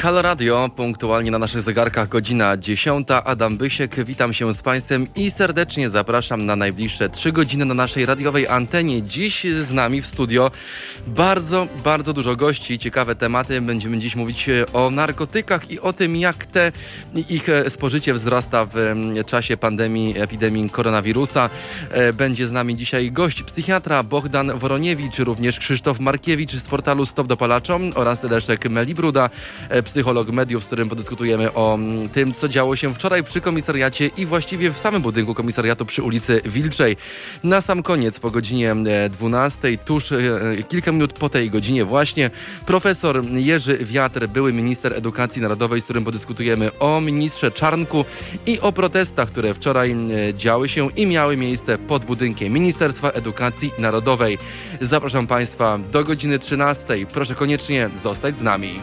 Halo Radio, punktualnie na naszych zegarkach godzina 10. Adam Bysiek, witam się z Państwem i serdecznie zapraszam na najbliższe 3 godziny na naszej radiowej antenie. Dziś z nami w studio bardzo, bardzo dużo gości, ciekawe tematy. Będziemy dziś mówić o narkotykach i o tym, jak te ich spożycie wzrasta w czasie pandemii, epidemii koronawirusa. E, będzie z nami dzisiaj gość psychiatra Bogdan Woroniewicz, również Krzysztof Markiewicz z portalu Stop Dopalaczom oraz Leszek Melibruda, e, psycholog mediów, z którym podyskutujemy o mm, tym, co działo się wczoraj przy komisariacie i właściwie w samym budynku komisariatu przy ulicy Wilczej. Na sam koniec, po godzinie 12, e, tuż kilka minut po tej godzinie właśnie, profesor Jerzy Wiatr, były minister edukacji narodowej, z którym podyskutujemy o ministrze Czarnku i o protestach, które wczoraj działy się i miały miejsce pod budynkiem Ministerstwa Edukacji Narodowej. Zapraszam Państwa do godziny 13. Proszę koniecznie zostać z nami.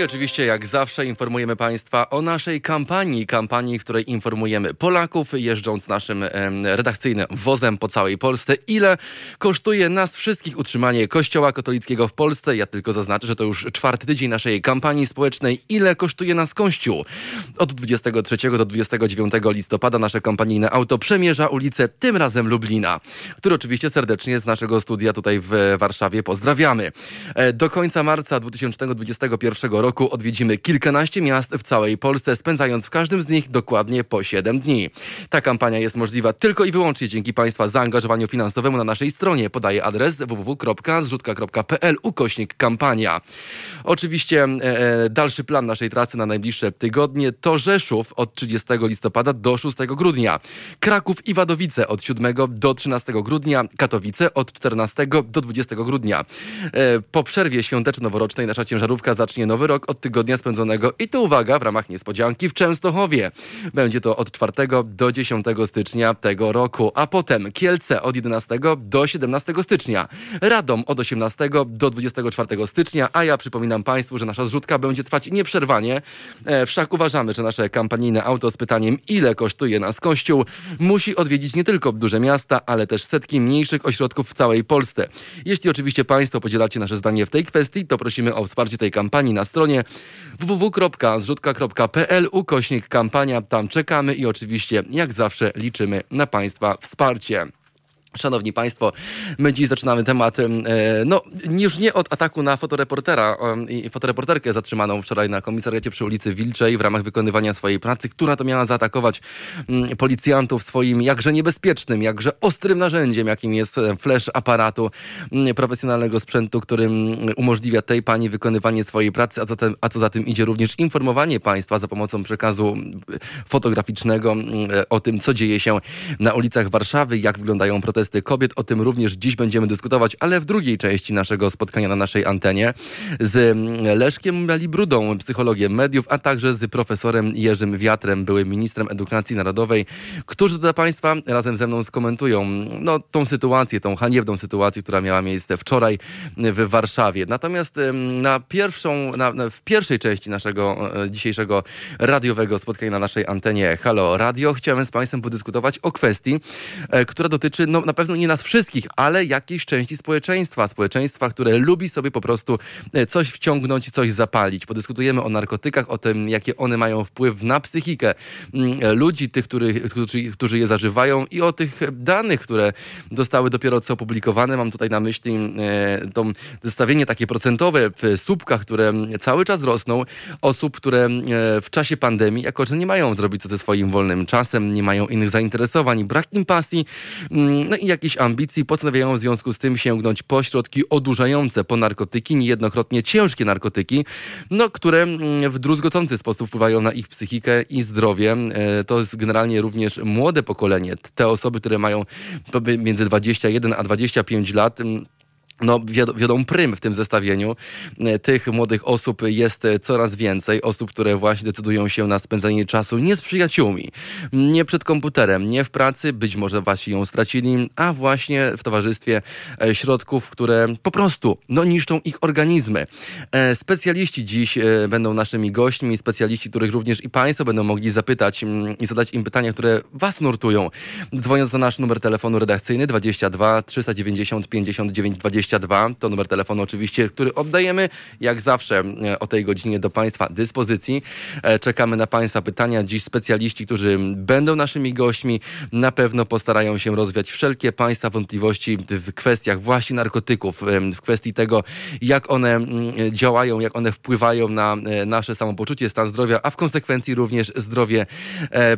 I oczywiście, jak zawsze, informujemy Państwa o naszej kampanii. Kampanii, w której informujemy Polaków, jeżdżąc naszym redakcyjnym wozem po całej Polsce, ile kosztuje nas wszystkich utrzymanie Kościoła katolickiego w Polsce. Ja tylko zaznaczę, że to już czwarty tydzień naszej kampanii społecznej. Ile kosztuje nas Kościół? Od 23 do 29 listopada nasze kampanijne auto przemierza ulicę, tym razem Lublina, który oczywiście serdecznie z naszego studia tutaj w Warszawie pozdrawiamy. E, do końca marca 2021 roku roku odwiedzimy kilkanaście miast w całej Polsce, spędzając w każdym z nich dokładnie po 7 dni. Ta kampania jest możliwa tylko i wyłącznie dzięki Państwa zaangażowaniu finansowemu na naszej stronie. Podaję adres www.zrzutka.pl ukośnik kampania. Oczywiście e, e, dalszy plan naszej trasy na najbliższe tygodnie to Rzeszów od 30 listopada do 6 grudnia, Kraków i Wadowice od 7 do 13 grudnia, Katowice od 14 do 20 grudnia. E, po przerwie świąteczno-noworocznej nasza ciężarówka zacznie nowy rok od tygodnia spędzonego i tu uwaga, w ramach niespodzianki w Częstochowie. Będzie to od 4 do 10 stycznia tego roku, a potem Kielce od 11 do 17 stycznia, Radom od 18 do 24 stycznia, a ja przypominam Państwu, że nasza zrzutka będzie trwać nieprzerwanie. E, wszak uważamy, że nasze kampanijne auto z pytaniem ile kosztuje nas Kościół musi odwiedzić nie tylko duże miasta, ale też setki mniejszych ośrodków w całej Polsce. Jeśli oczywiście Państwo podzielacie nasze zdanie w tej kwestii, to prosimy o wsparcie tej kampanii na stronie stronie www.zrzutka.pl ukośnik kampania. Tam czekamy i oczywiście jak zawsze liczymy na Państwa wsparcie. Szanowni Państwo, my dziś zaczynamy temat, e, no już nie od ataku na fotoreportera i fotoreporterkę zatrzymaną wczoraj na komisariacie przy ulicy Wilczej w ramach wykonywania swojej pracy, która to miała zaatakować mm, policjantów swoim jakże niebezpiecznym, jakże ostrym narzędziem, jakim jest e, flash aparatu mm, profesjonalnego sprzętu, którym umożliwia tej pani wykonywanie swojej pracy, a, a co za tym idzie również informowanie Państwa za pomocą przekazu fotograficznego mm, o tym, co dzieje się na ulicach Warszawy, jak wyglądają protesty protesty kobiet. O tym również dziś będziemy dyskutować, ale w drugiej części naszego spotkania na naszej antenie z Leszkiem Librudą, psychologiem mediów, a także z profesorem Jerzym Wiatrem, byłym ministrem edukacji narodowej, którzy dla Państwa razem ze mną skomentują no, tą sytuację, tą haniebną sytuację, która miała miejsce wczoraj w Warszawie. Natomiast na pierwszą, na, na, w pierwszej części naszego e, dzisiejszego radiowego spotkania na naszej antenie Halo Radio chciałem z Państwem podyskutować o kwestii, e, która dotyczy no, na pewno nie nas wszystkich, ale jakiejś części społeczeństwa. Społeczeństwa, które lubi sobie po prostu e, coś wciągnąć, coś zapalić. Podyskutujemy o narkotykach, o tym, jakie one mają wpływ na psychikę mm, e, ludzi, tych, którzy, którzy, je zażywają i o tych danych, które zostały dopiero co opublikowane. Mam tutaj na myśli e, to zestawienie takie procentowe w słupkach, które cały czas rosną. Osób, które w czasie pandemii, jako że nie mają zrobić co ze swoim wolnym czasem, nie mają innych zainteresowań, brak im pasji, mm, no i jakichś ambicji, postanawiają w związku z tym sięgnąć po środki odurzające, po narkotyki, niejednokrotnie ciężkie narkotyki, no, które mm, w druzgocący sposób wpływają na ich psychikę i zdrowie. E, to jest generalnie również młode pokolenie, te osoby, które mają między 21 a 25 lat, mm, no, wiodą prym w tym zestawieniu. E, tych młodych osób jest coraz więcej. Osób, które właśnie decydują się na spędzanie czasu nie z przyjaciółmi, nie przed komputerem, nie w pracy, być może właśnie ją stracili, a właśnie w towarzystwie e, środków, które po prostu no, niszczą ich organizmy. E, specjaliści dziś będą naszymi gośćmi, specjaliści, których również i Państwo będą mogli zapytać mm, i zadać im pytania, które Was nurtują. Dzwoniąc na nasz numer telefonu redakcyjny 22 390 59 20 22. To numer telefonu oczywiście, który oddajemy jak zawsze e, o tej godzinie do Państwa dyspozycji. E, czekamy na Państwa pytania. Dziś specjaliści, którzy będą naszymi gośćmi, na pewno postarają się rozwiać wszelkie Państwa wątpliwości w kwestiach właśnie narkotyków, w kwestii tego, jak one działają, jak one wpływają na e, nasze samopoczucie, stan zdrowia, a w konsekwencji również zdrowie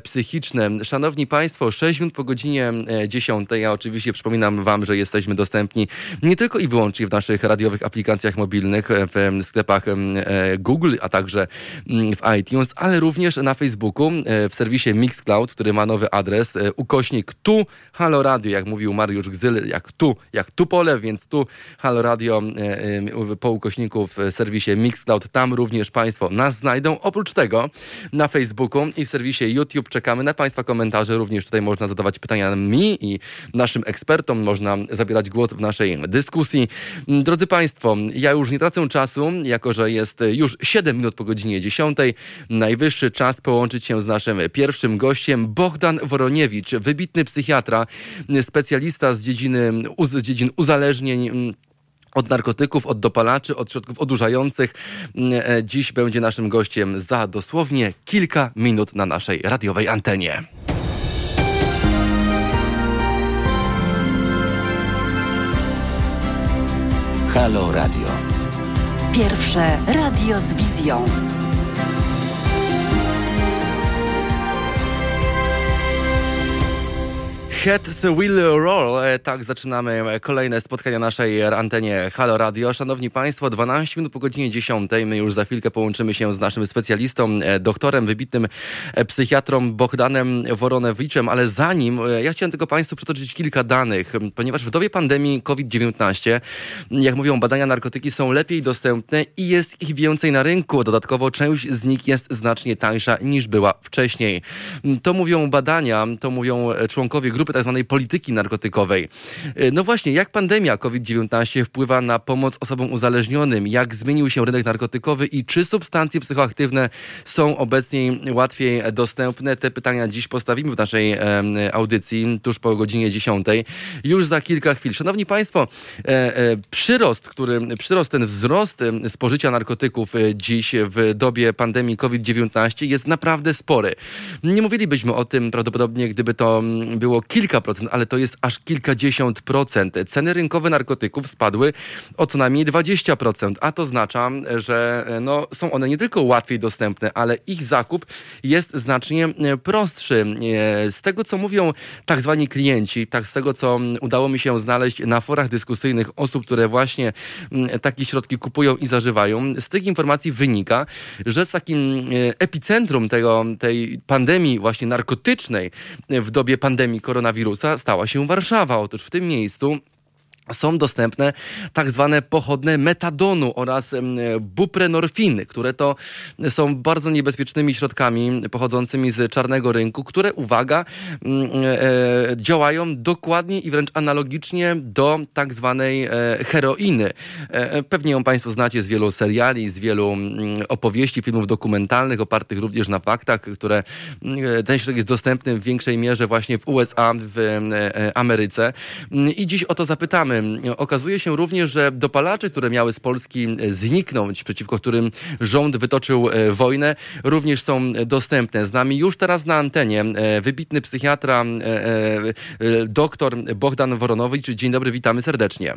psychiczne. Szanowni Państwo, 6 minut po godzinie 10. Ja oczywiście przypominam Wam, że jesteśmy dostępni nie tylko i wyłącznie w naszych radiowych aplikacjach mobilnych, e, w sklepach e, Google, a także mm, w iTunes, ale również na Facebooku, e, w serwisie Mixcloud, który ma nowy adres, ukośnik tu Halo Radio, jak mówił Mariusz Gzyl, jak tu, jak tu pole, więc tu Halo Radio po ukośniku w serwisie Mixcloud, tam również Państwo nas znajdą. Oprócz tego na Facebooku i w serwisie YouTube czekamy na Państwa komentarze, również tutaj można zadawać pytania mi i naszym ekspertom, można zabierać głos w naszej dyskusji, dyskusji. Drodzy Państwo, ja już nie tracę czasu, jako że jest już 7 minut po godzinie 10. Najwyższy czas połączyć się z naszym pierwszym gościem, Bogdan Woroniewicz, wybitny psychiatra, specjalista z dziedziny, z dziedzin uzależnień od narkotyków, od dopalaczy, od środków odurzających. E, dziś będzie naszym gościem za dosłownie kilka minut na naszej radiowej antenie. Halo Radio. Pierwsze radio z wizją. Head Will Roll. E, tak zaczynamy kolejne spotkania naszej antenie Halo Radio. Szanowni Państwo, 12 minut po godzinie 10. My już za chwilkę połączymy się z naszym specjalistą, e, doktorem, wybitnym e, psychiatrą Bohdanem Woronewiczem, ale zanim, ja chciałem tylko Państwu przytoczyć kilka danych, ponieważ w dobie pandemii COVID-19, jak mówią badania, narkotyki są lepiej dostępne i jest ich więcej na rynku. Dodatkowo część z nich jest znacznie tańsza niż była wcześniej. To mówią badania, to mówią członkowie grupy tak zwanej polityki narkotykowej. E, no właśnie, jak pandemia COVID-19 wpływa na pomoc osobom uzależnionym? Jak zmienił się rynek narkotykowy i czy substancje psychoaktywne są obecnie łatwiej dostępne? Te pytania dziś postawimy w naszej audycji tuż po godzinie 10. Już za kilka chwil. Szanowni Państwo, e, e, przyrost, który, przyrost, ten wzrost spożycia narkotyków dziś w dobie pandemii COVID-19 jest naprawdę spory. Nie mówilibyśmy o tym prawdopodobnie, gdyby to było kilka kilka procent, ale to jest aż kilkadziesiąt procent. Ceny rynkowe narkotyków spadły o co najmniej 20%, a to oznacza, że no, są one nie tylko łatwiej dostępne, ale ich zakup jest znacznie e, prostszy. E, z tego, co mówią tak zwani klienci, tak z tego, co udało mi się znaleźć na forach dyskusyjnych osób, które właśnie takie środki kupują i zażywają, z tych informacji wynika, że z takim e, epicentrum tego, tej pandemii właśnie narkotycznej w dobie pandemii koronawirusa koronawirusa stała się Warszawa. Otóż w tym miejscu są dostępne tak zwane pochodne metadonu oraz buprenorfiny, które to są bardzo niebezpiecznymi środkami pochodzącymi z czarnego rynku, które, uwaga, mm, e, działają dokładnie i wręcz analogicznie do tak zwanej e, heroiny. E, pewnie ją Państwo znacie z wielu seriali, z wielu mm, opowieści, filmów dokumentalnych, opartych również na faktach, które mm, ten środek jest dostępny w większej mierze właśnie w USA, w Ameryce. I dziś o to zapytamy Okazuje się również, że dopalacze, które miały z Polski zniknąć, przeciwko którym rząd wytoczył e, wojnę, również są dostępne. Z nami już teraz na antenie e, wybitny psychiatra, e, doktor Bogdan Woronowicz. Dzień dobry, witamy serdecznie.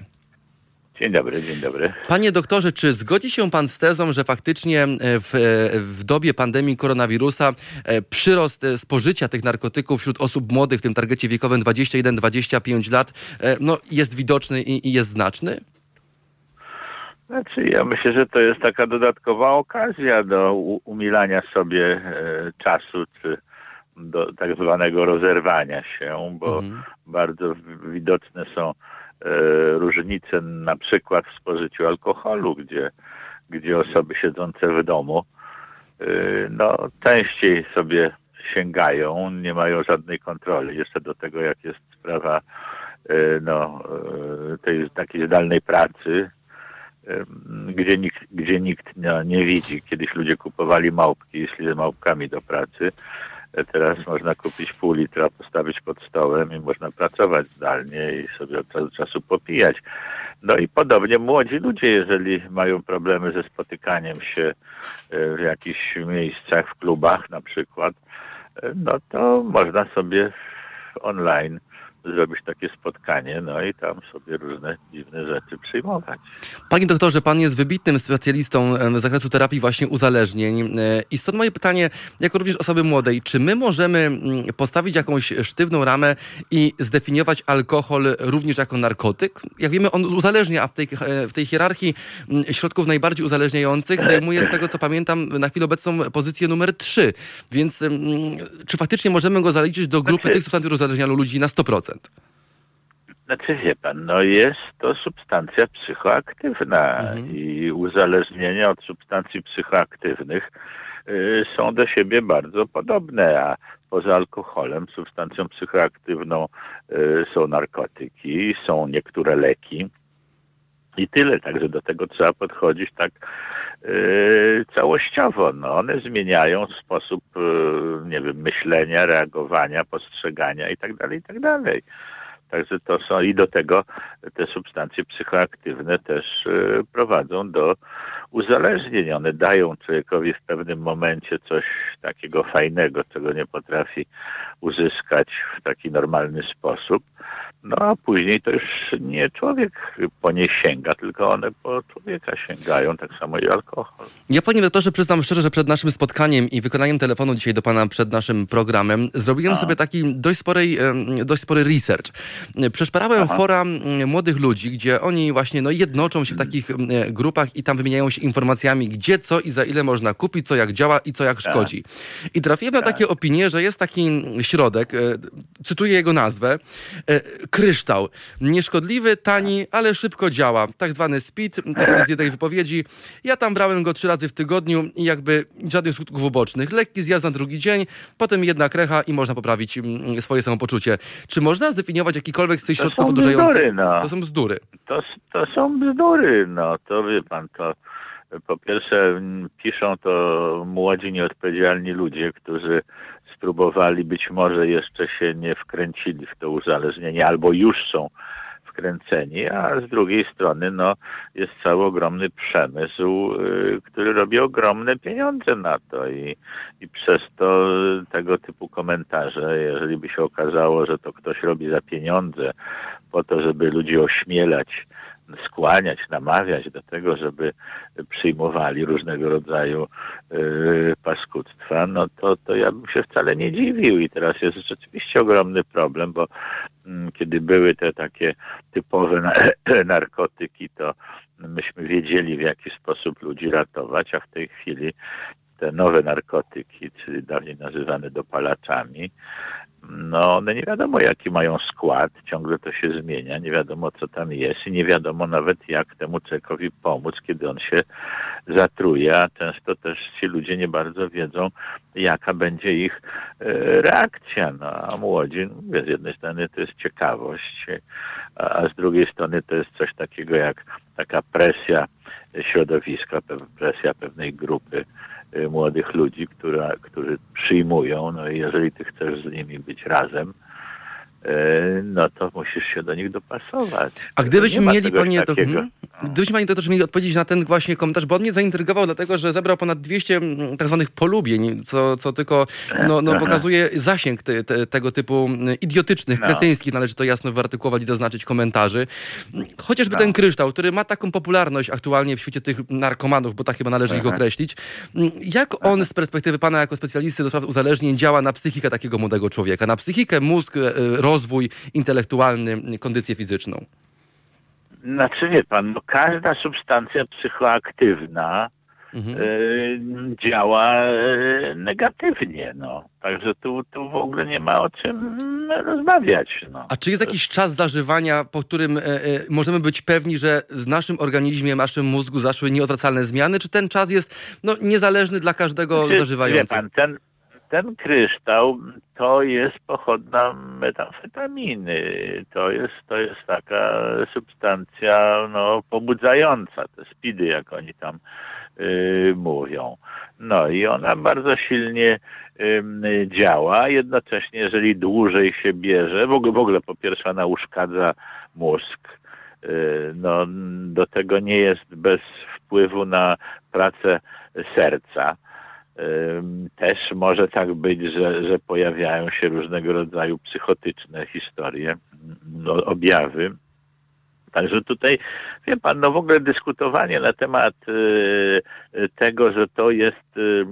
Dzień dobry, dzień dobry. Panie doktorze, czy zgodzi się pan z tezą, że faktycznie e, w, e, w dobie pandemii koronawirusa e, przyrost spożycia tych narkotyków wśród osób młodych w tym targecie wiekowym 21-25 lat no, jest widoczny i, i jest znaczny? Znaczy, ja myślę, że to jest taka dodatkowa okazja do umilania sobie e, czasu, czy do tak zwanego rozerwania się, bo mhm. bardzo widoczne są różnice na przykład w spożyciu alkoholu, gdzie, gdzie osoby siedzące w domu no, częściej sobie sięgają, nie mają żadnej kontroli. Jeszcze do tego, jak jest sprawa no, tej takiej zdalnej pracy, gdzie nikt, gdzie nikt nie, nie widzi. Kiedyś ludzie kupowali małpki i szli z małpkami do pracy. Teraz można kupić pół litra, postawić pod stołem i można pracować zdalnie i sobie od czasu do czasu popijać. No i podobnie młodzi ludzie, jeżeli mają problemy ze spotykaniem się e, w jakichś miejscach, w klubach na przykład, e, no to można sobie online zrobić takie spotkanie, no i tam sobie różne dziwne rzeczy przyjmować. Panie doktorze, pan jest wybitnym specjalistą z zakresu terapii właśnie uzależnień i stąd moje pytanie, jako również osoby młodej, czy my możemy mm, postawić jakąś sztywną ramę i zdefiniować alkohol również jako narkotyk? Jak wiemy, on uzależnia, a w tej, e, w tej hierarchii mm, środków najbardziej uzależniających zajmuje z tego, co pamiętam, na chwilę obecną pozycję numer 3. Więc czy faktycznie możemy go zaliczyć do grupy znaczy... tych substancji, które uzależniają ludzi na 100%? Znaczy wie pan, no jest to substancja psychoaktywna mhm. i uzależnienia od substancji psychoaktywnych y, są do siebie bardzo podobne, a poza alkoholem substancją psychoaktywną y, są narkotyki, są niektóre leki i tyle, także do tego trzeba podchodzić tak całościowo. No, one zmieniają sposób, y, nie wiem, myślenia, reagowania, postrzegania i tak dalej, i tak. Także to są i do tego te substancje psychoaktywne też y, prowadzą do uzależnień. One dają człowiekowi w pewnym momencie coś takiego fajnego, czego nie potrafi uzyskać w taki normalny sposób. No a później to już nie człowiek po nie sięga, tylko one po człowieka sięgają, tak samo i alkohol. Ja panie doktorze przyznam szczerze, że przed naszym spotkaniem i wykonaniem telefonu dzisiaj do pana przed naszym programem zrobiłem a. sobie taki dość spory, dość spory research. Przeszperałem Aha. fora młodych ludzi, gdzie oni właśnie no, jednoczą się w takich grupach i tam wymieniają się informacjami, gdzie, co i za ile można kupić, co jak działa i co jak tak. szkodzi. I trafiłem na tak. takie opinie, że jest taki środek, e, cytuję jego nazwę, e, kryształ. Nieszkodliwy, tani, ale szybko działa. Tak zwany speed, tak z tej wypowiedzi. Ja tam brałem go trzy razy w tygodniu i jakby żadnych skutków ubocznych. Lekki zjazd na drugi dzień, potem jedna krecha i można poprawić mm, swoje samopoczucie. Czy można zdefiniować jakikolwiek z tych środków odurzających? No. To są bzdury. To, to są bzdury, no. To wie pan, to po pierwsze piszą to młodzi, nieodpowiedzialni ludzie, którzy spróbowali, być może jeszcze się nie wkręcili w to uzależnienie, albo już są wkręceni, a z drugiej strony no, jest cały ogromny przemysł, y, który robi ogromne pieniądze na to i, i przez to tego typu komentarze, jeżeli by się okazało, że to ktoś robi za pieniądze, po to, żeby ludzi ośmielać, skłaniać, namawiać do tego, żeby przyjmowali różnego rodzaju y, paskudztwa, no to, to ja bym się wcale nie dziwił. I teraz jest rzeczywiście ogromny problem, bo mm, kiedy były te takie typowe na, narkotyki, to myśmy wiedzieli, w jaki sposób ludzi ratować, a w tej chwili te nowe narkotyki, czyli dawniej nazywane dopalaczami, no one nie wiadomo jaki mają skład, ciągle to się zmienia, nie wiadomo co tam jest i nie wiadomo nawet jak temu człowiekowi pomóc, kiedy on się zatruje, a często też ci ludzie nie bardzo wiedzą, jaka będzie ich e, reakcja. No, a młodzi, mówię, z jednej strony to jest ciekawość, a, z drugiej strony to jest coś takiego jak taka presja środowiska, presja pewnej grupy młodych ludzi, która, którzy przyjmują, no i jeżeli ty chcesz z nimi być razem, y, no to musisz się do nich dopasować. A gdybyśmy mieli, panie, to, hmm, gdybyśmy panie doktorze mieli odpowiedzieć na ten właśnie komentarz, bo on mnie zaintrygował, dlatego że zebrał ponad 200 mm, tak zwanych polubień, co, co tylko no, no, pokazuje zasięg te, te, tego typu mm, idiotycznych, no. kretyńskich, należy to jasno wyartykułować i zaznaczyć komentarzy. Chociażby no. ten kryształ, który ma taką popularność aktualnie w świecie tych narkomanów, bo tak chyba należy Aha. ich określić. Mm, jak on z perspektywy pana jako specjalisty do spraw uzależnień działa na psychikę takiego młodego człowieka? Na psychikę, mózg, e, rozwój intelektualny, kondycję fizyczną? Znaczy wie pan, no każda substancja psychoaktywna mhm. działa negatywnie. No. Także tu, tu w ogóle nie ma o czym rozmawiać. No. A czy jest jakiś czas zażywania, po którym możemy być pewni, że w naszym organizmie, w naszym mózgu zaszły nieodwracalne zmiany, czy ten czas jest no, niezależny dla każdego zażywającego? Wie pan, ten, ten kryształ to jest pochodna metamfetaminy. To jest, to jest taka substancja no, pobudzająca, te spidy, jak oni tam y, mówią. No i ona bardzo silnie y, działa. Jednocześnie, jeżeli dłużej się bierze, w ogóle, w ogóle po pierwsze ona uszkadza mózg. Y, no, do tego nie jest bez wpływu na pracę serca też może tak być, że, że pojawiają się różnego rodzaju psychotyczne historie, no, objawy. Także tutaj, wie pan, no w ogóle dyskutowanie na temat y, tego, że to jest y,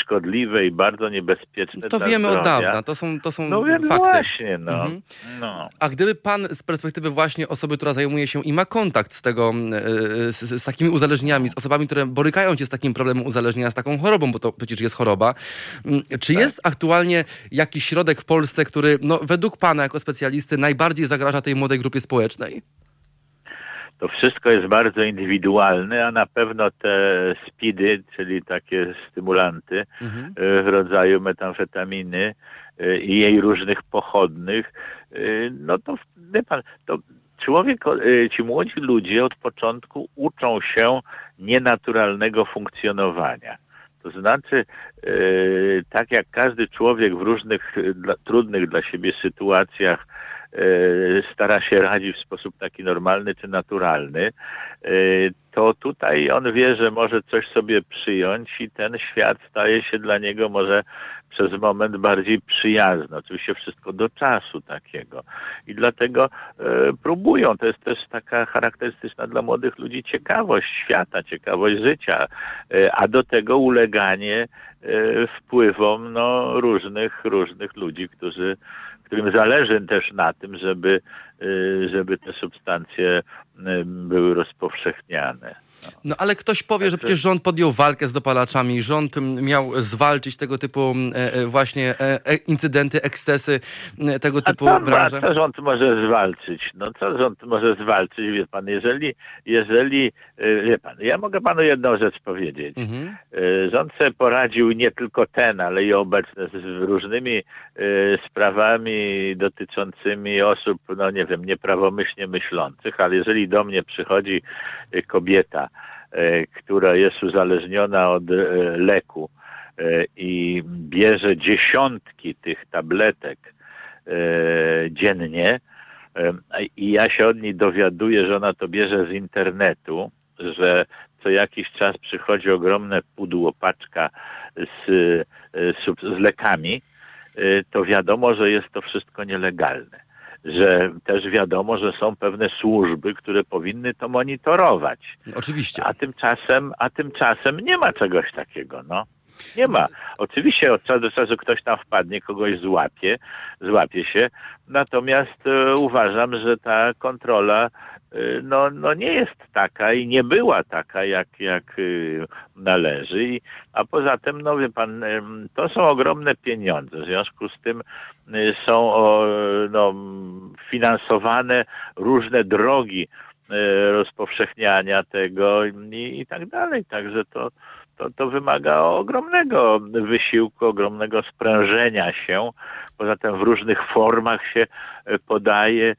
szkodliwe i bardzo niebezpieczne. To wiemy zdrowia. od dawna, to są, to są no, fakty. No właśnie, no. Mhm. no. A gdyby pan z perspektywy właśnie osoby, która zajmuje się i ma kontakt z tego, y, z, z takimi uzależnieniami, z osobami, które borykają się z takim problemem uzależnienia, z taką chorobą, bo to przecież jest choroba, mm, czy tak. jest aktualnie jakiś środek w Polsce, który no, według pana jako specjalisty najbardziej zagraża tej młodej grupie społecznej? To wszystko jest bardzo indywidualne, a na pewno te speedy, czyli takie stymulanty mhm. E, w rodzaju metamfetaminy e, i jej różnych pochodnych, e, no to wie pan, to człowiek, ci młodzi ludzie od początku uczą się nienaturalnego funkcjonowania. To znaczy, tak jak każdy człowiek w różnych dla, trudnych dla siebie sytuacjach stara się radzić w sposób taki normalny czy naturalny, e, to tutaj on wie, że może coś sobie przyjąć i ten świat staje się dla niego może przez moment bardziej przyjazny. Oczywiście wszystko do czasu takiego. I dlatego e, próbują. To jest też taka charakterystyczna dla młodych ludzi ciekawość świata, ciekawość życia, e, a do tego uleganie e, wpływom no, różnych, różnych ludzi, którzy którym zależy też na tym, żeby, y, żeby te substancje y, były rozpowszechniane. No ale ktoś powie, że przecież rząd podjął walkę z dopalaczami, rząd miał zwalczyć tego typu e, e, właśnie e, incydenty, ekscesy tego typu a branży. A co rząd może zwalczyć? No co rząd może zwalczyć, wie pan, jeżeli, jeżeli, wie pan, ja mogę panu jedną rzecz powiedzieć. Mhm. Rząd sobie poradził nie tylko ten, ale i obecny z różnymi sprawami dotyczącymi osób, no nie wiem, nieprawomyślnie myślących, ale jeżeli do mnie przychodzi kobieta, która jest uzależniona od e, leku e, i bierze dziesiątki tych tabletek dziennie i ja się od niej dowiaduję, że ona to bierze z internetu, że co jakiś czas przychodzi ogromne pudło, paczka z, z, z lekami, to wiadomo, że jest to wszystko nielegalne że też wiadomo, że są pewne służby, które powinny to monitorować. Oczywiście. A tymczasem, a tymczasem nie ma czegoś takiego, no. Nie ma. Oczywiście od czasu do czasu ktoś tam wpadnie, kogoś złapie, złapie się. Natomiast e, uważam, że ta kontrola no, no nie jest taka i nie była taka, jak, jak e, należy. A poza tym, no wie pan, to są ogromne pieniądze. W związku z tym e, są no, finansowane różne drogi rozpowszechniania tego i, i tak dalej. Także to, to, to wymaga ogromnego wysiłku, ogromnego sprężenia się. Poza tym w różnych formach się e, podaje.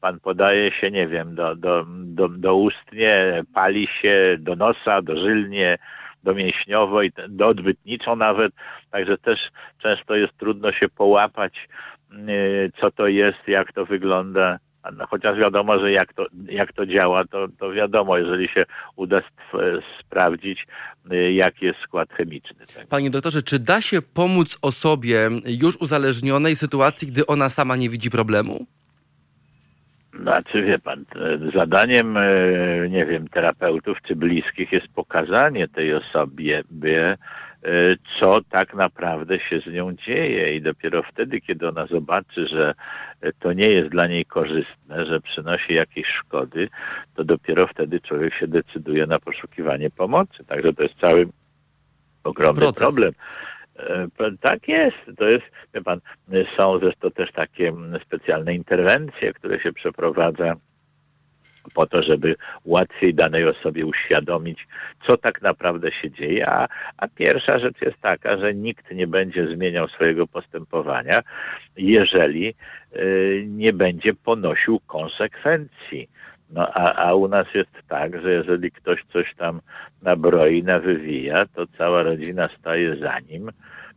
Pan podaje się, nie wiem, do, do, do, do ustnie, pali się do nosa, dożylnie, domięśniowo i do odbytniczo nawet. Także też często jest trudno się połapać, e, co to jest, jak to wygląda. No, chociaż wiadomo, że jak to, jak to działa, to, to wiadomo, jeżeli się uda sprawdzić, y, jaki jest skład chemiczny. Tak? Panie doktorze, czy da się pomóc osobie już uzależnionej w sytuacji, gdy ona sama nie widzi problemu? Znaczy, wie pan, zadaniem, y, nie wiem, terapeutów czy bliskich jest pokazanie tej osobie, by co tak naprawdę się z nią dzieje i dopiero wtedy, kiedy ona zobaczy, że to nie jest dla niej korzystne, że przynosi jakieś szkody, to dopiero wtedy człowiek się decyduje na poszukiwanie pomocy. Także to jest cały ogromny Proces. problem. E, Tak jest, to jest, wie pan, są zresztą też takie mm, specjalne interwencje, które się przeprowadza po to, żeby łatwiej danej osobie uświadomić, co tak naprawdę się dzieje. A, a pierwsza rzecz jest taka, że nikt nie będzie zmieniał swojego postępowania, jeżeli y, nie będzie ponosił konsekwencji. No a, a u nas jest tak, że jeżeli ktoś coś tam nabroi, nawywija, to cała rodzina staje za nim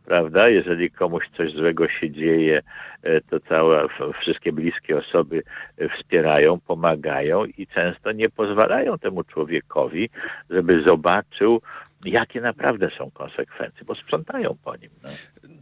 prawda? Jeżeli komuś coś złego się dzieje, e, to całe, wszystkie bliskie osoby e, wspierają, pomagają i często nie pozwalają temu człowiekowi, żeby zobaczył, jakie naprawdę są konsekwencje, bo sprzątają po nim. No.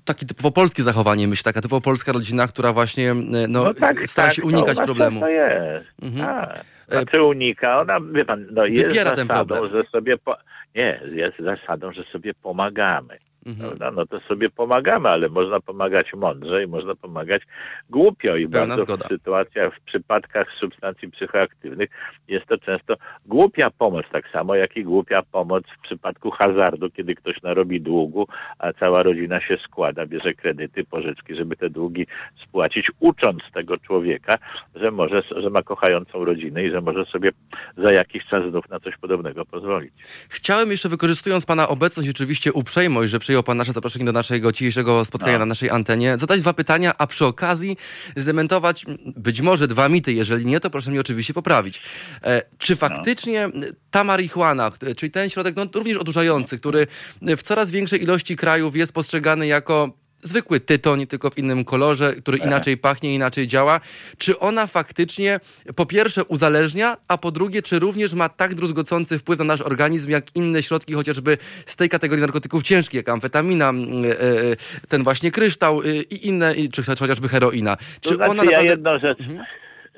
Takie typowo polskie zachowanie, myślę, taka typowo polska rodzina, która właśnie e, no, stara się no, unikać u nas problemu. To jest. Mhm. Tak. Znaczy unika, ona, wie pan, no jest Wypiera ten zasadą, problem. że sobie, po... nie, jest zasadą, że sobie pomagamy. Mhm. Prawda? No to sobie pomagamy, ale można pomagać mądrze i można pomagać głupio. I Pełna bardzo zgoda. w sytuacjach, w przypadkach substancji psychoaktywnych jest to często głupia pomoc, tak samo jak i głupia pomoc w przypadku hazardu, kiedy ktoś narobi długu, a cała rodzina się składa, bierze kredyty, pożyczki, żeby te długi spłacić, ucząc tego człowieka, że może, że ma kochającą rodzinę i że może sobie za jakiś czas znów na coś podobnego pozwolić. Chciałem jeszcze, wykorzystując Pana obecność, oczywiście uprzejmość, że przyjął Pan nasze zaproszenie do naszego dzisiejszego spotkania No. na naszej antenie, zadać dwa pytania, a przy okazji zdementować być może dwa mity. Jeżeli nie, to proszę mnie oczywiście poprawić. E, czy faktycznie m, ta marihuana, kt- czyli ten środek no, również odurzający, który w coraz większej ilości krajów jest postrzegany jako zwykły tytoń, tylko w innym kolorze, który inaczej pachnie, inaczej działa. Czy ona faktycznie po pierwsze uzależnia, a po drugie, czy również ma tak druzgocący wpływ na nasz organizm, jak inne środki, chociażby z tej kategorii narkotyków ciężkich, jak amfetamina, e, e, ten właśnie kryształ e, i inne, czy chociażby heroina. To Czy znaczy ona ja naprawdę... jedną rzecz, Mhm.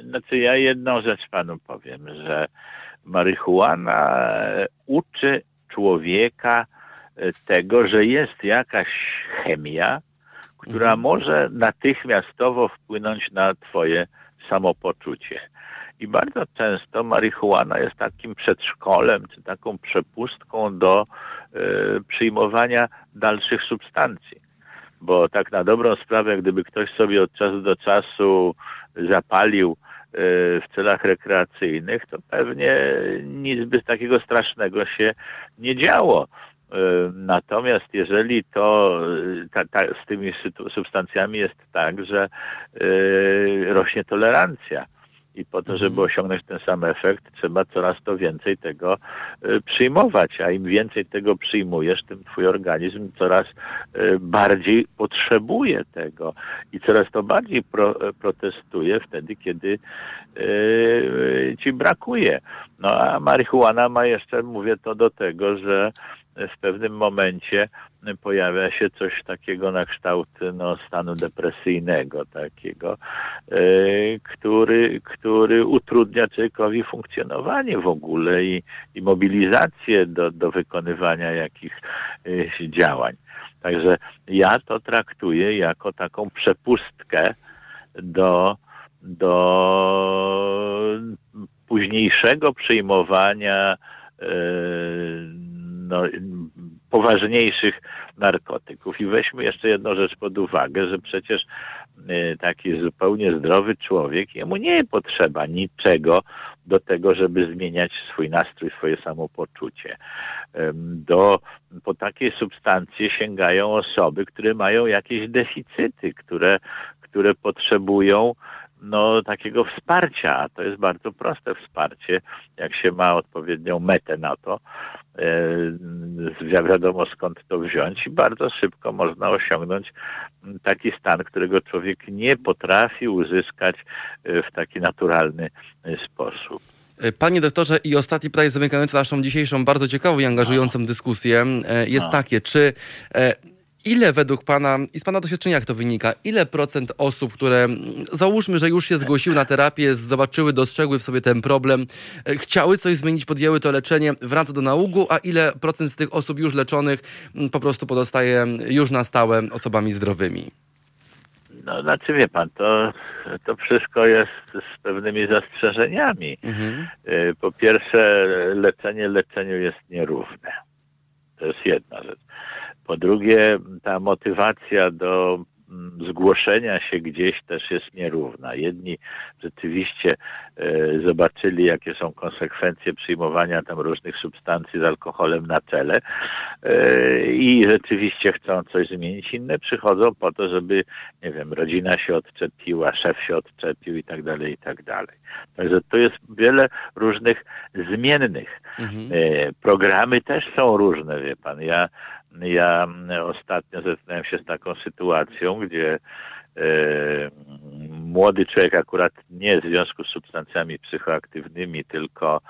znaczy ja jedną rzecz panu powiem, że marihuana e, uczy człowieka tego, że jest jakaś chemia, która Mhm. może natychmiastowo wpłynąć na twoje samopoczucie. I bardzo często marihuana jest takim przedszkolem, czy taką przepustką do e, przyjmowania dalszych substancji bo tak na dobrą sprawę, gdyby ktoś sobie od czasu do czasu zapalił e, w celach rekreacyjnych, to pewnie nic by takiego strasznego się nie działo. E, Natomiast jeżeli to e, ta, ta, z tymi substancjami jest tak, że e, rośnie tolerancja. I po to, żeby osiągnąć ten sam efekt, trzeba coraz to więcej tego przyjmować. A im więcej tego przyjmujesz, tym twój organizm coraz bardziej potrzebuje tego i coraz to bardziej pro, protestuje wtedy, kiedy ci brakuje. No a marihuana ma jeszcze, mówię to do tego, że w pewnym momencie pojawia się coś takiego na kształt no, stanu depresyjnego takiego, e, który, który utrudnia człowiekowi funkcjonowanie w ogóle i, i mobilizację do, do wykonywania jakichś e, działań. Także ja to traktuję jako taką przepustkę do, do późniejszego przyjmowania e, no, poważniejszych narkotyków. I weźmy jeszcze jedną rzecz pod uwagę, że przecież e, taki zupełnie zdrowy człowiek, jemu nie potrzeba niczego do tego, żeby zmieniać swój nastrój, swoje samopoczucie. Do, po takie substancje sięgają osoby, które mają jakieś deficyty, które, które potrzebują no, takiego wsparcia, a to jest bardzo proste wsparcie, jak się ma odpowiednią metę na to, e, wi- wiadomo skąd to wziąć i bardzo szybko można osiągnąć taki stan, którego człowiek nie potrafi uzyskać e, w taki naturalny e, sposób. Panie doktorze, i ostatnie pytanie zamykające naszą dzisiejszą bardzo ciekawą i angażującą dyskusję e, jest No. takie, czy ile według Pana, i z Pana doświadczenia jak to wynika, ile procent osób, które mm, załóżmy, że już się zgłosiły na terapię, zobaczyły, dostrzegły w sobie ten problem, e, chciały coś zmienić, podjęły to leczenie, wraca do naługu, a ile procent z tych osób już leczonych mm, po prostu pozostaje już na stałe osobami zdrowymi? No, znaczy wie pan, to, to wszystko jest z pewnymi zastrzeżeniami. Mhm. Y, Po pierwsze, leczenie leczeniu jest nierówne. To jest jedna rzecz. Drugie, ta motywacja do zgłoszenia się gdzieś też jest nierówna. Jedni rzeczywiście e, zobaczyli, jakie są konsekwencje przyjmowania tam różnych substancji z alkoholem na cele e, i rzeczywiście chcą coś zmienić. Inne przychodzą po to, żeby, nie wiem, rodzina się odczepiła, szef się odczepił i tak dalej, i tak dalej. Także tu jest wiele różnych zmiennych. Mhm. E, programy też są różne, wie pan. Ja ja ostatnio zetknąłem się z taką sytuacją, gdzie e, młody człowiek akurat nie w związku z substancjami psychoaktywnymi, tylko e,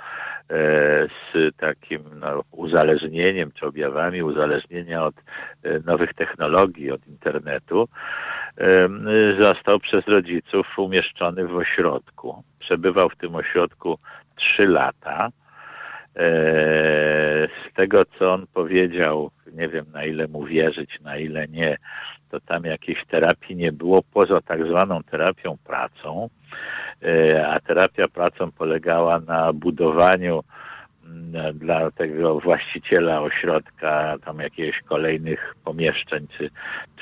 z takim no, uzależnieniem czy objawami uzależnienia od e, nowych technologii, od internetu, został przez rodziców umieszczony w ośrodku. Przebywał w tym ośrodku trzy lata. E, z tego, co on powiedział, nie wiem na ile mu wierzyć, na ile nie, to tam jakiejś terapii nie było poza tak zwaną terapią pracą, e, a terapia pracą polegała na budowaniu mm, dla tego właściciela ośrodka tam jakichś kolejnych pomieszczeń czy,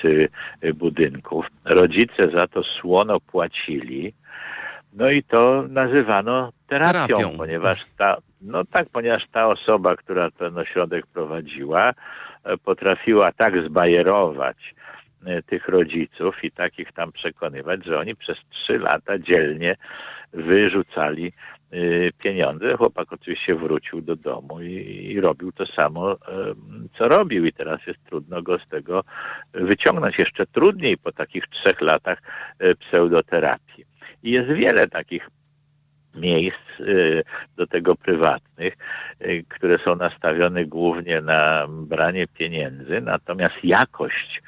czy budynków. Rodzice za to słono płacili, no i to nazywano terapią, terapią, ponieważ ta, no tak, ponieważ ta osoba, która ten ośrodek prowadziła, e, potrafiła tak zbajerować e, tych rodziców i takich tam przekonywać, że oni przez trzy lata dzielnie wyrzucali e, pieniądze. Chłopak oczywiście wrócił do domu i, i, robił to samo, co robił i teraz jest trudno go z tego wyciągnąć. Jeszcze trudniej po takich trzech latach pseudoterapii. I jest wiele takich miejsc y, do tego prywatnych, y, które są nastawione głównie na branie pieniędzy, natomiast jakość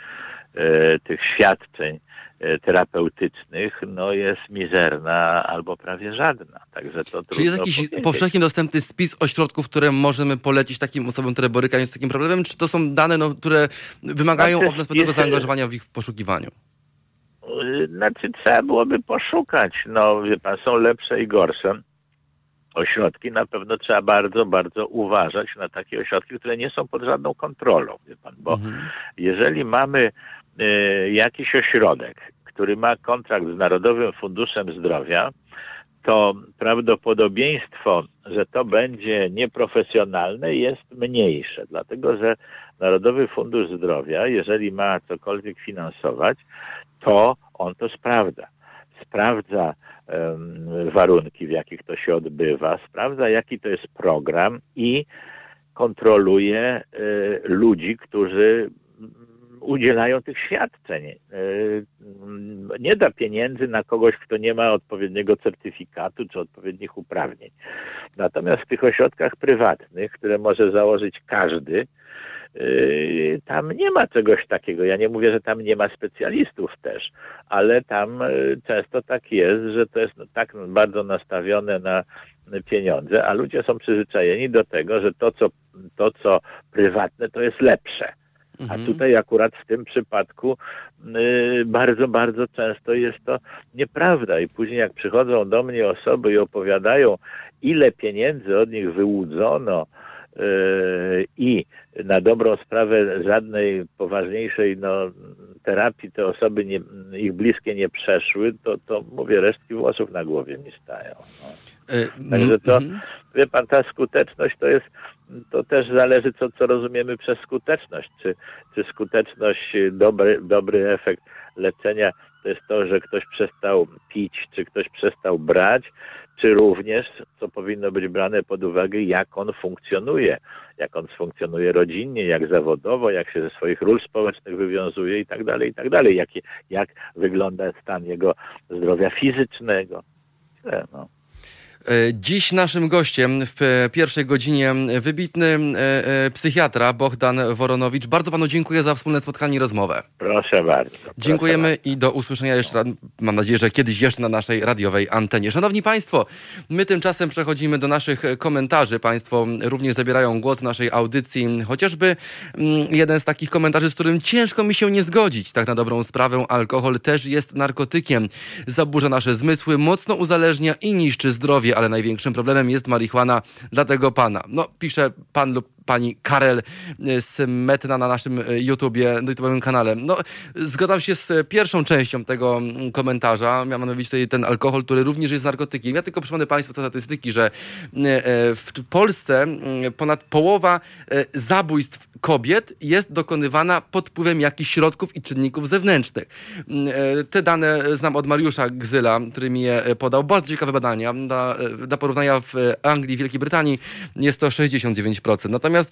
y, tych świadczeń terapeutycznych no, jest mizerna albo prawie żadna. Także to Czy jest jakiś powiedzieć. powszechnie dostępny spis ośrodków, które możemy polecić takim osobom, które borykają się z takim problemem? Czy to są dane, no, które wymagają znaczy, od nas pewnego zaangażowania w ich poszukiwaniu? Znaczy trzeba byłoby poszukać. No, wie pan, są lepsze i gorsze ośrodki. Na pewno trzeba bardzo, bardzo uważać na takie ośrodki, które nie są pod żadną kontrolą, wie pan, bo mhm. jeżeli mamy y, jakiś ośrodek, który ma kontrakt z Narodowym Funduszem Zdrowia, to prawdopodobieństwo, że to będzie nieprofesjonalne jest mniejsze, dlatego że Narodowy Fundusz Zdrowia, jeżeli ma cokolwiek finansować, to on to sprawdza. Sprawdza um, warunki, w jakich to się odbywa, sprawdza, jaki to jest program i kontroluje y, ludzi, którzy udzielają tych świadczeń. Y, nie da pieniędzy na kogoś, kto nie ma odpowiedniego certyfikatu czy odpowiednich uprawnień. Natomiast w tych ośrodkach prywatnych, które może założyć każdy, tam nie ma czegoś takiego. Ja nie mówię, że tam nie ma specjalistów też, ale tam yy, często tak jest, że to jest tak bardzo nastawione na pieniądze, a ludzie są przyzwyczajeni do tego, że to, co, to, co prywatne, to jest lepsze. A mhm. tutaj akurat w tym przypadku yy, bardzo, bardzo często jest to nieprawda. I później jak przychodzą do mnie osoby i opowiadają, ile pieniędzy od nich wyłudzono, Yy, i na dobrą sprawę żadnej poważniejszej no, terapii te osoby, nie, ich bliskie nie przeszły, to, to mówię, resztki włosów na głowie mi stają. No. Yy, Także to, mm, wie pan, ta skuteczność to jest, to też zależy, co, co rozumiemy przez skuteczność. Czy, czy skuteczność, dobry, dobry efekt leczenia to jest to, że ktoś przestał pić, czy ktoś przestał brać, czy również, co powinno być brane pod uwagę, jak on funkcjonuje, jak on funkcjonuje rodzinnie, jak zawodowo, jak się ze swoich ról społecznych wywiązuje i tak dalej, i tak dalej, jak, jak wygląda stan jego zdrowia fizycznego. No. E, dziś naszym gościem w pierwszej godzinie wybitny e, e, psychiatra Bohdan Woronowicz. Bardzo panu dziękuję za wspólne spotkanie i rozmowę. Proszę bardzo. Proszę Dziękujemy bardzo. i do usłyszenia jeszcze raz. Mam nadzieję, że kiedyś jeszcze na naszej radiowej antenie. Szanowni Państwo, my tymczasem przechodzimy do naszych komentarzy. Państwo również zabierają głos w naszej audycji. Chociażby mm, jeden z takich komentarzy, z którym ciężko mi się nie zgodzić. Tak na dobrą sprawę, alkohol też jest narkotykiem. Zaburza nasze zmysły, mocno uzależnia i niszczy zdrowie ale największym problemem jest marihuana dla tego pana. No, pisze pan lub pani Karel Smetna na naszym YouTubie, na YouTube'owym kanale. No, zgadzam się z pierwszą częścią tego komentarza, mianowicie tutaj ten alkohol, który również jest narkotykiem. Ja tylko przypomnę Państwu statystyki, że w Polsce ponad połowa zabójstw kobiet jest dokonywana pod wpływem jakichś środków i czynników zewnętrznych. Te dane znam od Mariusza Gzyla, który mi je podał. Bardzo ciekawe badania. Dla porównania w Anglii, Wielkiej Brytanii jest to 69%. Natomiast e,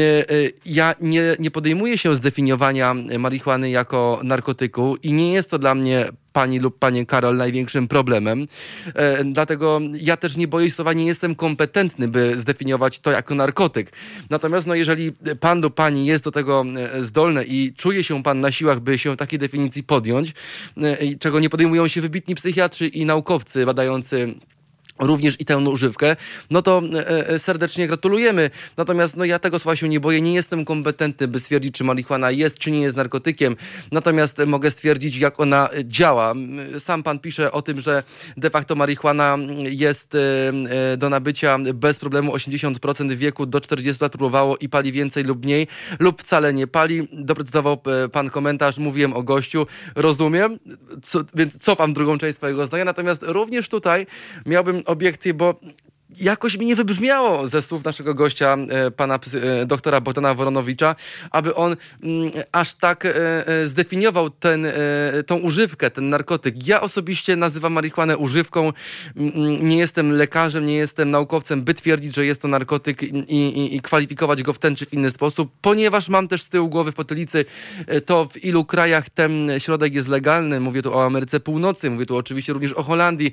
e, ja nie, nie podejmuję się zdefiniowania marihuany jako narkotyku i nie jest to dla mnie pani lub panie Karol największym problemem. E, dlatego ja też nie boję słowa, nie jestem kompetentny, by zdefiniować to jako narkotyk. Natomiast no, jeżeli pan lub pani jest do tego e, zdolny i czuje się pan na siłach, by się takiej definicji podjąć, e, czego nie podejmują się wybitni psychiatrzy i naukowcy badający również i tę używkę, no to e, e, serdecznie gratulujemy. Natomiast no ja tego słowa się nie boję, nie jestem kompetentny, by stwierdzić, czy marihuana jest, czy nie jest narkotykiem. Natomiast mogę stwierdzić, jak ona działa. Sam pan pisze o tym, że de facto marihuana jest e, do nabycia bez problemu 80% wieku do 40 lat próbowało i pali więcej lub mniej, lub wcale nie pali. Doprecyzował pan komentarz, mówiłem o gościu, rozumiem, co, więc cofam drugą część swojego zdania. Natomiast również tutaj miałbym obiekcje, bo jakoś mi nie wybrzmiało ze słów naszego gościa, e, pana e, doktora Bogdana Woronowicza, aby on mm, aż tak e, zdefiniował ten, tą używkę, ten narkotyk. Ja osobiście nazywam marihuanę używką. Mm, mm, nie jestem lekarzem, nie jestem naukowcem, by twierdzić, że jest to narkotyk i, i, i kwalifikować go w ten czy w inny sposób, ponieważ mam też z tyłu głowy w potylicy to, w ilu krajach ten środek jest legalny. Mówię tu o Ameryce Północnej, mówię tu oczywiście również o Holandii,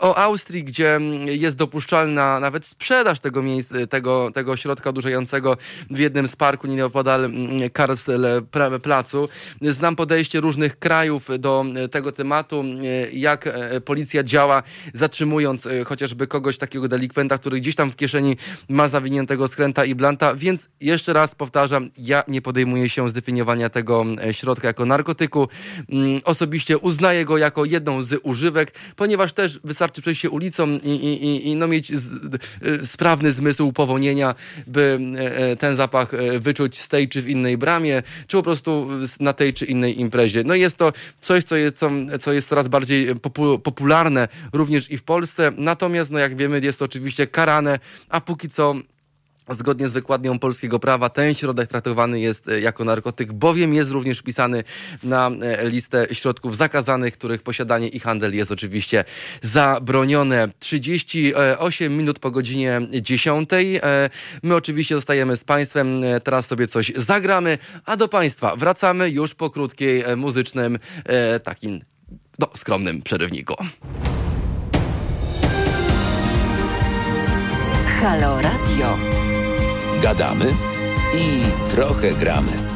o Austrii, gdzie jest dopuszczalny na nawet sprzedaż tego miejsca, tego, tego środka odurzającego w jednym z parku nieopodal mm, Karstel Placu. Znam podejście różnych krajów do tego tematu, jak e, policja działa, zatrzymując e, chociażby kogoś takiego delikwenta, który gdzieś tam w kieszeni ma zawiniętego skręta i blanta, więc jeszcze raz powtarzam, ja nie podejmuję się zdefiniowania tego e, środka jako narkotyku. Mm, osobiście uznaję go jako jedną z używek, ponieważ też wystarczy przejść się ulicą i, i, i no mieć e, sprawny zmysł powonienia, by e, e, ten zapach wyczuć z tej czy w innej bramie, czy po prostu na tej czy innej imprezie. No jest to coś, co jest, co jest coraz bardziej popularne również i w Polsce, natomiast no jak wiemy jest to oczywiście karane, a póki co Zgodnie z wykładnią polskiego prawa ten środek traktowany jest e, jako narkotyk, bowiem jest również wpisany na e, listę środków zakazanych, których posiadanie i handel jest oczywiście zabronione. 38 minut po godzinie 10. E, my oczywiście zostajemy z Państwem, teraz sobie coś zagramy, a do Państwa wracamy już po krótkiej muzycznym takim no, skromnym przerywniku. Halo Radio. Gadamy i trochę gramy.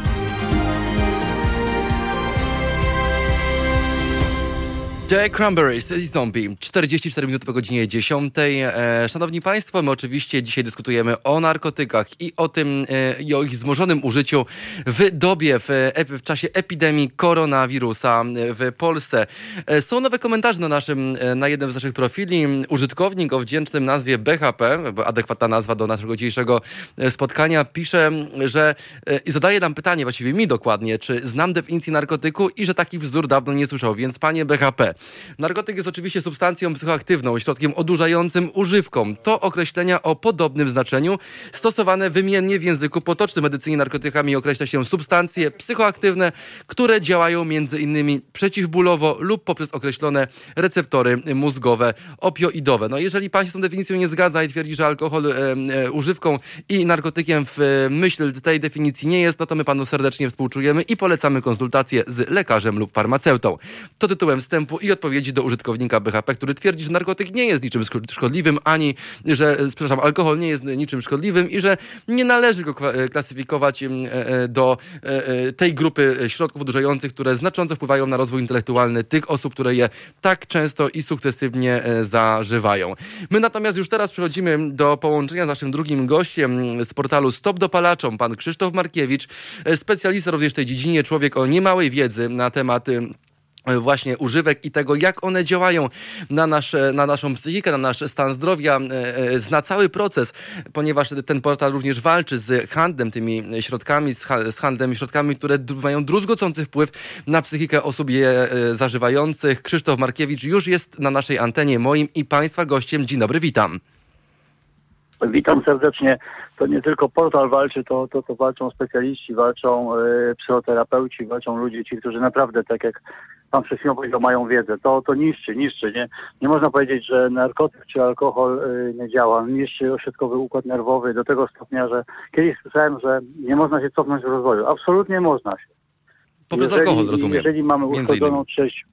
The Cranberries i Zombie. 44 minuty po godzinie 10. E, szanowni Państwo, my oczywiście dzisiaj dyskutujemy o narkotykach i o tym, e, i o ich wzmożonym użyciu w dobie, w, w czasie epidemii koronawirusa w Polsce. E, są nowe komentarze na naszym, na jednym z naszych profili. Użytkownik o wdzięcznym nazwie BHP, adekwatna nazwa do naszego dzisiejszego spotkania, pisze, że i zadaje nam pytanie, właściwie mi dokładnie, czy znam definicję narkotyku i że taki wzór dawno nie słyszał, więc panie BHP, Narkotyk jest oczywiście substancją psychoaktywną, środkiem odurzającym, używką. To określenia o podobnym znaczeniu stosowane wymiennie w języku potocznym medycynie narkotykami określa się substancje psychoaktywne, które działają innymi przeciwbólowo lub poprzez określone receptory mózgowe opioidowe. No jeżeli pan się z tą definicją nie zgadza i twierdzi, że alkohol e, e, używką i narkotykiem w e, myśl tej definicji nie jest, no to my panu serdecznie współczujemy i polecamy konsultację z lekarzem lub farmaceutą. To tytułem wstępu i i odpowiedzi do użytkownika BHP, który twierdzi, że narkotyk nie jest niczym szkodliwym, ani że, przepraszam, alkohol nie jest niczym szkodliwym i że nie należy go klasyfikować e, e, do e, tej grupy środków odurzających, które znacząco wpływają na rozwój intelektualny tych osób, które je tak często i sukcesywnie zażywają. My natomiast już teraz przechodzimy do połączenia z naszym drugim gościem z portalu Stop Dopalaczom, pan Krzysztof Markiewicz, specjalista również w tej dziedzinie, człowiek o niemałej wiedzy na temat właśnie używek i tego, jak one działają na, nasze, na naszą psychikę, na nasz stan zdrowia, zna cały proces, ponieważ ten portal również walczy z handlem tymi środkami, z handlem środkami, które mają druzgocący wpływ na psychikę osób je zażywających. Krzysztof Markiewicz już jest na naszej antenie, moim i Państwa gościem. Dzień dobry, witam. Witam serdecznie. To nie tylko portal walczy, to, to, to walczą specjaliści, walczą y, psychoterapeuci, walczą ludzie, ci, którzy naprawdę, tak jak pan przed chwilą powiedział, mają wiedzę. To, to niszczy, niszczy. Nie, nie można powiedzieć, że narkotyk czy alkohol y, nie działa. Niszczy ośrodkowy układ nerwowy do tego stopnia, że kiedyś słyszałem, że nie można się cofnąć w rozwoju. Absolutnie można się. Poprzez jeżeli, alkohol, rozumiem. Jeżeli mamy uszkodzoną część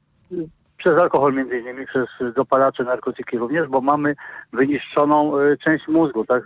przez alkohol między innymi, przez dopalacze, narkotyki również, bo mamy wyniszczoną y, część mózgu, tak?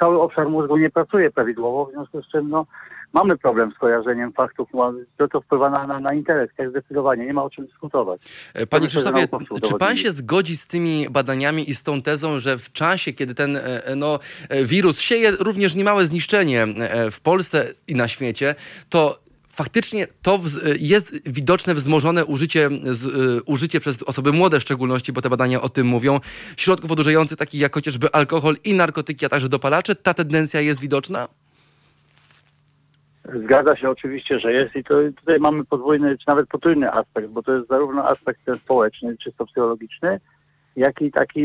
Cały obszar mózgu nie pracuje prawidłowo, w związku z czym no, mamy problem z kojarzeniem faktów, to, to wpływa na, na, na intelekt, tak zdecydowanie, nie ma o czym dyskutować. E, panie Krzysztofie, czy pan się zgodzi z tymi badaniami i z tą tezą, że w czasie, kiedy ten e, e, no, wirus sieje również niemałe zniszczenie w Polsce i na świecie, to faktycznie to jest widoczne wzmożone użycie, y, użycie przez osoby młode w szczególności, bo te badania o tym mówią, środków odurzających takich jak chociażby alkohol i narkotyki, a także dopalacze. Ta tendencja jest widoczna? Zgadza się oczywiście, że jest i to, tutaj mamy podwójny, czy nawet potrójny aspekt, bo to jest zarówno aspekt ten społeczny, czysto psychologiczny, jak i taki,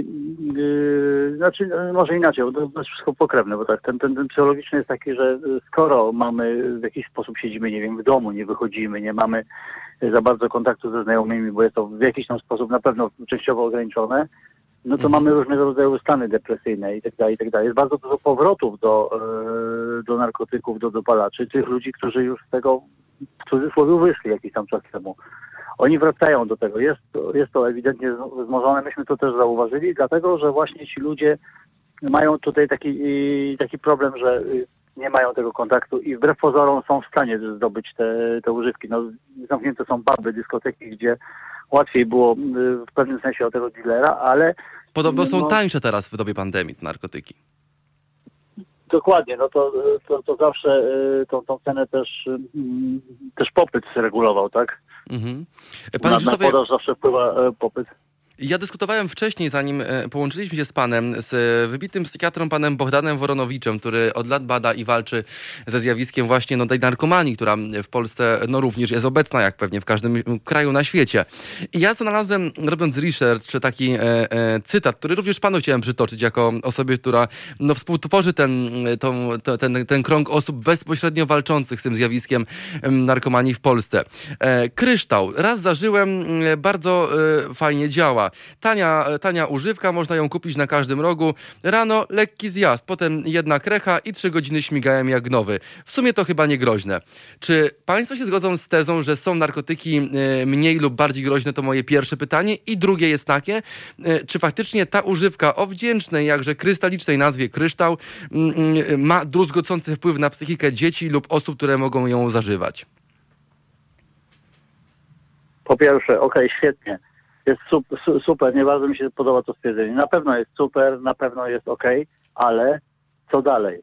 yy, znaczy no, może inaczej, bo to jest wszystko pokrewne, bo tak, ten, ten, ten psychologiczny jest taki, że skoro mamy w jakiś sposób siedzimy, nie wiem, w domu, nie wychodzimy, nie mamy za bardzo kontaktu ze znajomymi, bo jest to w jakiś tam sposób na pewno częściowo ograniczone, no to mhm. mamy różnego rodzaju stany depresyjne i tak dalej, i tak dalej. Jest bardzo dużo powrotów do, yy, do narkotyków, do dopalaczy, tych ludzi, którzy już z tego w cudzysłowie wyszli jakiś tam czas temu oni wracają do tego. Jest, jest to ewidentnie wzmożone. Myśmy to też zauważyli, dlatego że właśnie ci ludzie mają tutaj taki, taki problem, że nie mają tego kontaktu i wbrew pozorom są w stanie zdobyć te, te używki. No, zamknięte są puby, dyskoteki, gdzie łatwiej było w pewnym sensie o tego dealera, ale... Podobno są no, tańsze teraz w dobie pandemii narkotyki. Dokładnie, no to, to, to zawsze y, tą, tą cenę też, mm, też popyt regulował, tak? Mhm. Panie na, na podaż zawsze wpływa e, popyt. Ja dyskutowałem wcześniej, zanim e, połączyliśmy się z panem, z wybitym psychiatrą panem Bohdanem Woronowiczem, który od lat bada i walczy ze zjawiskiem właśnie no, tej narkomanii, która w Polsce no, również jest obecna, jak pewnie w każdym kraju na świecie. I ja znalazłem, robiąc research, taki e, e, cytat, który również panu chciałem przytoczyć, jako osobie, która no, współtworzy ten, tą, to, ten, ten krąg osób bezpośrednio walczących z tym zjawiskiem narkomanii w Polsce. E, kryształ. Raz zażyłem, bardzo e, fajnie działa. Tania, tania używka, można ją kupić na każdym rogu. Rano lekki zjazd, potem jedna krecha i trzy godziny śmigałem jak nowy. W sumie to chyba nie groźne. Czy Państwo się zgodzą z tezą, że są narkotyki e, mniej lub bardziej groźne? To moje pierwsze pytanie. I drugie jest takie, e, czy faktycznie ta używka o wdzięcznej, jakże krystalicznej nazwie kryształ mm, mm, ma druzgocący wpływ na psychikę dzieci lub osób, które mogą ją zażywać? Po pierwsze, okej, okay, świetnie jest super, super, nie bardzo mi się podoba to stwierdzenie. Na pewno jest super, na pewno jest ok, ale co dalej?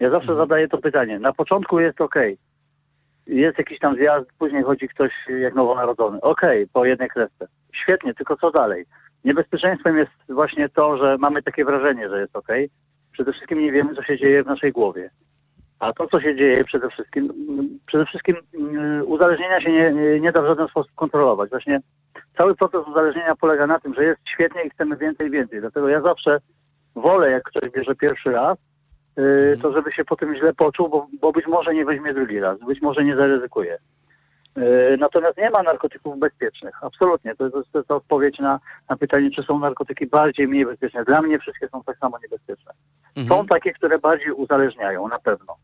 Ja zawsze mhm. zadaję to pytanie. Na początku jest ok. Jest jakiś tam zjazd, później chodzi ktoś jak nowonarodzony. Ok, po jednej kresce. Świetnie, tylko co dalej? Niebezpieczeństwem jest właśnie to, że mamy takie wrażenie, że jest ok. Przede wszystkim nie wiemy, co się dzieje w naszej głowie. A to, co się dzieje przede wszystkim, przede wszystkim mm, uzależnienia się nie, nie da w żaden sposób kontrolować. Właśnie cały proces uzależnienia polega na tym, że jest świetnie i chcemy więcej i więcej. Dlatego ja zawsze wolę, jak ktoś bierze pierwszy raz, yy, to żeby się po tym źle poczuł, bo, bo być może nie weźmie drugi raz, być może nie zaryzykuje. Yy, natomiast nie ma narkotyków bezpiecznych. Absolutnie. To jest, to jest odpowiedź na, na pytanie, czy są narkotyki bardziej, mniej bezpieczne. Dla mnie wszystkie są tak samo niebezpieczne. Mhm. Są takie, które bardziej uzależniają, na pewno.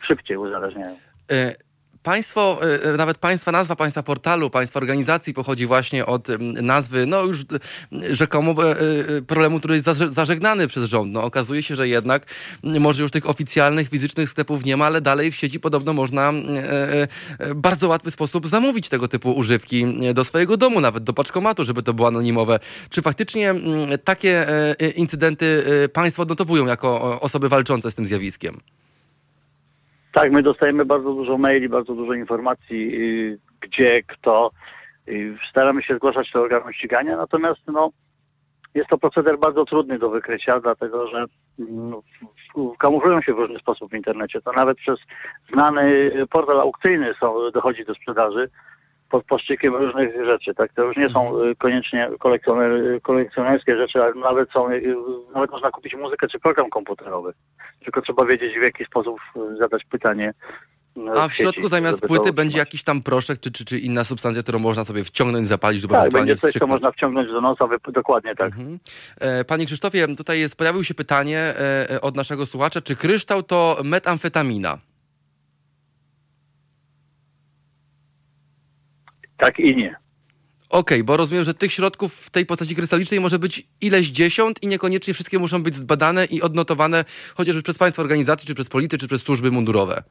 Szybciej uzależniają. E, Państwo, e, nawet państwa nazwa państwa portalu, państwa organizacji pochodzi właśnie od nazwy, no już rzekomo e, problemu, który jest zażegnany przez rząd. No, okazuje się, że jednak może już tych oficjalnych, fizycznych sklepów nie ma, ale dalej w sieci podobno można w bardzo łatwy sposób zamówić tego typu używki do swojego domu, nawet do paczkomatu, żeby to było anonimowe. Czy faktycznie takie incydenty państwo odnotowują jako osoby walczące z tym zjawiskiem? Tak, my dostajemy bardzo dużo maili, bardzo dużo informacji, y, gdzie, kto, i staramy się zgłaszać do organów ścigania, natomiast no, jest to proceder bardzo trudny do wykrycia, dlatego że no, kamuflują się w różny sposób w internecie. To nawet przez znany portal aukcyjny są, dochodzi do sprzedaży pod płaszczykiem różnych rzeczy. Tak? To już nie są y, koniecznie kolekcjoner, kolekcjonerskie rzeczy, ale nawet są, y, nawet można kupić muzykę czy program komputerowy. Tylko trzeba wiedzieć w jaki sposób y, zadać pytanie. A w środku zamiast płyty będzie jakiś tam proszek czy, czy, czy inna substancja, którą można sobie wciągnąć, zapalić, żeby Tak, będzie coś, co można wciągnąć do nosa, dokładnie tak. Mhm. E, panie Krzysztofie, tutaj jest, pojawiło się pytanie e, od naszego słuchacza, czy kryształ to metamfetamina? Tak i nie. Okej, okay, bo rozumiem, że tych środków w tej postaci krystalicznej może być ileś dziesiąt i niekoniecznie wszystkie muszą być zbadane i odnotowane chociażby przez państwa organizacje, czy przez politykę, czy przez służby mundurowe.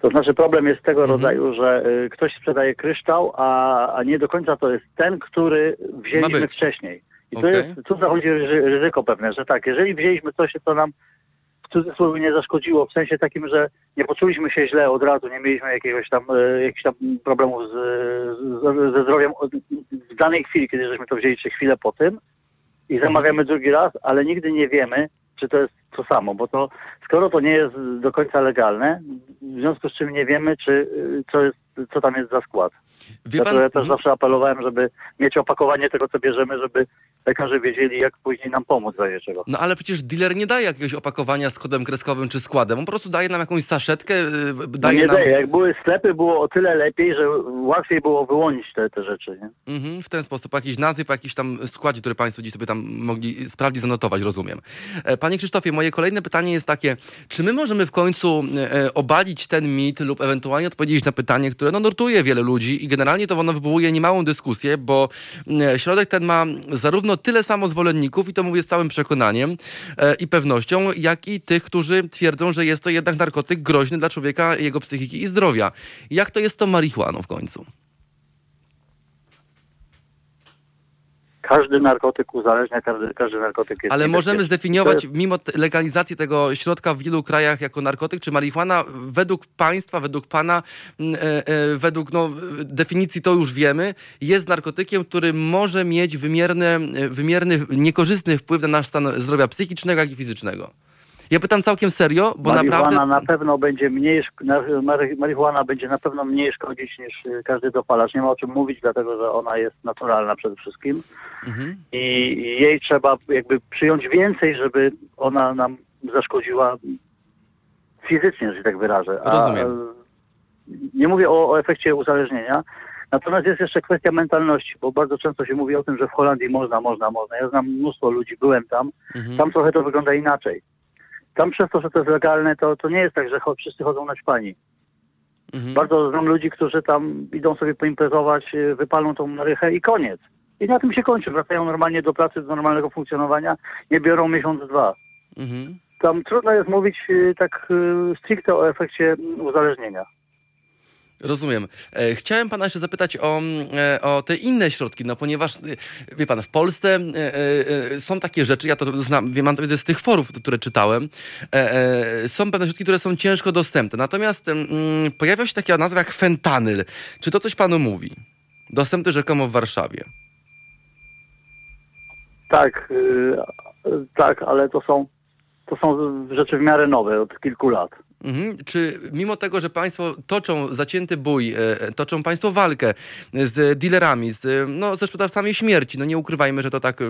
To znaczy problem jest tego mhm. rodzaju, że y, ktoś sprzedaje kryształ, a, a nie do końca to jest ten, który wzięliśmy wcześniej. I okay. to jest, tu zachodzi ryzyko pewne, że tak, jeżeli wzięliśmy coś, co nam w cudzysłowie nie zaszkodziło, w sensie takim, że nie poczuliśmy się źle od razu, nie mieliśmy jakiegoś tam, e, jakichś tam problemów z, z, ze zdrowiem w danej chwili, kiedy żeśmy to wzięli, czy chwilę po tym i zamawiamy drugi raz, ale nigdy nie wiemy, czy to jest to samo, bo to skoro to nie jest do końca legalne, w związku z czym nie wiemy, czy co, jest, co tam jest za skład. Wie pan... Ja też zawsze apelowałem, żeby mieć opakowanie tego, co bierzemy, żeby lekarze wiedzieli, jak później nam pomóc razie czego. No ale przecież dealer nie daje jakiegoś opakowania z kodem kreskowym czy składem. On po prostu daje nam jakąś saszetkę, y, daje no nie nam... daje. Jak były sklepy, było o tyle lepiej, że łatwiej było wyłonić te, te rzeczy. Nie? Mhm, w ten sposób. Jakiś nazwy, jakiś tam składzie, który Państwo dziś sobie tam mogli sprawdzić, zanotować, rozumiem. E, panie Krzysztofie, moje kolejne pytanie jest takie, czy my możemy w końcu e, e, obalić ten mit lub ewentualnie odpowiedzieć na pytanie, które no, nurtuje wiele ludzi i generalnie to ono wywołuje niemałą dyskusję, bo środek ten ma zarówno tyle samo zwolenników, i to mówię z całym przekonaniem e, i pewnością, jak i tych, którzy twierdzą, że jest to jednak narkotyk groźny dla człowieka, jego psychiki i zdrowia. Jak to jest tą marihuaną w końcu? Każdy narkotyk uzależnia, każdy, każdy narkotyk jest Ale możemy zdefiniować, mimo legalizacji tego środka w wielu krajach jako narkotyk, czy marihuana według państwa, według pana, mm, e, e, według no, definicji to już wiemy, jest narkotykiem, który może mieć wymierny, wymierny, niekorzystny wpływ na nasz stan zdrowia psychicznego, jak i fizycznego. Ja pytam całkiem serio, bo marihuana naprawdę... na pewno będzie mniej, marihuana będzie na pewno mniej szkodzić niż y, każdy dopalacz. Nie ma o czym mówić, dlatego że ona jest naturalna przede wszystkim. Mhm. I jej trzeba jakby przyjąć więcej, żeby ona nam zaszkodziła fizycznie, że tak wyrażę. A Rozumiem. Nie mówię o, o efekcie uzależnienia, Natomiast jest jeszcze kwestia mentalności, bo bardzo często się mówi o tym, że w Holandii można, można, można. Ja znam mnóstwo ludzi, byłem tam. Mhm. Tam trochę to wygląda inaczej. Tam przez to, że to jest legalne, to, to nie jest tak, że wszyscy chodzą na śpani. Mhm. Bardzo znam ludzi, którzy tam idą sobie poimprezować, y, wypalą tą marychę i koniec. I na tym się kończy. Wracają normalnie do pracy, do normalnego funkcjonowania. Nie biorą miesiąc, dwa. Mhm. Tam trudno jest mówić y, tak y, stricte o efekcie uzależnienia. Rozumiem. E, chciałem pana jeszcze zapytać o, mm, e, o te inne środki, no ponieważ, e, wie pan, w Polsce są takie rzeczy, ja to znam, mam to z tych forów, które czytałem, są pewne środki, które są ciężko dostępne. Natomiast mm, pojawia się taka nazwa jak fentanyl. Czy to coś panu mówi? Dostępny rzekomo w Warszawie. Tak, tak, ale to są, to są rzeczy w miarę nowe, od kilku lat. Mhm. Czy mimo tego, że państwo toczą zacięty bój, e, toczą państwo walkę z dealerami, z, no, ze sprzedawcami śmierci, no nie ukrywajmy, że to tak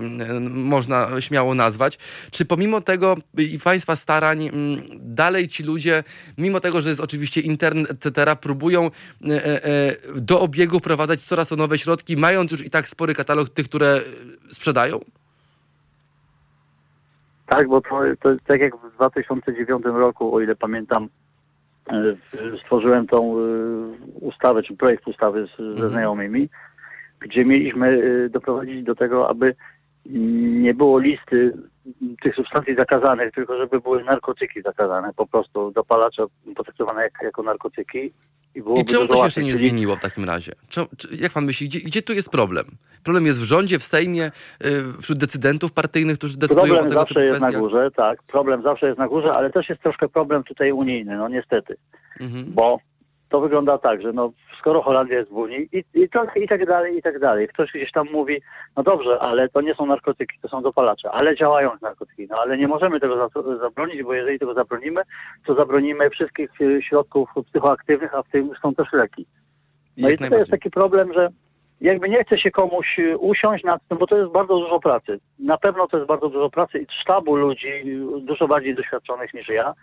można śmiało nazwać, czy pomimo tego i państwa starań dalej ci ludzie, mimo tego, że jest oczywiście internet, etc., próbują e, e, do obiegu wprowadzać coraz to nowe środki, mając już i tak spory katalog tych, które sprzedają? Tak, bo to, to tak jak w 2009 roku, o ile pamiętam, e, stworzyłem tą e, ustawę, czy projekt ustawy z, ze mhm. znajomymi, gdzie mieliśmy e, doprowadzić do tego, aby nie było listy tych substancji zakazanych, tylko żeby były narkotyki zakazane, po prostu dopalacze potraktowane jak, jako narkotyki. I, I czemu to się jeszcze nie czyli... zmieniło w takim razie? Czy, czy, jak pan myśli, gdzie, gdzie tu jest problem? Problem jest w rządzie, w Sejmie, y, wśród decydentów partyjnych, którzy decydują problem o tego zawsze jest kwestiach? na górze, tak. Problem zawsze jest na górze, ale też jest troszkę problem tutaj unijny, no niestety. Mhm. Bo to wygląda tak, że no, skoro Holandia jest w Unii i, i, to, i tak dalej, i tak dalej. Ktoś gdzieś tam mówi, no dobrze, ale to nie są narkotyki, to są dopalacze, ale działają narkotyki. No ale nie możemy tego za, zabronić, bo jeżeli tego zabronimy, to zabronimy wszystkich e, środków psychoaktywnych, a w tym są też leki. No Jak i to jest taki problem, że jakby nie chce się komuś y, usiąść nad tym, bo to jest bardzo dużo pracy. Na pewno to jest bardzo dużo pracy i sztabu ludzi, y, dużo bardziej doświadczonych niż ja,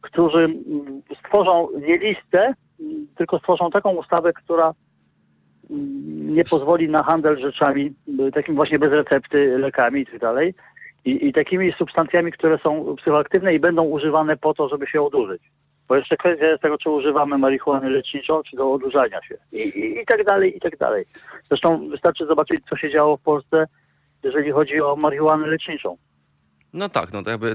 którzy mm, stworzą nie listę, tylko stworzą taką ustawę, która mm, nie pozwoli na handel rzeczami, y, takim właśnie bez recepty, lekami i tak. I, I takimi substancjami, które są psychoaktywne i będą używane po to, żeby się odurzyć. Bo jeszcze kwestia jest tego, czy używamy marihuany leczniczą, czy do odurzania się. I, i, I tak dalej, i tak dalej. Zresztą wystarczy zobaczyć, co się działo w Polsce, jeżeli chodzi o marihuanę leczniczą. No tak, no to jakby e,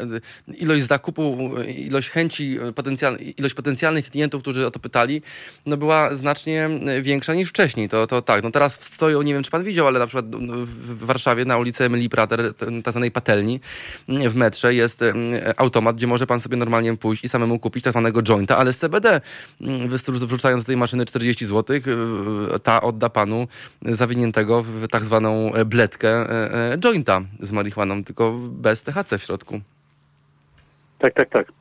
e, ilość zakupu, ilość chęci, potencjal, ilość potencjalnych klientów, którzy o to pytali, no była znacznie większa niż wcześniej. To, to tak, no teraz stoją, nie wiem czy pan widział, ale na przykład no, w Warszawie na ulicy Emilii Prater, tak zwanej patelni, w metrze jest automat, gdzie może pan sobie normalnie pójść i samemu kupić tak zwanego jointa, ale z CBD, wrzucając do tej maszyny 40 zł, ta odda panu zawiniętego w tak zwaną bledkę e, jointa z marihuaną, tylko bez THC w środku. Tak, tak, tak.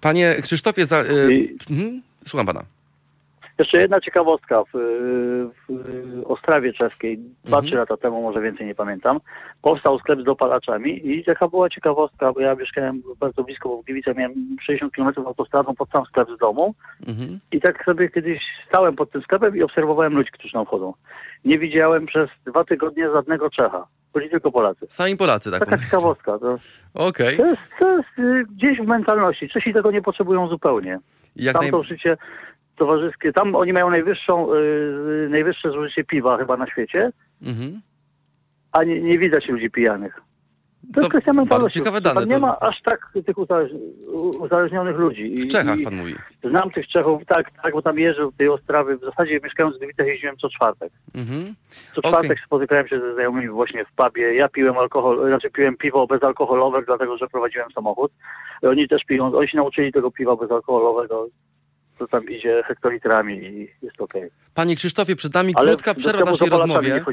Panie Krzysztofie, za, y, I... mhm, słucham pana. Jeszcze jedna ciekawostka. W, w Ostrawie Czeskiej, dwa, trzy lata temu, może więcej nie pamiętam, powstał sklep z dopalaczami i taka była ciekawostka, bo ja mieszkałem bardzo blisko, bo w Gliwicach miałem 60 km autostradą pod sam sklep z domu Mhm. i tak sobie kiedyś stałem pod tym sklepem i obserwowałem ludzi, którzy tam wchodzą. Nie widziałem przez dwa tygodnie żadnego Czecha. Byli tylko Polacy. Sami Polacy, tak. Taka ciekawostka. To, Okej. to, jest, to jest y, gdzieś w mentalności. Czesi tego nie potrzebują zupełnie. Jak Tam naj... to życie towarzyskie, tam oni mają najwyższą, y, najwyższe zużycie piwa chyba na świecie, Mhm. a nie, nie widać ludzi pijanych. To, To jest kwestia mentalności. ciekawe Tam dane, Nie to- ma aż tak tych uzależnionych ludzi. I, W Czechach pan mówi. Znam tych Czechów, tak, tak, bo tam jeżdżę w tej Ostrawy. W zasadzie mieszkając w Gliwicach jeździłem co czwartek. Mhm. Co Okej. czwartek spotykałem się ze znajomymi właśnie w pubie. Ja piłem alkohol, znaczy piłem piwo bezalkoholowe, dlatego że prowadziłem samochód. Oni też piją, oni się nauczyli tego piwa bezalkoholowego. To tam idzie hektolitrami i jest okej. Panie Krzysztofie, przed nami Ale krótka przerwa naszej z rozmowie.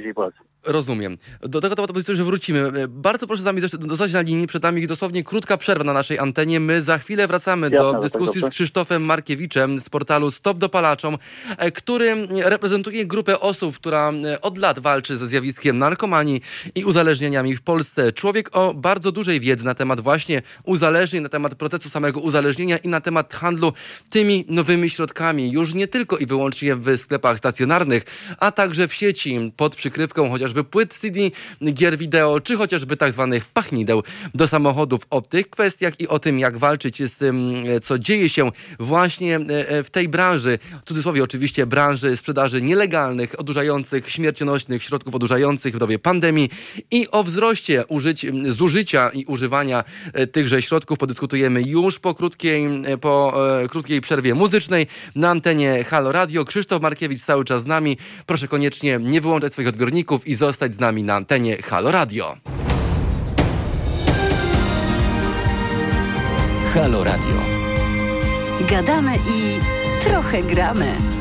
Rozumiem. Do tego tematu że wrócimy. Bardzo proszę z nami zostać na linii. Przed nami dosłownie krótka przerwa na naszej antenie. My za chwilę wracamy Jasne, do że tak, dyskusji z dobrze. Krzysztofem Markiewiczem z portalu Stop Dopalaczom, e, który reprezentuje grupę osób, która e, od lat walczy ze zjawiskiem narkomanii i uzależnieniami w Polsce. Człowiek o bardzo dużej wiedzy na temat właśnie uzależnień, na temat procesu samego uzależnienia i na temat handlu tymi nowymi środkami. Już nie tylko i wyłącznie w sklepach stacjonarnych, a także w sieci pod przykrywką chociażby płyt CD, gier wideo, czy chociażby tak zwanych pachnideł do samochodów. O tych kwestiach i o tym, jak walczyć z tym, co dzieje się właśnie e, e, w tej branży, w cudzysłowie oczywiście branży sprzedaży nielegalnych, odurzających, śmiercionośnych środków odurzających w dobie pandemii i o wzroście użyć, zużycia i używania e, tychże środków podyskutujemy już po krótkiej, po krótkiej przerwie muzycznej na antenie Halo Radio. Krzysztof Markiewicz cały czas z nami. Proszę koniecznie nie wyłączać swoich odbiorników i zostać z nami na antenie Halo Radio. Halo Radio. Gadamy i trochę gramy.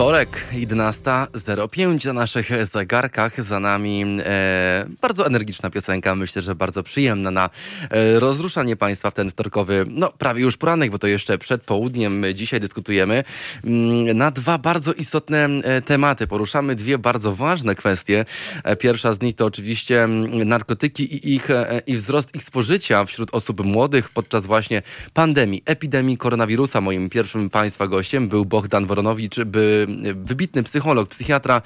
Wtorek, 11.05 na naszych zegarkach. Za nami e, bardzo energiczna piosenka, myślę, że bardzo przyjemna na e, rozruszanie Państwa w ten wtorkowy, no prawie już poranek, bo to jeszcze przed południem dzisiaj dyskutujemy mm, na dwa bardzo istotne e, tematy. Poruszamy dwie bardzo ważne kwestie. E, pierwsza z nich to oczywiście mm, narkotyki i, ich, e, i wzrost ich spożycia wśród osób młodych podczas właśnie pandemii, epidemii koronawirusa. Moim pierwszym Państwa gościem był Bohdan Woronowicz, by wybitny psycholog, psychiatra,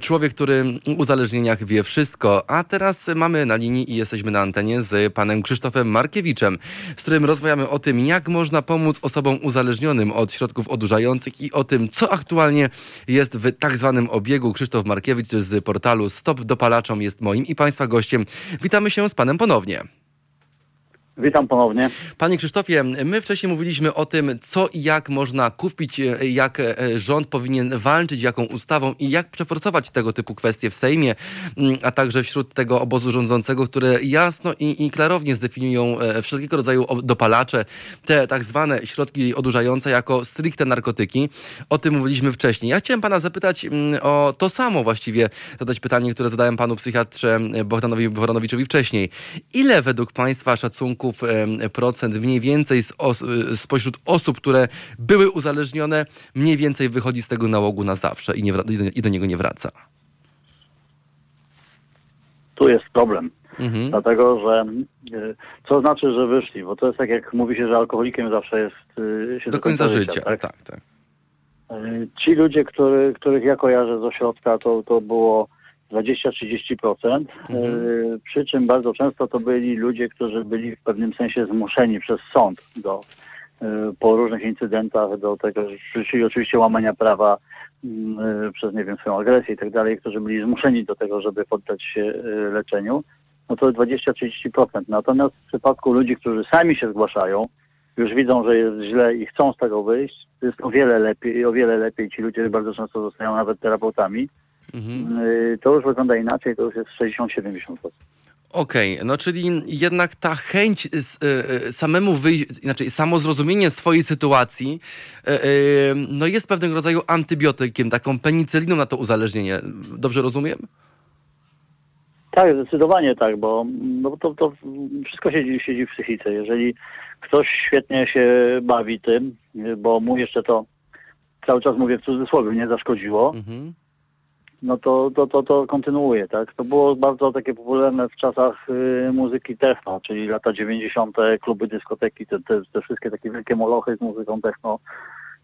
człowiek, który o uzależnieniach wie wszystko. A teraz mamy na linii i jesteśmy na antenie z panem Krzysztofem Markiewiczem, z którym rozmawiamy o tym, jak można pomóc osobom uzależnionym od środków odurzających i o tym, co aktualnie jest w tak zwanym obiegu. Krzysztof Markiewicz z portalu Stop Dopalaczom jest moim i państwa gościem. Witamy się z panem ponownie. Witam ponownie. Panie Krzysztofie, my wcześniej mówiliśmy o tym, co i jak można kupić, e, jak e, rząd powinien walczyć, jaką ustawą i jak przeforsować tego typu kwestie w Sejmie, mm, a także wśród tego obozu rządzącego, które jasno i, i klarownie zdefiniują e, wszelkiego rodzaju dopalacze, te tak zwane środki odurzające jako stricte narkotyki. O tym mówiliśmy wcześniej. Ja chciałem pana zapytać mm, o to samo właściwie, zadać pytanie, które zadałem panu psychiatrze Bohdanowi Woronowiczowi wcześniej. Ile według państwa szacunku 12,5% mniej więcej z os spośród osób, które były uzależnione, mniej więcej wychodzi z tego nałogu na zawsze i, nie, i do niego nie wraca. Tu jest problem. Mhm. Dlatego, że e, co znaczy, że wyszli? Bo to jest tak, jak mówi się, że alkoholikiem zawsze jest e, się do, do końca, końca, życia. życia tak? tak, tak. E, ci ludzie, który, których ja kojarzę z ośrodka, to, to było 20-30%. y, Przy czym bardzo często to byli ludzie, którzy byli w pewnym sensie zmuszeni przez sąd do y, po różnych incydentach do tego, czyli oczywiście łamania prawa y, przez, nie wiem, swoją agresję i tak dalej, którzy byli zmuszeni do tego, żeby poddać się leczeniu, no to 20-30%. Natomiast w przypadku ludzi, którzy sami się zgłaszają, już widzą, że jest źle i chcą z tego wyjść, to jest o wiele lepiej, o wiele lepiej. Ci ludzie bardzo często zostają nawet terapeutami. Mhm. Y, To już wygląda inaczej, to już jest 60-70%. Okej, no czyli jednak ta chęć y, y, samemu wyjść, inaczej samo zrozumienie swojej sytuacji, no jest pewnego rodzaju antybiotykiem, taką penicyliną na to uzależnienie. Dobrze rozumiem? Tak, zdecydowanie tak, bo no to, to wszystko siedzi, siedzi w psychice. Jeżeli ktoś świetnie się bawi tym, bo mu jeszcze to cały czas mówię w cudzysłowie, nie zaszkodziło, Mhm. No to, to, to, to kontynuuje, tak? To było bardzo takie popularne w czasach y, muzyki techno, czyli lata 90., kluby, dyskoteki, te, te, te wszystkie takie wielkie molochy z muzyką techno.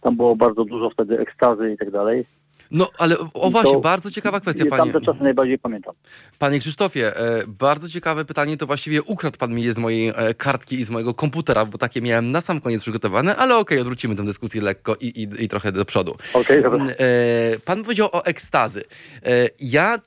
Tam było bardzo dużo wtedy ekstazy i tak dalej. No ale o właśnie, to- bardzo ciekawa kwestia, panie. tamte czasy najbardziej pamiętam. Panie Krzysztofie, e, bardzo ciekawe pytanie, to właściwie ukradł pan mi je z mojej e, kartki i z mojego komputera, bo takie miałem na sam koniec przygotowane, ale okej, odwrócimy tę dyskusję lekko i, i, i trochę do przodu. Okej, dobra. Mm, e, Pan powiedział o ekstazy. Ja,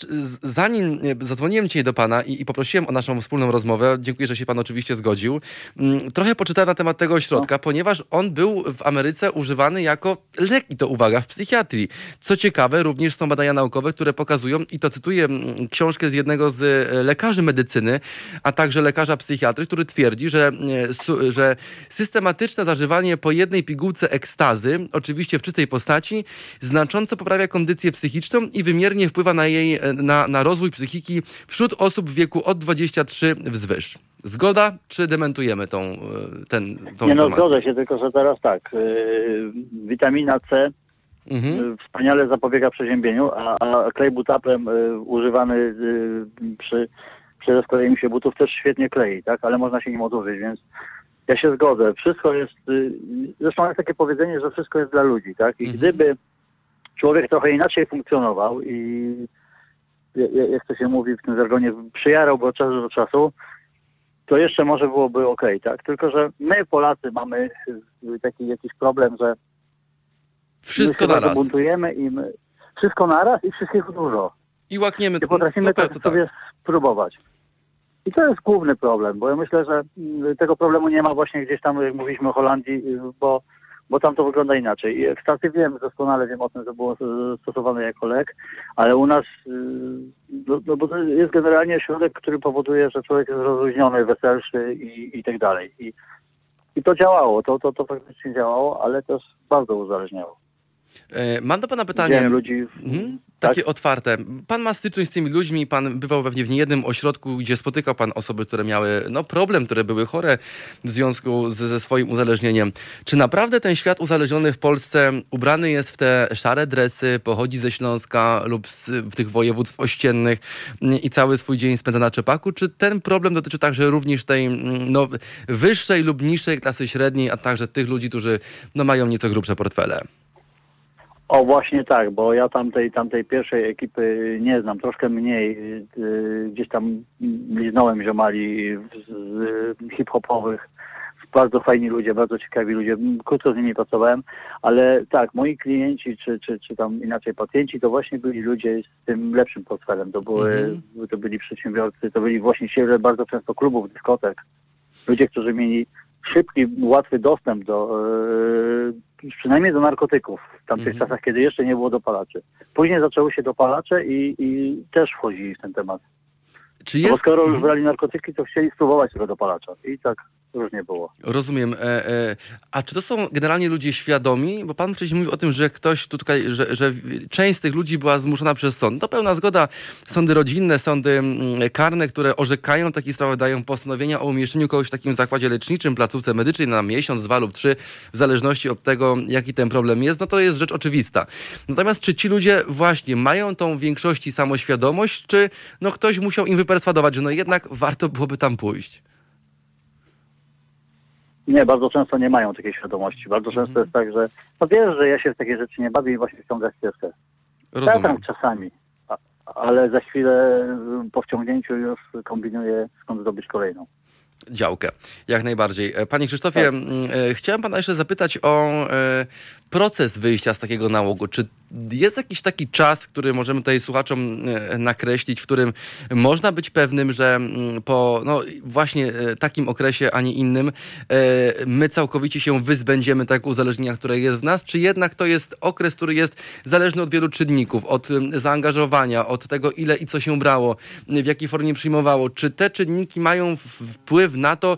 zanim zadzwoniłem dzisiaj do pana i, i poprosiłem o naszą wspólną rozmowę, dziękuję, że się pan oczywiście zgodził, mm, trochę poczytałem na temat tego ośrodka, ponieważ on był w Ameryce używany jako lek, i to uwaga, w psychiatrii. Co ciekawe, również są badania naukowe, które pokazują, i to cytuję mm, książkę z jednego z e, lekarzy medycyny, a także lekarza psychiatry, który twierdzi, że, su- że systematyczne zażywanie po jednej pigułce ekstazy, oczywiście w czystej postaci, znacząco poprawia kondycję psychiczną i wymiernie wpływa na jej, e, na, na rozwój psychiki wśród osób w wieku od 23 wzwyż. Zgoda, czy dementujemy tą, e, ten, tą Nie no, informację? zgodzę się, tylko że teraz tak. Yy, witamina C Mhm. yy, wspaniale zapobiega przeziębieniu, a, a klej butaprem yy, używany yy, przy, przy rozklejeniu się butów też świetnie klei, tak? Ale można się nim odurzyć, więc ja się zgodzę. Wszystko jest, yy, zresztą jest takie powiedzenie, że wszystko jest dla ludzi, tak? I Mhm. gdyby człowiek trochę inaczej funkcjonował i ja- ja- jak to się mówi w tym żargonie, przyjarałby od czasu do czasu, to jeszcze może byłoby ok, tak? Tylko, że my Polacy mamy y, taki jakiś problem, że Wszystko my naraz. buntujemy i my wszystko naraz i wszystkiego dużo. I łakniemy Nie potrafimy to, tak to, sobie spróbować. I to jest główny problem, bo ja myślę, że mm, tego problemu nie ma właśnie gdzieś tam, jak mówiliśmy o Holandii, y, bo, bo tam to wygląda inaczej. I ekstazy wiem, doskonale wiem o tym, że było y, stosowane jako lek, ale u nas, y, no, no bo to jest generalnie środek, który powoduje, że człowiek jest rozluźniony, weselszy i, i tak dalej. I, I to działało, to, to, to faktycznie działało, ale też bardzo uzależniało. E, Mam do pana pytanie. Widziałem ludzi... Mhm. Tak? Takie otwarte. Pan ma styczność z tymi ludźmi, pan bywał pewnie w niejednym ośrodku, gdzie spotykał pan osoby, które miały no, problem, które były chore w związku z, ze swoim uzależnieniem. Czy naprawdę ten świat uzależniony w Polsce ubrany jest w te szare dresy, pochodzi ze Śląska lub z w tych województw ościennych i cały swój dzień spędza na czepaku? Czy ten problem dotyczy także również tej mm, no, wyższej lub niższej klasy średniej, a także tych ludzi, którzy no, mają nieco grubsze portfele? O właśnie tak, bo ja tamtej, tamtej pierwszej ekipy nie znam, troszkę mniej. Yy, Gdzieś tam liznąłem ziomali z, hip-hopowych. Bardzo fajni ludzie, bardzo ciekawi ludzie. Krótko z nimi pracowałem, ale tak, moi klienci, czy, czy, czy tam inaczej pacjenci, to właśnie byli ludzie z tym lepszym portfelem. To, były, Mhm. to byli przedsiębiorcy, to byli właściciele bardzo często klubów, dyskotek. Ludzie, którzy mieli szybki, łatwy dostęp do, e, przynajmniej do narkotyków w tamtych Mhm. czasach, kiedy jeszcze nie było dopalaczy. Później zaczęły się dopalacze i, i też wchodzili w ten temat. Czy No bo jest... skoro już Mhm. brali narkotyki, to chcieli spróbować tego dopalacza. I tak różnie było. Rozumiem. E, e, a czy to są generalnie ludzie świadomi? Bo pan wcześniej mówił o tym, że ktoś tu tutaj, że, że część z tych ludzi była zmuszona przez sąd. To pełna zgoda. Sądy rodzinne, sądy mm, karne, które orzekają w takich sprawach, dają postanowienia o umieszczeniu kogoś w takim zakładzie leczniczym, placówce medycznej na miesiąc, dwa lub trzy, w zależności od tego, jaki ten problem jest, no to jest rzecz oczywista. Natomiast czy ci ludzie właśnie mają tą większości samoświadomość, czy no ktoś musiał im wyperswadować, że no jednak warto byłoby tam pójść? Nie, bardzo często nie mają takiej świadomości. Bardzo Mhm. często jest tak, że no wiesz, że ja się w takie rzeczy nie bawię i właśnie wciągać ścieżkę. Ja Rozumiem. tam czasami, a, ale za chwilę po wciągnięciu już kombinuję skąd zdobyć kolejną. działkę. Jak najbardziej. E, Panie Krzysztofie, Tak. e, chciałem pana jeszcze zapytać o e, proces wyjścia z takiego nałogu. Czy jest jakiś taki czas, który możemy tutaj słuchaczom e, nakreślić, w którym można być pewnym, że mm, po no, właśnie e, takim okresie, a nie innym, e, my całkowicie się wyzbędziemy tak uzależnienia, które jest w nas, czy jednak to jest okres, który jest zależny od wielu czynników, od zaangażowania, od tego, ile i co się brało, w jakiej formie przyjmowało. Czy te czynniki mają wpływ na to,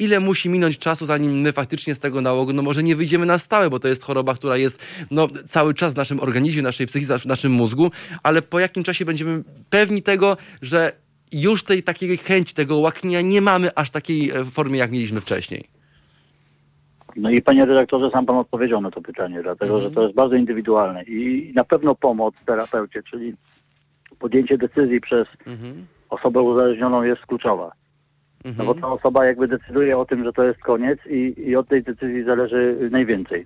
ile musi minąć czasu, zanim my faktycznie z tego nałogu, no może nie wyjdziemy na stałe, bo to jest choroba, która jest no, cały czas w naszym organizmie, w naszej psychice, w naszym mózgu, ale po jakim czasie będziemy pewni tego, że już tej takiej chęci, tego łaknienia nie mamy aż takiej e, formie, jak mieliśmy wcześniej. No i panie redaktorze, sam pan odpowiedział na to pytanie, dlatego Mhm. że to jest bardzo indywidualne i na pewno pomoc terapeucie, czyli podjęcie decyzji przez Mhm. osobę uzależnioną jest kluczowa. No Mhm. bo ta osoba jakby decyduje o tym, że to jest koniec i, i od tej decyzji zależy najwięcej.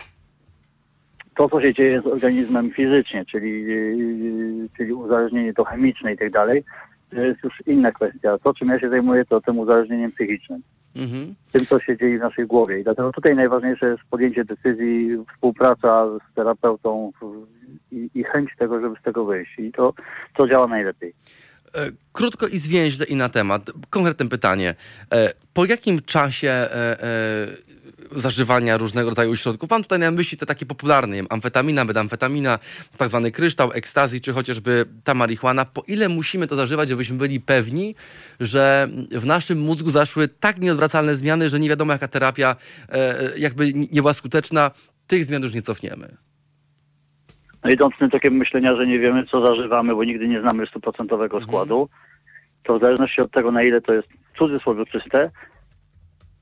To, co się dzieje z organizmem fizycznie, czyli, yy, czyli uzależnienie to chemiczne i tak dalej, to jest już inna kwestia. To, czym ja się zajmuję, to tym uzależnieniem psychicznym. Mhm. Tym, co się dzieje w naszej głowie. I dlatego tutaj najważniejsze jest podjęcie decyzji, współpraca z terapeutą i, i chęć tego, żeby z tego wyjść. I to, to działa najlepiej. E, Krótko i zwięźle i na temat. Konkretne pytanie. E, Po jakim czasie e, zażywania różnego rodzaju środków? Mam tutaj na myśli te takie popularne, amfetamina, metamfetamina, tak zwany kryształ, ekstazji, czy chociażby ta marihuana. Po ile musimy to zażywać, żebyśmy byli pewni, że w naszym mózgu zaszły tak nieodwracalne zmiany, że nie wiadomo jaka terapia jakby nie była skuteczna, tych zmian już nie cofniemy. No idąc tym tokiem myślenia, że nie wiemy, co zażywamy, bo nigdy nie znamy stuprocentowego składu, to w zależności od tego, na ile to jest w cudzysłowie czyste,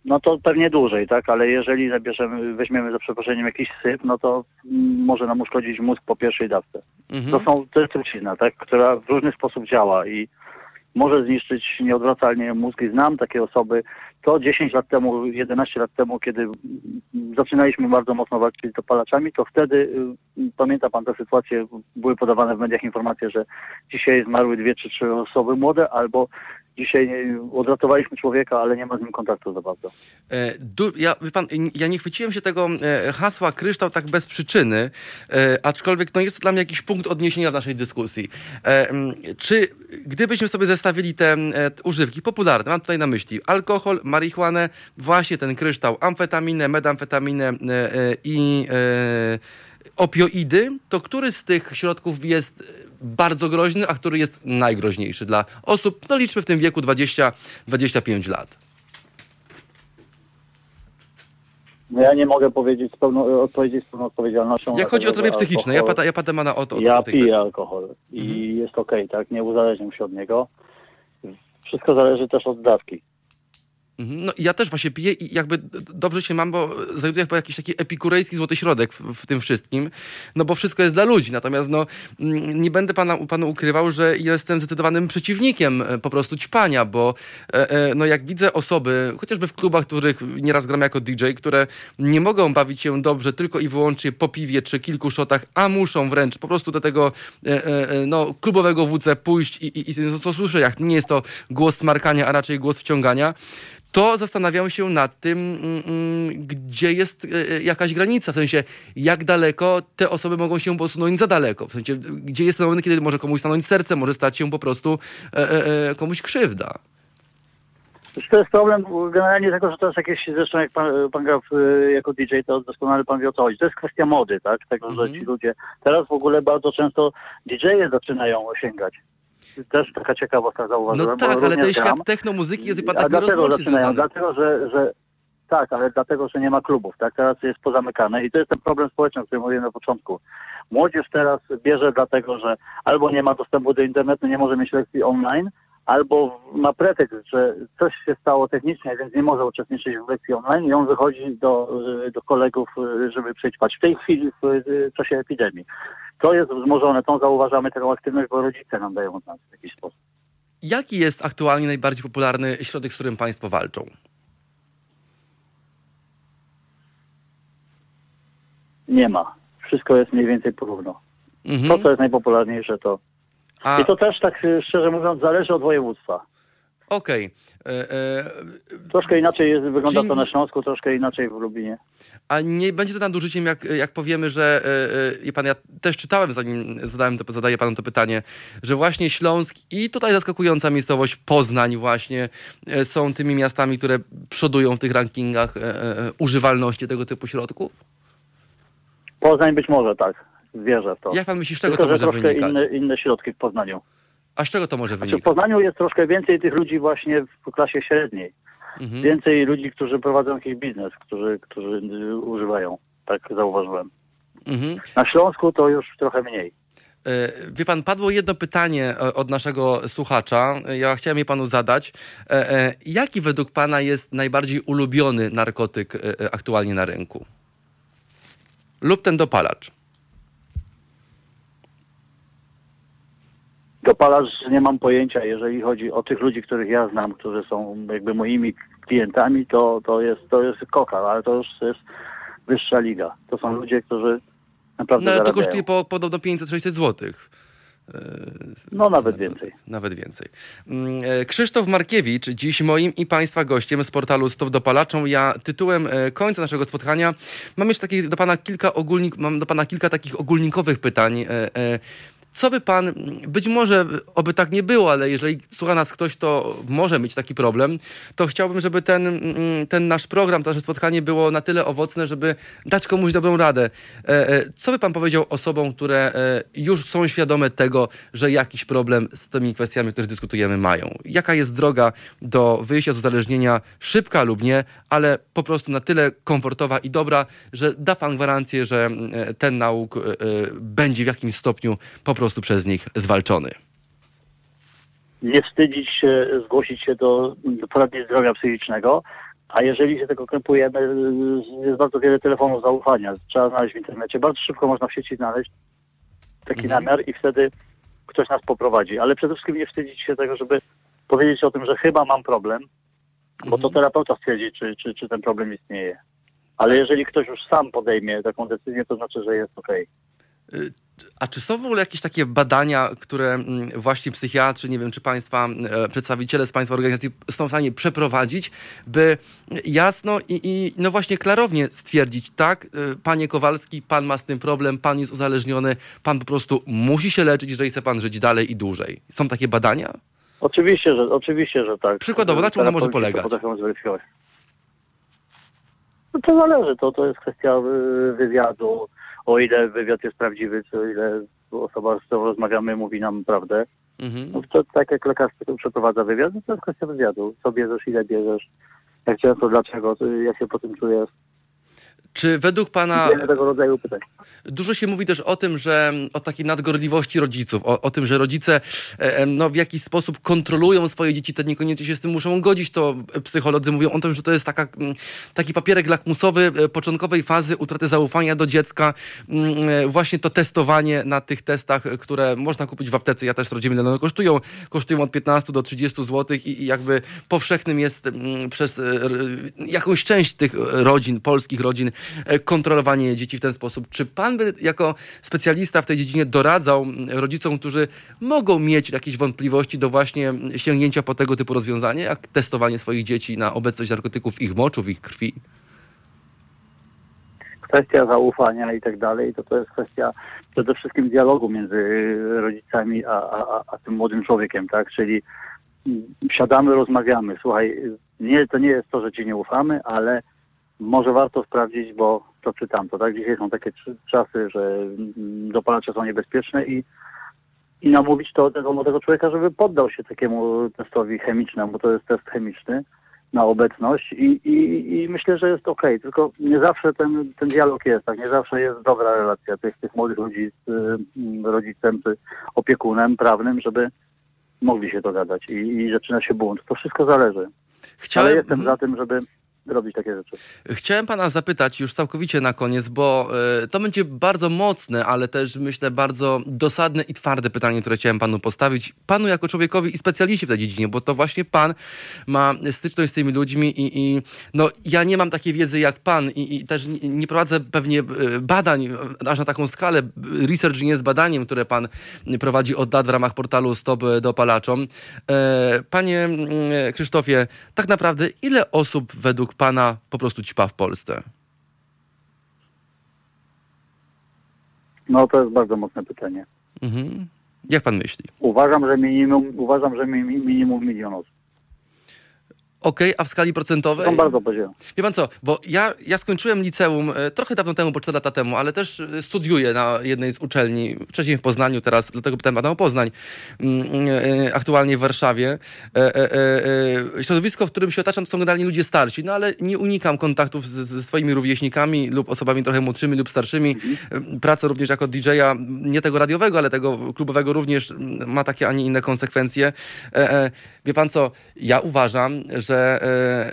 no to pewnie dłużej, tak? Ale jeżeli zabierzemy, weźmiemy za przeproszeniem jakiś syp, no to może nam uszkodzić mózg po pierwszej dawce. Mhm. To są, to jest trucizna, tak? Która w różny sposób działa i może zniszczyć nieodwracalnie mózg i znam takie osoby. To 10 lat temu, 11 lat temu, kiedy zaczynaliśmy bardzo mocno walczyć z dopalaczami, to wtedy, y, pamięta pan tę sytuację, były podawane w mediach informacje, że dzisiaj zmarły dwie czy trzy osoby młode, albo dzisiaj odratowaliśmy człowieka, ale nie ma z nim kontaktu za bardzo. E, ja, pan, ja nie chwyciłem się tego e, hasła kryształ tak bez przyczyny, e, aczkolwiek no, jest to dla mnie jakiś punkt odniesienia w naszej dyskusji. Czy gdybyśmy sobie zestawili te, używki popularne, mam tutaj na myśli alkohol, marihuanę, właśnie ten kryształ, amfetaminę, medamfetaminę e, i opioidy, to który z tych środków jest bardzo groźny, a który jest najgroźniejszy dla osób, no liczmy w tym wieku 20-25 lat? No ja nie mogę powiedzieć z pełną, odpowiedzieć z pełną odpowiedzialnością. Jak chodzi o zdrowie psychiczne, ja pytam, ja pytam pana o to. Ja piję kwestii. alkohol i Mhm. jest okej, tak? Nie uzależniam się od niego. Wszystko zależy też od dawki. Mhm. No ja też właśnie piję i jakby dobrze się mam, bo znajduję jakby jakiś taki epikurejski złoty środek w, w tym wszystkim, no bo wszystko jest dla ludzi, natomiast no mm, nie będę pana, panu ukrywał, że jestem zdecydowanym przeciwnikiem e, po prostu ćpania, bo e, e, no jak widzę osoby, chociażby w klubach, których nieraz gram jako DJ, które nie mogą bawić się dobrze tylko i wyłącznie po piwie czy kilku szotach, a muszą wręcz po prostu do tego no, klubowego WC pójść i, i, i to słyszę, jak nie jest to głos smarkania, a raczej głos wciągania, to zastanawiam się nad tym, mm, mm, gdzie jest e, jakaś granica, w sensie jak daleko te osoby mogą się posunąć za daleko, w sensie gdzie jest ten moment, kiedy może komuś stanąć serce, może stać się po prostu e, e, e, komuś krzywda. To jest problem generalnie tego, że to jest jakieś, zresztą jak pan, pan jako DJ, to doskonale pan wie o co chodzi. To jest kwestia mody, tak? Tego, Mhm. że ci ludzie, teraz w ogóle bardzo często DJ-e zaczynają osiągać. Też taka ciekawostka zauważyłem. No tak, ale ten gram. świat technomuzyki jest chyba A tak dlatego nierozłącznie zaczynają, związany. dlatego że, że tak, ale dlatego, że nie ma klubów, tak? Teraz jest pozamykane i to jest ten problem społeczny, o którym mówiłem na początku. Młodzież teraz bierze dlatego, że albo nie ma dostępu do internetu, nie może mieć lekcji online, albo ma pretekst, że coś się stało technicznie, więc nie może uczestniczyć w lekcji online i on wychodzi do, do kolegów, żeby przećpać. W tej chwili, w czasie epidemii. To jest wzmożone, tą zauważamy taką aktywność, bo rodzice nam dają od nas w jakiś sposób. Jaki jest aktualnie najbardziej popularny środek, z którym państwo walczą? Nie ma. Wszystko jest mniej więcej porówno. To, Mhm. co jest najpopularniejsze, to. A, I to też, tak y, szczerze mówiąc, zależy od województwa. Okej. E, e, Troszkę inaczej jest, wygląda Czyli- to na Śląsku, troszkę inaczej w Lublinie. A nie będzie to nadużyciem, jak, jak powiemy, że e, i pan, ja też czytałem, zanim zadałem to, zadaję panu to pytanie, że właśnie Śląsk i tutaj zaskakująca miejscowość Poznań właśnie są tymi miastami, które przodują w tych rankingach używalności tego typu środków? Poznań być może tak, wierzę w to. Jak pan myśli, z czego Tylko, to że może troszkę wynikać? inne, inne środki w Poznaniu. A z czego to może Znaczy, w wynikać? Poznaniu jest troszkę więcej tych ludzi właśnie w klasie średniej. Mhm. Więcej ludzi, którzy prowadzą jakiś biznes, którzy, którzy y, używają. Tak zauważyłem. Mhm. Na Śląsku to już trochę mniej. E, Wie pan, padło jedno pytanie e, od naszego słuchacza. Ja chciałem je panu zadać. E, Jaki według pana jest najbardziej ulubiony narkotyk aktualnie na rynku? Lub ten dopalacz? Dopalacz nie mam pojęcia, jeżeli chodzi o tych ludzi, których ja znam, którzy są jakby moimi klientami, to, to jest to jest koka, ale to już jest wyższa liga. To są ludzie, którzy naprawdę No, ale to zarabiają. kosztuje po, podobno 500-600 złotych. No nawet więcej. Nawet więcej. Mm, e, Krzysztof Markiewicz, dziś moim i Państwa gościem z portalu Stop Dopalaczą. Ja tytułem e, końca naszego spotkania mam jeszcze takich do Pana kilka ogólnik, mam do Pana kilka takich ogólnikowych pytań. Co by Pan, być może oby tak nie było, ale jeżeli słucha nas ktoś, to może mieć taki problem, to chciałbym, żeby ten, mm, ten nasz program, to nasze spotkanie było na tyle owocne, żeby dać komuś dobrą radę. E, e, Co by Pan powiedział osobom, które e, już są świadome tego, że jakiś problem z tymi kwestiami, o których dyskutujemy, mają? Jaka jest droga do wyjścia z uzależnienia, szybka lub nie, ale po prostu na tyle komfortowa i dobra, że da Pan gwarancję, że mm, ten nauk będzie w jakimś stopniu po prostu przez nich zwalczony? Nie wstydzić się, zgłosić się do, do poradni zdrowia psychicznego, a jeżeli się tego krępujemy, jest bardzo wiele telefonów zaufania. Trzeba znaleźć w internecie. Bardzo szybko można w sieci znaleźć taki Mhm. namiar i wtedy ktoś nas poprowadzi. Ale przede wszystkim nie wstydzić się tego, żeby powiedzieć o tym, że chyba mam problem, bo to terapeuta stwierdzi, czy, czy, czy ten problem istnieje. Ale jeżeli ktoś już sam podejmie taką decyzję, to znaczy, że jest okej. Y, A czy są w ogóle jakieś takie badania, które mm, właśnie psychiatrzy, nie wiem, czy państwa, e, przedstawiciele z państwa organizacji są w stanie przeprowadzić, by jasno i, i no właśnie klarownie stwierdzić, tak, y, panie Kowalski, pan ma z tym problem, pan jest uzależniony, pan po prostu musi się leczyć, jeżeli chce pan żyć dalej i dłużej. Są takie badania? Oczywiście, że, oczywiście, że tak. Przykładowo, na czym ono może polegać? Potrafią zweryfikować. No to zależy, to, to jest kwestia y, wywiadu, o ile wywiad jest prawdziwy, czy o ile osoba, z którą rozmawiamy, mówi nam prawdę. Mhm. No to tak jak lekarz przeprowadza wywiad, no to jest kwestia wywiadu. Co bierzesz, ile bierzesz, jak często, dlaczego, jak się po tym czujesz. Czy według pana tego rodzaju pytań. Dużo się mówi też o tym, że o takiej nadgorliwości rodziców, o, o tym, że rodzice e, e, no, w jakiś sposób kontrolują swoje dzieci, te niekoniecznie się z tym muszą godzić. To psycholodzy mówią o tym, że to jest taka, mm, taki papierek lakmusowy e, początkowej fazy utraty zaufania do dziecka. Mm, e, Właśnie to testowanie na tych testach, e, które można kupić w aptece. Ja też ile one kosztują. Kosztują od 15 do 30 zł i, i jakby powszechnym jest mm, przez e, jakąś część tych rodzin, polskich rodzin, e, kontrolowanie dzieci w ten sposób. Czy pan by jako specjalista w tej dziedzinie doradzał rodzicom, którzy mogą mieć jakieś wątpliwości do właśnie sięgnięcia po tego typu rozwiązanie, jak testowanie swoich dzieci na obecność narkotyków ich moczu, w ich krwi? kwestia zaufania i tak dalej, to to jest kwestia przede wszystkim dialogu między rodzicami a, a, a- a tym młodym człowiekiem, tak? Czyli siadamy, rozmawiamy. Słuchaj, nie, to nie jest to, że ci nie ufamy, ale może warto sprawdzić, bo to czy tamto, tak? Dzisiaj są takie czasy, że mm, dopalacze są niebezpieczne i, i namówić to tego młodego człowieka, żeby poddał się takiemu testowi chemicznemu, bo to jest test chemiczny na obecność i, i, i myślę, że jest okej, tylko nie zawsze ten, ten dialog jest, tak? Nie zawsze jest dobra relacja tych, tych młodych ludzi z y, rodzicem czy opiekunem prawnym, żeby mogli się dogadać i, i zaczyna się bunt. To wszystko zależy. Chciałem, Ale jestem za tym, żeby robić takie rzeczy. Chciałem pana zapytać już całkowicie na koniec, bo e, to będzie bardzo mocne, ale też myślę bardzo dosadne i twarde pytanie, które chciałem panu postawić. Panu jako człowiekowi i specjaliście w tej dziedzinie, bo to właśnie pan ma styczność z tymi ludźmi i, i no, ja nie mam takiej wiedzy jak pan i, i też nie, prowadzę pewnie e, badań aż na taką skalę. Research nie jest badaniem, które pan prowadzi od lat w ramach portalu Stop Dopalaczom. E, Panie mm, Krzysztofie, tak naprawdę ile osób według pana po prostu ćpa w Polsce? No to jest bardzo mocne pytanie. Mhm. Jak pan myśli? Uważam, że minimum, uważam, że mi- minimum milion osób. Okej, a w skali procentowej? Są bardzo podzielone. Wie pan co, bo ja, ja skończyłem liceum e, trochę dawno temu, bo 4 lata temu, ale też e, studiuję na jednej z uczelni, wcześniej w Poznaniu, teraz dlatego pytałem pana o Poznań, mm, e, aktualnie w Warszawie. Środowisko, w którym się otaczam, to są generalnie ludzie starsi, no ale nie unikam kontaktów z- ze swoimi rówieśnikami lub osobami trochę młodszymi lub starszymi. Praca również jako DJ-a, nie tego radiowego, ale tego klubowego również mm, ma takie, a nie inne konsekwencje. Wie pan co, ja uważam, że e,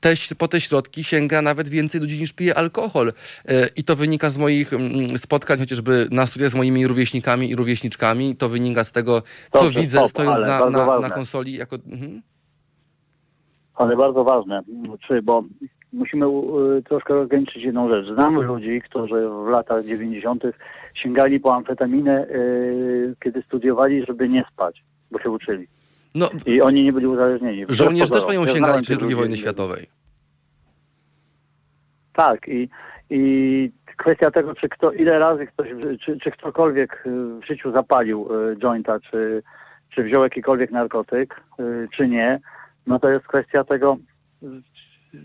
te, po te środki sięga nawet więcej ludzi niż pije alkohol. E, I to wynika z moich mm, spotkań chociażby na studiach z moimi rówieśnikami i rówieśniczkami. To wynika z tego, co Dobrze, widzę stop, stojąc na, na, na konsoli. Jako, mhm. Ale bardzo ważne, czy, bo musimy y, troszkę rozgraniczyć jedną rzecz. Znamy ludzi, którzy w latach 90. sięgali po amfetaminę, y, kiedy studiowali, żeby nie spać, bo się uczyli. No, I oni nie byli uzależnieni. Żołnierze też w czasie tych II wojny światowej. Tak i, i kwestia tego, czy kto, ile razy ktoś, czy, czy ktokolwiek y, w życiu zapalił y, jointa, czy, czy wziął jakikolwiek narkotyk, y, czy nie, no to jest kwestia tego,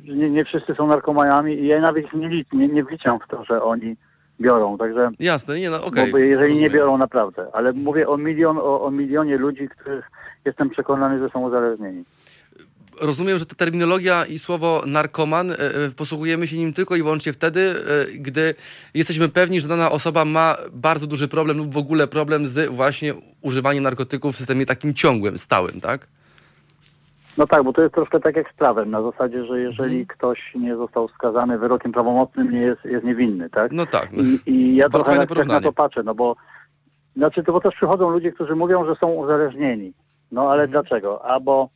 nie, nie wszyscy są narkomanami i ja nawet nie, lic- nie, nie wliczam w to, że oni biorą, także Jasne, nie no, okej. bo jeżeli nie rozumiem. biorą naprawdę, ale mówię o milion, o, o milionie ludzi, których jestem przekonany, że są uzależnieni. Rozumiem, że ta terminologia i słowo narkoman, e, e, posługujemy się nim tylko i wyłącznie wtedy, e, gdy jesteśmy pewni, że dana osoba ma bardzo duży problem lub w ogóle problem z właśnie używaniem narkotyków w systemie takim ciągłym, stałym, tak? No tak, bo to jest troszkę tak jak z prawem, na zasadzie, że jeżeli Mhm. ktoś nie został skazany wyrokiem prawomocnym, nie jest, jest niewinny, tak? No tak. I, i ja Bardzo trochę tak, na to patrzę, no bo znaczy to bo też przychodzą ludzie, którzy mówią, że są uzależnieni. No ale Mhm. dlaczego? Albo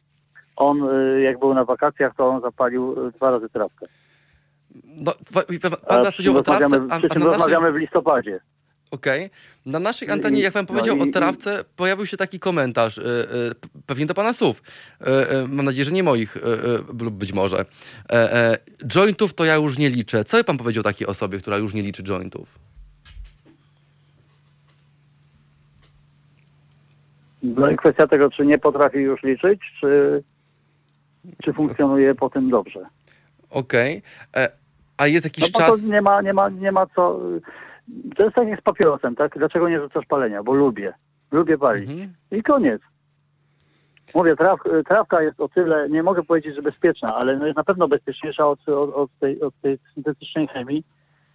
on y, jak był na wakacjach, to on zapalił y, dwa razy trawkę. No, pan, A czym powiedział o trawce, rozmawiamy, a, przy a czym rozmawiamy w listopadzie. okej. na naszej antenie, jak pan no powiedział i- o trawce, pojawił się taki komentarz, y, y, pewnie do pana słów, y, mam nadzieję, że nie moich, lub być może. E, e, jointów to ja już nie liczę. Co by pan powiedział takiej osobie, która już nie liczy jointów? No i kwestia tego, czy nie potrafi już liczyć, czy, czy funkcjonuje po tym dobrze. Okej. E, A jest jakiś No czas... to nie ma, nie ma, nie ma co. To jest tak jak z papierosem, tak? Dlaczego nie rzucasz palenia? Bo lubię. Lubię palić. Mhm. I koniec. Mówię, traw, trawka jest o tyle, nie mogę powiedzieć, że bezpieczna, ale no jest na pewno bezpieczniejsza od, od, od, tej, od tej syntetycznej chemii,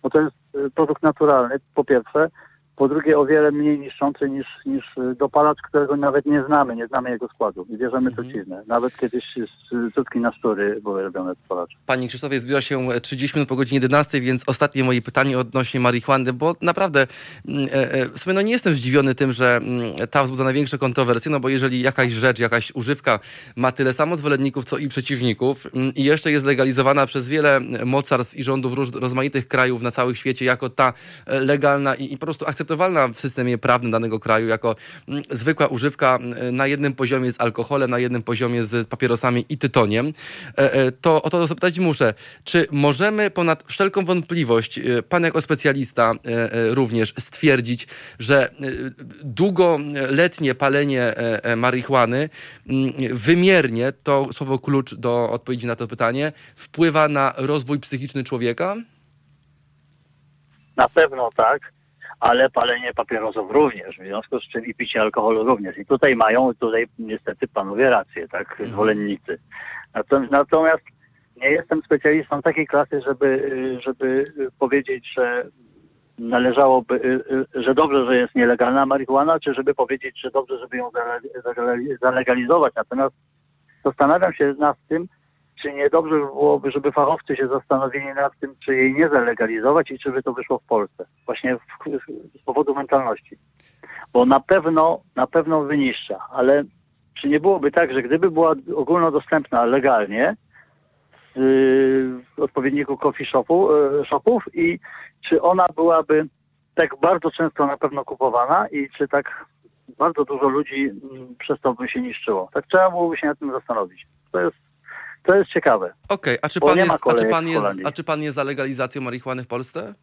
bo to jest y, produkt naturalny, po pierwsze. Po drugie, o wiele mniej niszczący niż, niż y, dopalacz, którego nawet nie znamy, nie znamy jego składu i bierzemy truciznę. Nawet kiedyś z cudki na szczury były robione dopalacze. Panie Krzysztofie, zbliża się 30 minut po godzinie 11, więc ostatnie moje pytanie odnośnie marihuany, bo naprawdę mm, e, e, w sumie no nie jestem zdziwiony tym, że mm, ta wzbudza największe kontrowersje, no bo jeżeli jakaś rzecz, jakaś używka ma tyle samo zwolenników, co i przeciwników mm, i jeszcze jest legalizowana przez wiele mocarstw i rządów róż, rozmaitych krajów na całym świecie jako ta e, legalna i, i po prostu akceptowana akceptowalna w systemie prawnym danego kraju jako mm, zwykła używka mm, na jednym poziomie z alkoholem, na jednym poziomie z papierosami i tytoniem, e, e, to o to zapytać muszę, czy możemy ponad wszelką wątpliwość, e, pan jako specjalista również stwierdzić, że długoletnie palenie marihuany mm, wymiernie, to słowo klucz do odpowiedzi na to pytanie, wpływa na rozwój psychiczny człowieka? Na pewno tak, ale palenie papierosów również, w związku z czym i picie alkoholu również. I tutaj mają, tutaj niestety panowie rację, tak, zwolennicy. Natomiast, natomiast nie jestem specjalistą takiej klasy, żeby, żeby powiedzieć, że należałoby, y, y, że dobrze, że jest nielegalna marihuana, czy żeby powiedzieć, że dobrze, żeby ją zale- zale- zalegalizować. Natomiast zastanawiam się nad tym, czy nie dobrze byłoby, żeby fachowcy się zastanowili nad tym, czy jej nie zalegalizować i czy by to wyszło w Polsce. Właśnie w, z powodu mentalności. Bo na pewno, na pewno wyniszcza, ale czy nie byłoby tak, że gdyby była ogólnodostępna legalnie z y, odpowiedniku coffee shopu, y, shopów i czy ona byłaby tak bardzo często na pewno kupowana i czy tak bardzo dużo ludzi mm, przez to by się niszczyło. Tak trzeba byłoby się nad tym zastanowić. To jest, to jest ciekawe. Okej, a, czy pan jest, a, czy pan jest, a czy pan jest za legalizacją marihuany w Polsce?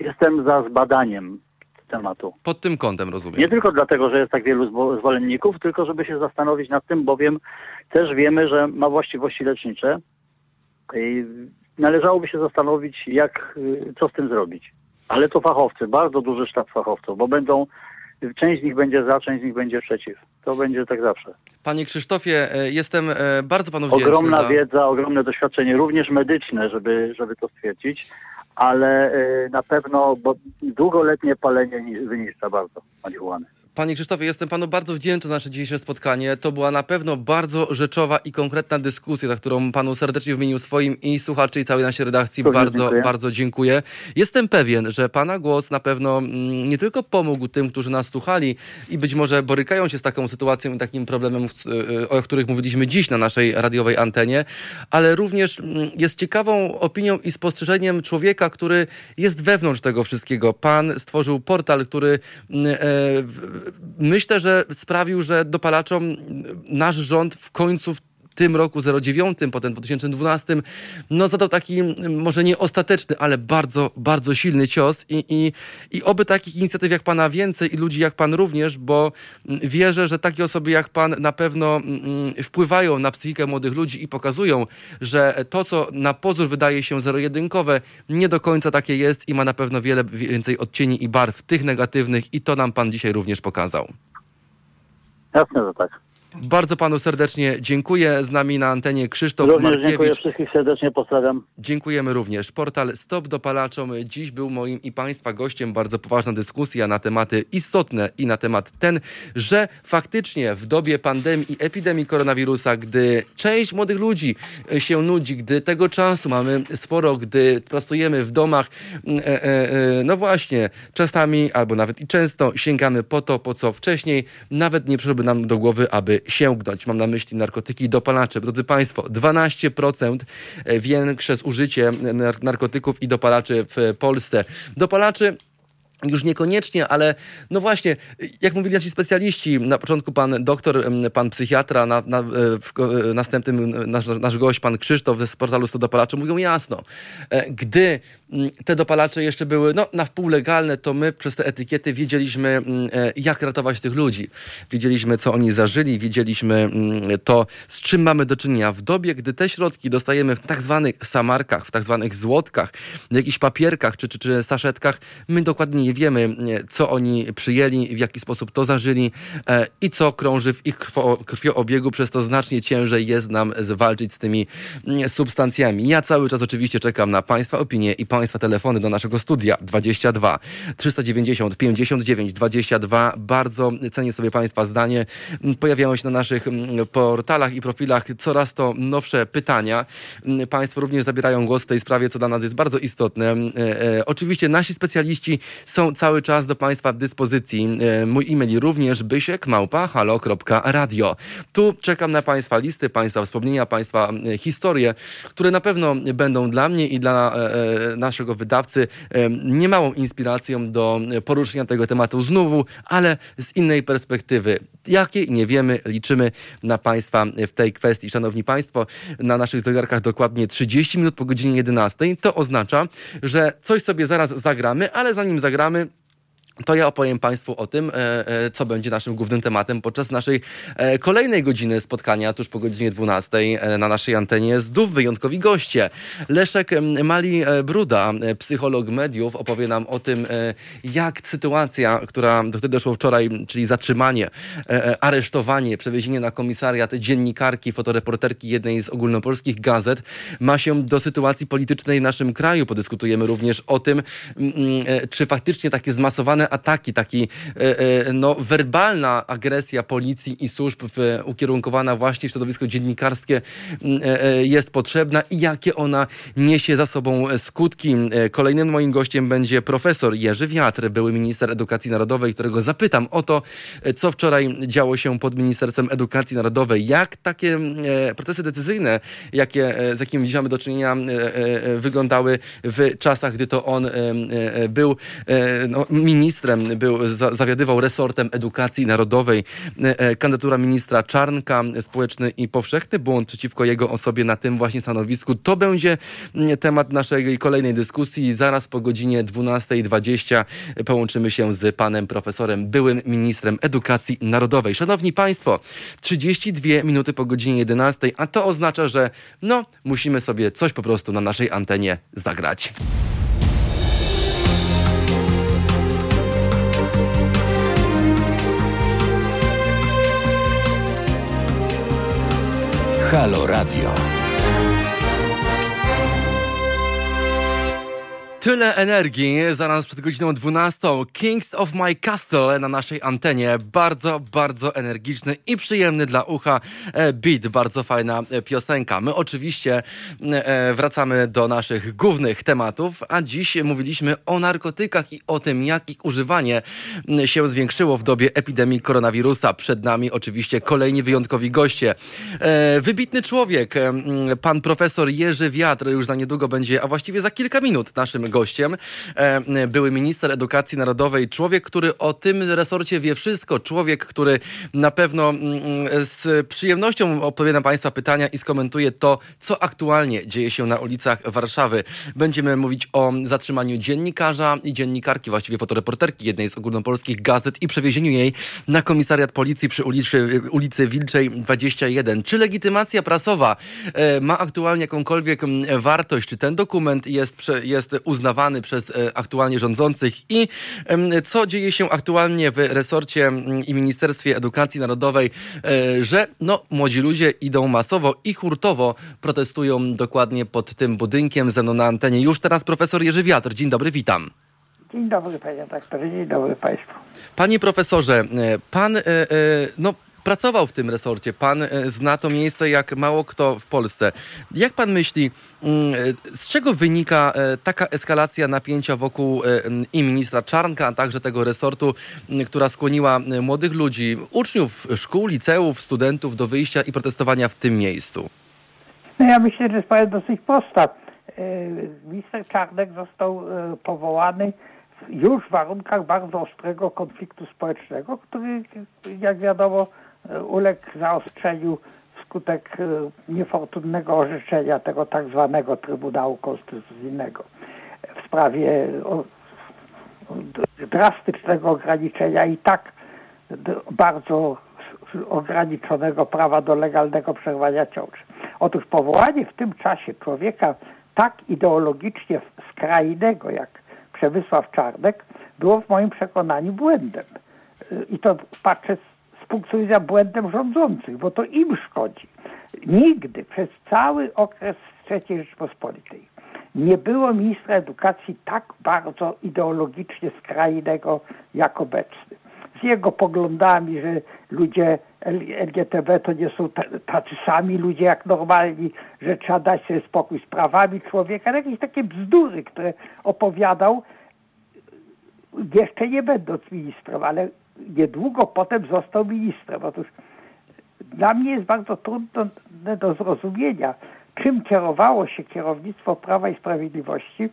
Jestem za zbadaniem tematu. Pod tym kątem rozumiem. Nie tylko dlatego, że jest tak wielu zwo- zwolenników, tylko żeby się zastanowić nad tym, bowiem też wiemy, że ma właściwości lecznicze i należałoby się zastanowić, jak, y, co z tym zrobić. Ale to fachowcy, bardzo duży sztab fachowców, bo będą, część z nich będzie za, część z nich będzie przeciw. To będzie tak zawsze. Panie Krzysztofie, e, jestem e, bardzo panu wdzięczny. Ogromna za... wiedza, ogromne doświadczenie, również medyczne, żeby, żeby to stwierdzić, ale y, na pewno bo długoletnie palenie ni- wyniszcza bardzo marihuany. Panie Krzysztofie, jestem panu bardzo wdzięczny za nasze dzisiejsze spotkanie. To była na pewno bardzo rzeczowa i konkretna dyskusja, za którą panu serdecznie w imieniu swoim i słuchaczy i całej naszej redakcji Również bardzo, dziękuję. bardzo dziękuję. Jestem pewien, że pana głos na pewno mm, nie tylko pomógł tym, którzy nas słuchali i być może borykają się z taką sytuacją i takim problemem, y, o których mówiliśmy dziś na naszej radiowej antenie, ale również mm, jest ciekawą opinią i spostrzeżeniem człowieka, który jest wewnątrz tego wszystkiego. Pan stworzył portal, który mm, e, myślę, że sprawił, że dopalaczom nasz rząd w końcu w tym roku 09, potem w 2012, no zadał taki mm, może nie ostateczny, ale bardzo, bardzo silny cios i, i, i oby takich inicjatyw jak pana więcej i ludzi jak pan również, bo mm, wierzę, że takie osoby jak pan na pewno mm, wpływają na psychikę młodych ludzi i pokazują, że to, co na pozór wydaje się zero-jedynkowe, nie do końca takie jest i ma na pewno wiele więcej odcieni i barw, tych negatywnych i to nam pan dzisiaj również pokazał. Jasne, że tak. Bardzo panu serdecznie dziękuję. Z nami na antenie Krzysztof Również dziękuję Markiewicz. wszystkich serdecznie, pozdrawiam. Dziękujemy również. Portal Stop Dopalaczom dziś był moim i Państwa gościem. Bardzo poważna dyskusja na tematy istotne i na temat ten, że faktycznie w dobie pandemii i epidemii koronawirusa, gdy część młodych ludzi się nudzi, gdy tego czasu mamy sporo, gdy pracujemy w domach, mm, e, e, e, no właśnie, czasami albo nawet i często sięgamy po to, po co wcześniej nawet nie przyszłoby nam do głowy, aby sięgnąć. Mam na myśli narkotyki i dopalacze. Drodzy Państwo, 12% większe zużycie nar- narkotyków i dopalaczy w Polsce. Dopalaczy już niekoniecznie, ale no właśnie, jak mówili nasi specjaliści, na początku pan doktor, pan psychiatra, na, na, e, w, e, następnym e, nasz, nasz gość, pan Krzysztof z portalu 100 dopalaczy mówią jasno, e, gdy te dopalacze jeszcze były no, na wpół legalne, to my przez te etykiety wiedzieliśmy, mm, e, jak ratować tych ludzi. Wiedzieliśmy, co oni zażyli, wiedzieliśmy mm, to, z czym mamy do czynienia. W dobie, gdy te środki dostajemy w tak zwanych samarkach, w tak zwanych złotkach, w jakichś papierkach czy, czy, czy saszetkach, my dokładnie nie wiemy, co oni przyjęli, w jaki sposób to zażyli e, i co krąży w ich krwo, krwioobiegu, przez to znacznie ciężej jest nam zwalczyć z tymi mm, substancjami. Ja cały czas oczywiście czekam na Państwa opinie i Państwa telefony do naszego studia 22 390 59 22. Bardzo cenię sobie Państwa zdanie. Pojawiają się na naszych mm, portalach i profilach coraz to nowsze pytania. Mm, Państwo również zabierają głos w tej sprawie, co dla nas jest bardzo istotne. Mm, e, e, Oczywiście nasi specjaliści są cały czas do Państwa dyspozycji. E, mój e-mail również bysiek małpa halo.radio. Tu czekam na Państwa listy, Państwa wspomnienia, Państwa historie, które na pewno będą dla mnie i dla e, naszego wydawcy niemałą inspiracją do poruszenia tego tematu znowu, ale z innej perspektywy. Jakie nie wiemy, liczymy na Państwa w tej kwestii. Szanowni Państwo, na naszych zegarkach dokładnie 30 minut po godzinie 11. To oznacza, że coś sobie zaraz zagramy, ale zanim zagramy, to ja opowiem Państwu o tym, e, e, co będzie naszym głównym tematem podczas naszej e, kolejnej godziny spotkania, tuż po godzinie 12 na naszej antenie. Zdów wyjątkowi goście. Leszek Mali Bruda, psycholog mediów, opowie nam o tym, jak sytuacja, która, do której doszło wczoraj, czyli zatrzymanie, aresztowanie, przewiezienie na komisariat dziennikarki, fotoreporterki jednej z ogólnopolskich gazet, ma się do sytuacji politycznej w naszym kraju. Podyskutujemy również o tym, czy faktycznie takie zmasowane ataki, taki e, e, no, werbalna agresja policji i służb ukierunkowana właśnie w środowisko dziennikarskie e, jest potrzebna i jakie ona niesie za sobą skutki. Kolejnym moim gościem będzie profesor Jerzy Wiatr, były minister edukacji narodowej, którego zapytam o to, co wczoraj działo się pod Ministerstwem Edukacji Narodowej, jak takie procesy decyzyjne, jakie, z jakimi dzisiaj mamy do czynienia, wyglądały w czasach, gdy to on był no, ministrem ministrem, był, zawiadywał resortem edukacji narodowej. E, e, kandydatura ministra Czarnka, społeczny i powszechny błąd przeciwko jego osobie na tym właśnie stanowisku. To będzie mm, temat naszej kolejnej dyskusji. Zaraz po godzinie 12.20 połączymy się z panem profesorem, byłym ministrem edukacji narodowej. Szanowni Państwo, 32 minuty po godzinie 11, a to oznacza, że no, musimy sobie coś po prostu na naszej antenie zagrać. Halo Radio. Tyle energii zaraz przed godziną 12. Kings of My Castle na naszej antenie. Bardzo, bardzo energiczny i przyjemny dla ucha e, beat. Bardzo fajna e, piosenka. My oczywiście e, wracamy do naszych głównych tematów, a dziś mówiliśmy o narkotykach i o tym, jak ich używanie się zwiększyło w dobie epidemii koronawirusa. Przed nami oczywiście kolejni wyjątkowi goście. Wybitny człowiek, pan profesor Jerzy Wiatr już za niedługo będzie, a właściwie za kilka minut naszym gościem gościem. E, były minister edukacji narodowej, człowiek, który o tym resorcie wie wszystko, człowiek, który na pewno mm, mm, z przyjemnością odpowie na Państwa pytania i skomentuje to, co aktualnie dzieje się na ulicach Warszawy. Będziemy mówić o zatrzymaniu dziennikarza i dziennikarki, właściwie fotoreporterki jednej z ogólnopolskich gazet i przewiezieniu jej na komisariat policji przy ulicy, ulicy Wilczej 21. Czy legitymacja prasowa e, ma aktualnie jakąkolwiek mm, wartość? Czy ten dokument jest, jest uznany uznawany przez e, aktualnie rządzących i co dzieje się aktualnie w resorcie i Ministerstwie Edukacji Narodowej, e, że no, młodzi ludzie idą masowo i hurtowo protestują dokładnie pod tym budynkiem. Ze mną na antenie już teraz profesor Jerzy Wiatr. Dzień dobry, witam. Dzień dobry panie doktorze, dzień dobry państwu. Panie profesorze, e, pan no, pracował w tym resorcie. Pan e, zna to miejsce jak mało kto w Polsce. Jak pan myśli, mm, e, z czego wynika e, taka eskalacja napięcia wokół i ministra Czarnka, a także tego resortu, która skłoniła młodych ludzi, uczniów szkół, liceów, studentów do wyjścia i protestowania w tym miejscu? No ja myślę, że sprawa jest dosyć prosta. Minister Czarnek został powołany już w warunkach bardzo ostrego konfliktu społecznego, który, jak wiadomo, uległ zaostrzeniu wskutek e, niefortunnego orzeczenia tego tak zwanego Trybunału Konstytucyjnego w sprawie drastycznego ograniczenia i tak bardzo ograniczonego prawa do legalnego przerwania ciąży. Otóż powołanie w tym czasie człowieka tak ideologicznie skrajnego jak Przemysław Czarnek było w moim przekonaniu błędem. E, I to patrzę z punktu widzenia błędem rządzących, bo to im szkodzi. Nigdy przez cały okres III Rzeczpospolitej nie było ministra edukacji tak bardzo ideologicznie skrajnego jak obecny. Z jego poglądami, że ludzie LGTB to nie są tacy sami ludzie jak normalni, że trzeba dać sobie spokój z prawami człowieka, jakieś takie bzdury, które opowiadał jeszcze nie będąc ministrem, ale niedługo potem został ministrem. Otóż dla mnie jest bardzo trudne do zrozumienia, czym kierowało się kierownictwo Prawa i Sprawiedliwości,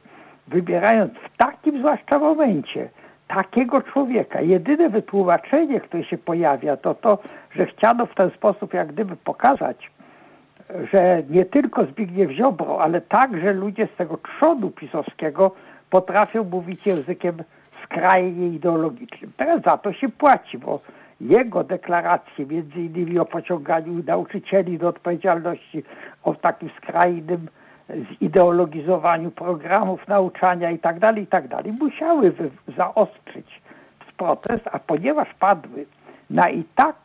wybierając w takim zwłaszcza momencie takiego człowieka. Jedyne wytłumaczenie, które się pojawia, to to, że chciano w ten sposób jak gdyby pokazać, że nie tylko Zbigniew Ziobro, ale także ludzie z tego trzonu pisowskiego potrafią mówić językiem skrajnie ideologicznym. Teraz za to się płaci, bo jego deklaracje, między innymi o pociąganiu nauczycieli do odpowiedzialności, o takim skrajnym zideologizowaniu programów nauczania i tak dalej, i tak musiały zaostrzyć protest, a ponieważ padły na i tak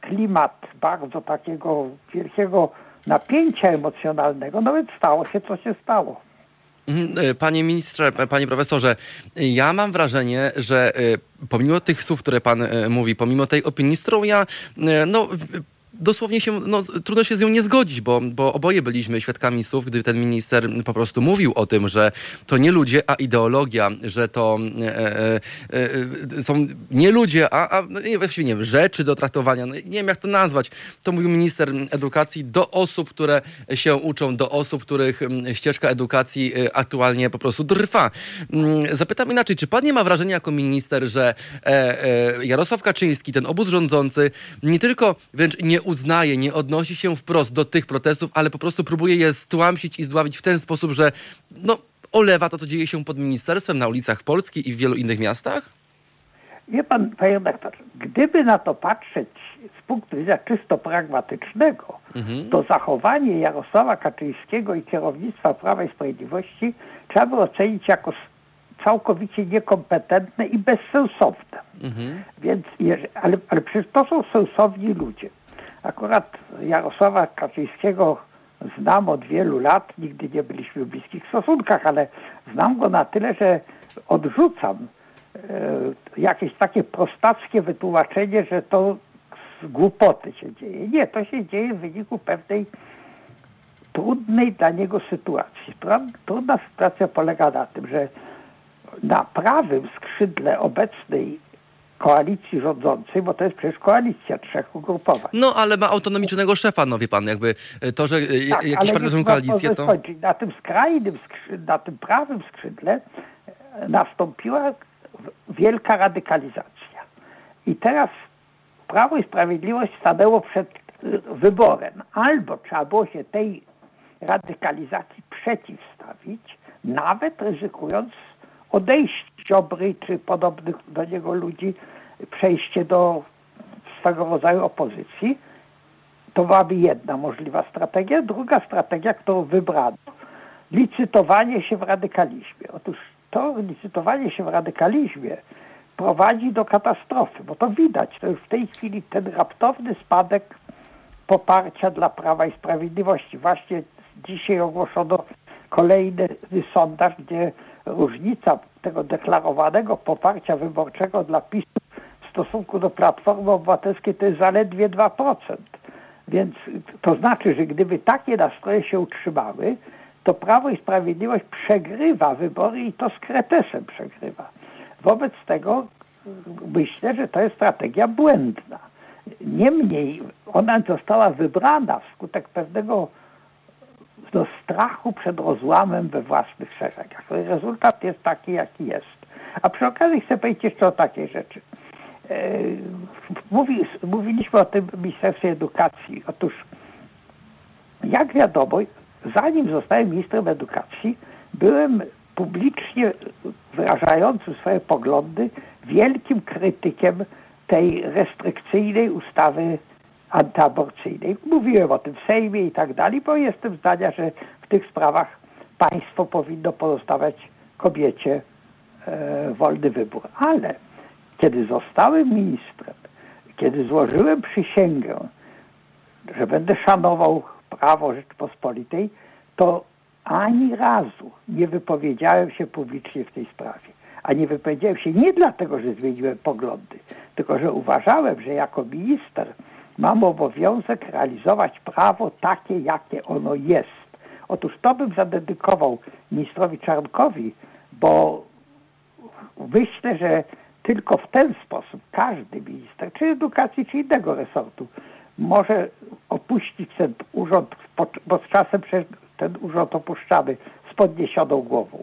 klimat bardzo takiego wielkiego napięcia emocjonalnego, no więc stało się, co się stało. Mhm, e, panie ministrze, panie profesorze, ja mam wrażenie, że e, pomimo tych słów, które pan e, mówi, pomimo tej opinii, z którą ja no, dosłownie się, no, trudno się z nią nie zgodzić, bo, bo oboje byliśmy świadkami słów, gdy ten minister po prostu mówił o tym, że to nie ludzie, a ideologia, że to e, e, e, są nie ludzie, a, a no, właściwie nie wiem, rzeczy do traktowania, no, nie wiem jak to nazwać. To mówił minister edukacji do osób, które się uczą, do osób, których ścieżka edukacji e, aktualnie po prostu trwa. Mm, zapytam inaczej, czy pan nie ma wrażenia jako minister, że e, e, Jarosław Kaczyński, ten obóz rządzący, nie tylko wręcz nie uznaje, nie odnosi się wprost do tych protestów, ale po prostu próbuje je stłamsić i zdławić w ten sposób, że no, olewa to, co dzieje się pod ministerstwem na ulicach Polski i w wielu innych miastach? Wie pan, panie redaktorze, gdyby na to patrzeć z punktu widzenia czysto pragmatycznego, mhm. to zachowanie Jarosława Kaczyńskiego i kierownictwa Prawa i Sprawiedliwości trzeba by ocenić jako całkowicie niekompetentne i bezsensowne. Mhm. Więc, ale, ale przecież to są sensowni ludzie. Akurat Jarosława Kaczyńskiego znam od wielu lat, nigdy nie byliśmy w bliskich stosunkach, ale znam go na tyle, że odrzucam e, jakieś takie prostackie wytłumaczenie, że to z głupoty się dzieje. Nie, to się dzieje w wyniku pewnej trudnej dla niego sytuacji. Trudna sytuacja polega na tym, że na prawym skrzydle obecnej koalicji rządzącej, bo to jest przecież koalicja trzech ugrupowań. No, ale ma autonomicznego szefa, no wie pan, jakby e, to, że e, tak, jakieś partie są koalicje, to... Na tym skrajnym, na tym prawym skrzydle e, nastąpiła wielka radykalizacja. I teraz Prawo i Sprawiedliwość stanęło przed wyborem. Albo trzeba było się tej radykalizacji przeciwstawić, nawet ryzykując odejść Ziobry czy podobnych do niego ludzi, przejście do swego rodzaju opozycji. To byłaby jedna możliwa strategia. Druga strategia, którą wybrano, licytowanie się w radykalizmie. Otóż to licytowanie się w radykalizmie prowadzi do katastrofy, bo to widać. To już w tej chwili ten raptowny spadek poparcia dla Prawa i Sprawiedliwości. Właśnie dzisiaj ogłoszono kolejny sondaż, gdzie różnica tego deklarowanego poparcia wyborczego dla PiSu w stosunku do Platformy Obywatelskiej to jest zaledwie 2%. Więc to znaczy, że gdyby takie nastroje się utrzymały, to Prawo i Sprawiedliwość przegrywa wybory i to z kretesem przegrywa. Wobec tego myślę, że to jest strategia błędna. Niemniej ona została wybrana wskutek pewnego do strachu przed rozłamem we własnych szeregach. Rezultat jest taki, jaki jest. A przy okazji chcę powiedzieć jeszcze o takiej rzeczy. E, mówi, mówiliśmy o tym Ministerstwie Edukacji. Otóż, jak wiadomo, zanim zostałem ministrem edukacji, byłem publicznie wyrażającym swoje poglądy wielkim krytykiem tej restrykcyjnej ustawy antyaborcyjnej. Mówiłem o tym w Sejmie i tak dalej, bo jestem zdania, że w tych sprawach państwo powinno pozostawiać kobiecie e, wolny wybór. Ale kiedy zostałem ministrem, kiedy złożyłem przysięgę, że będę szanował prawo Rzeczpospolitej, to ani razu nie wypowiedziałem się publicznie w tej sprawie. A nie wypowiedziałem się nie dlatego, że zmieniłem poglądy, tylko że uważałem, że jako minister mam obowiązek realizować prawo takie, jakie ono jest. Otóż to bym zadedykował ministrowi Czarnkowi, bo myślę, że tylko w ten sposób każdy minister, czy edukacji, czy innego resortu, może opuścić ten urząd, bo z czasem ten urząd opuszczamy z podniesioną głową.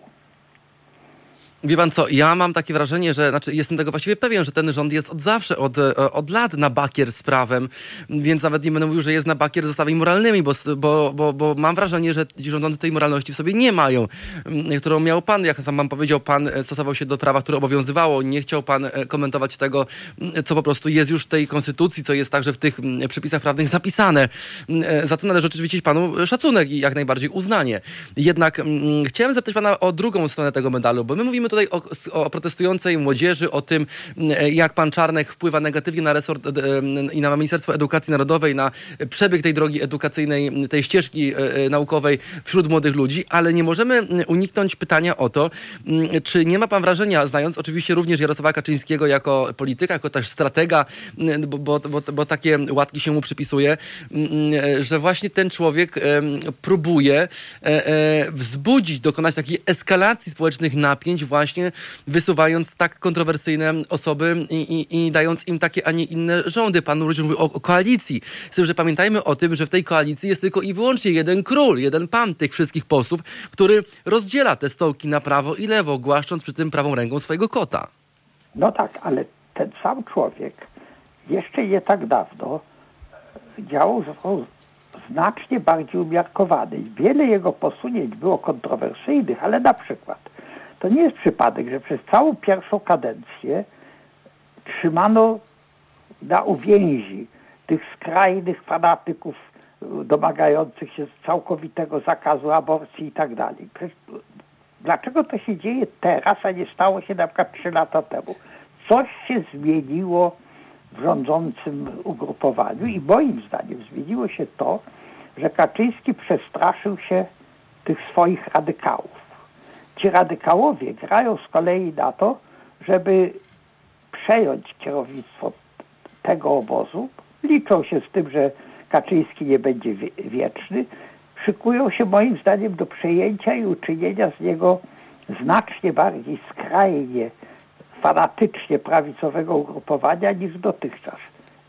Wie pan co, ja mam takie wrażenie, że, znaczy jestem tego właściwie pewien, że ten rząd jest od zawsze, od, e, od lat na bakier z prawem, więc nawet nie będę mówił, że jest na bakier z zasadami moralnymi, bo, bo, bo, bo mam wrażenie, że ci rządzący tej moralności w sobie nie mają, mm, którą miał pan, jak sam pan powiedział, pan e, stosował się do prawa, które obowiązywało, nie chciał pan e, komentować tego, mm, co po prostu jest już w tej konstytucji, co jest także w tych mm, przepisach prawnych zapisane. Za to należy oczywiście panu szacunek i jak najbardziej uznanie. Jednak chciałem zapytać pana o drugą stronę tego medalu, bo my mówimy tutaj o, o protestującej młodzieży, o tym, jak pan Czarnek wpływa negatywnie na resort i na Ministerstwo Edukacji Narodowej, na przebieg tej drogi edukacyjnej, tej ścieżki e, e, naukowej wśród młodych ludzi, ale nie możemy uniknąć pytania o to, czy nie ma pan wrażenia, znając oczywiście również Jarosława Kaczyńskiego jako polityka, jako też stratega, bo, bo, bo, bo takie łatki się mu przypisuje, że właśnie ten człowiek próbuje e, wzbudzić, dokonać takiej eskalacji społecznych napięć właśnie wysuwając tak kontrowersyjne osoby i, i, i dając im takie, a nie inne rządy. Pan Ruś mówił o, o koalicji. Z tym, że pamiętajmy o tym, że w tej koalicji jest tylko i wyłącznie jeden król, jeden pan tych wszystkich posłów, który rozdziela te stołki na prawo i lewo, głaszcząc przy tym prawą ręką swojego kota. No tak, ale ten sam człowiek jeszcze nie tak dawno działał znacznie bardziej umiarkowany. Wiele jego posunięć było kontrowersyjnych, ale na przykład to nie jest przypadek, że przez całą pierwszą kadencję trzymano na uwięzi tych skrajnych fanatyków domagających się całkowitego zakazu aborcji i tak dalej. Dlaczego to się dzieje teraz, a nie stało się na przykład trzy lata temu? Coś się zmieniło w rządzącym ugrupowaniu i moim zdaniem zmieniło się to, że Kaczyński przestraszył się tych swoich radykałów. Ci radykałowie grają z kolei na to, żeby przejąć kierownictwo tego obozu. Liczą się z tym, że Kaczyński nie będzie wieczny. Szykują się moim zdaniem do przejęcia i uczynienia z niego znacznie bardziej skrajnie, fanatycznie prawicowego ugrupowania niż dotychczas.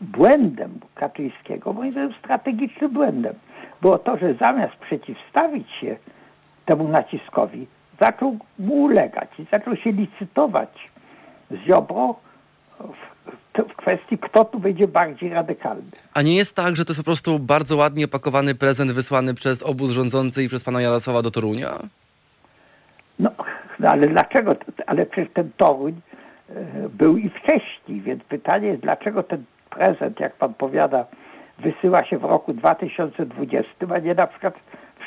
Błędem Kaczyńskiego, moim zdaniem strategicznym błędem, było to, że zamiast przeciwstawić się temu naciskowi, zaczął mu ulegać i zaczął się licytować z Ziobro w, w kwestii, kto tu będzie bardziej radykalny. A nie jest tak, że to jest po prostu bardzo ładnie opakowany prezent wysłany przez obóz rządzący i przez pana Jarosława do Torunia? No, no ale dlaczego? Ale przecież ten Toruń e, był i wcześniej, więc pytanie jest, dlaczego ten prezent, jak pan powiada, wysyła się w roku 2020, a nie na przykład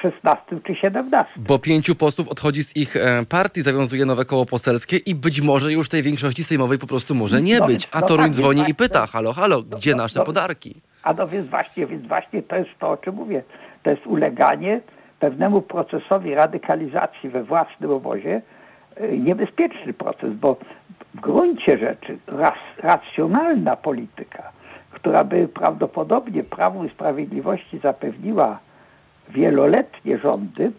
16 czy 17. Bo pięciu posłów odchodzi z ich e, partii, zawiązuje nowe koło poselskie i być może już tej większości sejmowej po prostu może nie no, być. A no Toruń tak, dzwoni i pyta, halo, halo, no, gdzie nasze podarki? A no więc właśnie, więc właśnie to jest to, o czym mówię. To jest uleganie pewnemu procesowi radykalizacji we własnym obozie, e, niebezpieczny proces, bo w gruncie rzeczy ras, racjonalna polityka, która by prawdopodobnie Prawu i Sprawiedliwości zapewniła wieloletnie rządy,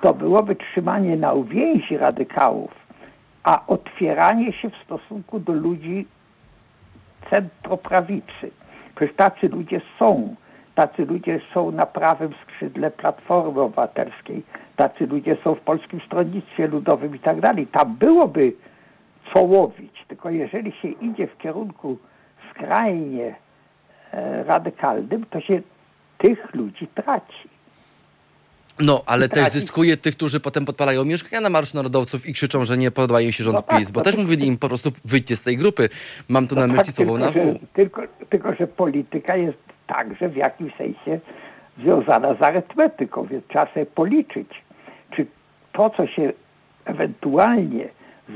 to byłoby trzymanie na uwięzi radykałów, a otwieranie się w stosunku do ludzi centroprawicy. Przecież tacy ludzie są. Tacy ludzie są na prawym skrzydle Platformy Obywatelskiej. Tacy ludzie są w Polskim Stronnictwie Ludowym i tak dalej. Tam byłoby co łowić. Tylko jeżeli się idzie w kierunku skrajnie e, radykalnym, to się tych ludzi traci. No, ale też zyskuje tych, którzy potem podpalają mieszkania na Marszu Narodowców i krzyczą, że nie podobają się rząd no tak, PiS, bo też mówili im po prostu wyjdźcie z tej grupy. Mam tu no na myśli tak, słowo na W. Tylko, tylko, że polityka jest także w jakimś sensie związana z arytmetyką, więc trzeba sobie policzyć, czy to, co się ewentualnie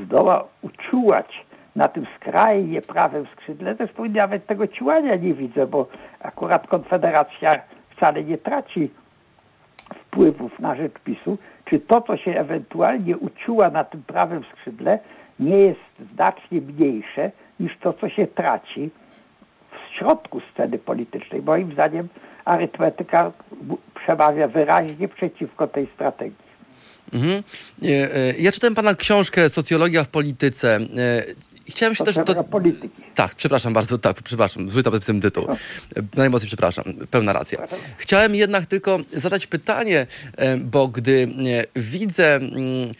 zdoła uczułać na tym skrajnie prawym skrzydle, zresztą nawet tego ciłania nie widzę, bo akurat Konfederacja wcale nie traci wpływów na rzecz PiSu, czy to, co się ewentualnie uciła na tym prawym skrzydle, nie jest znacznie mniejsze niż to, co się traci w środku sceny politycznej. Moim zdaniem arytmetyka przemawia wyraźnie przeciwko tej strategii. Mhm. E, e, Ja czytałem pana książkę Socjologia w polityce. E, Chciałem się też... Socjologia polityki. Tak, przepraszam bardzo, tak, przepraszam, zły ten tytuł. Najmocniej przepraszam, pełna racja. Chciałem jednak tylko zadać pytanie, e, bo gdy e, widzę mm,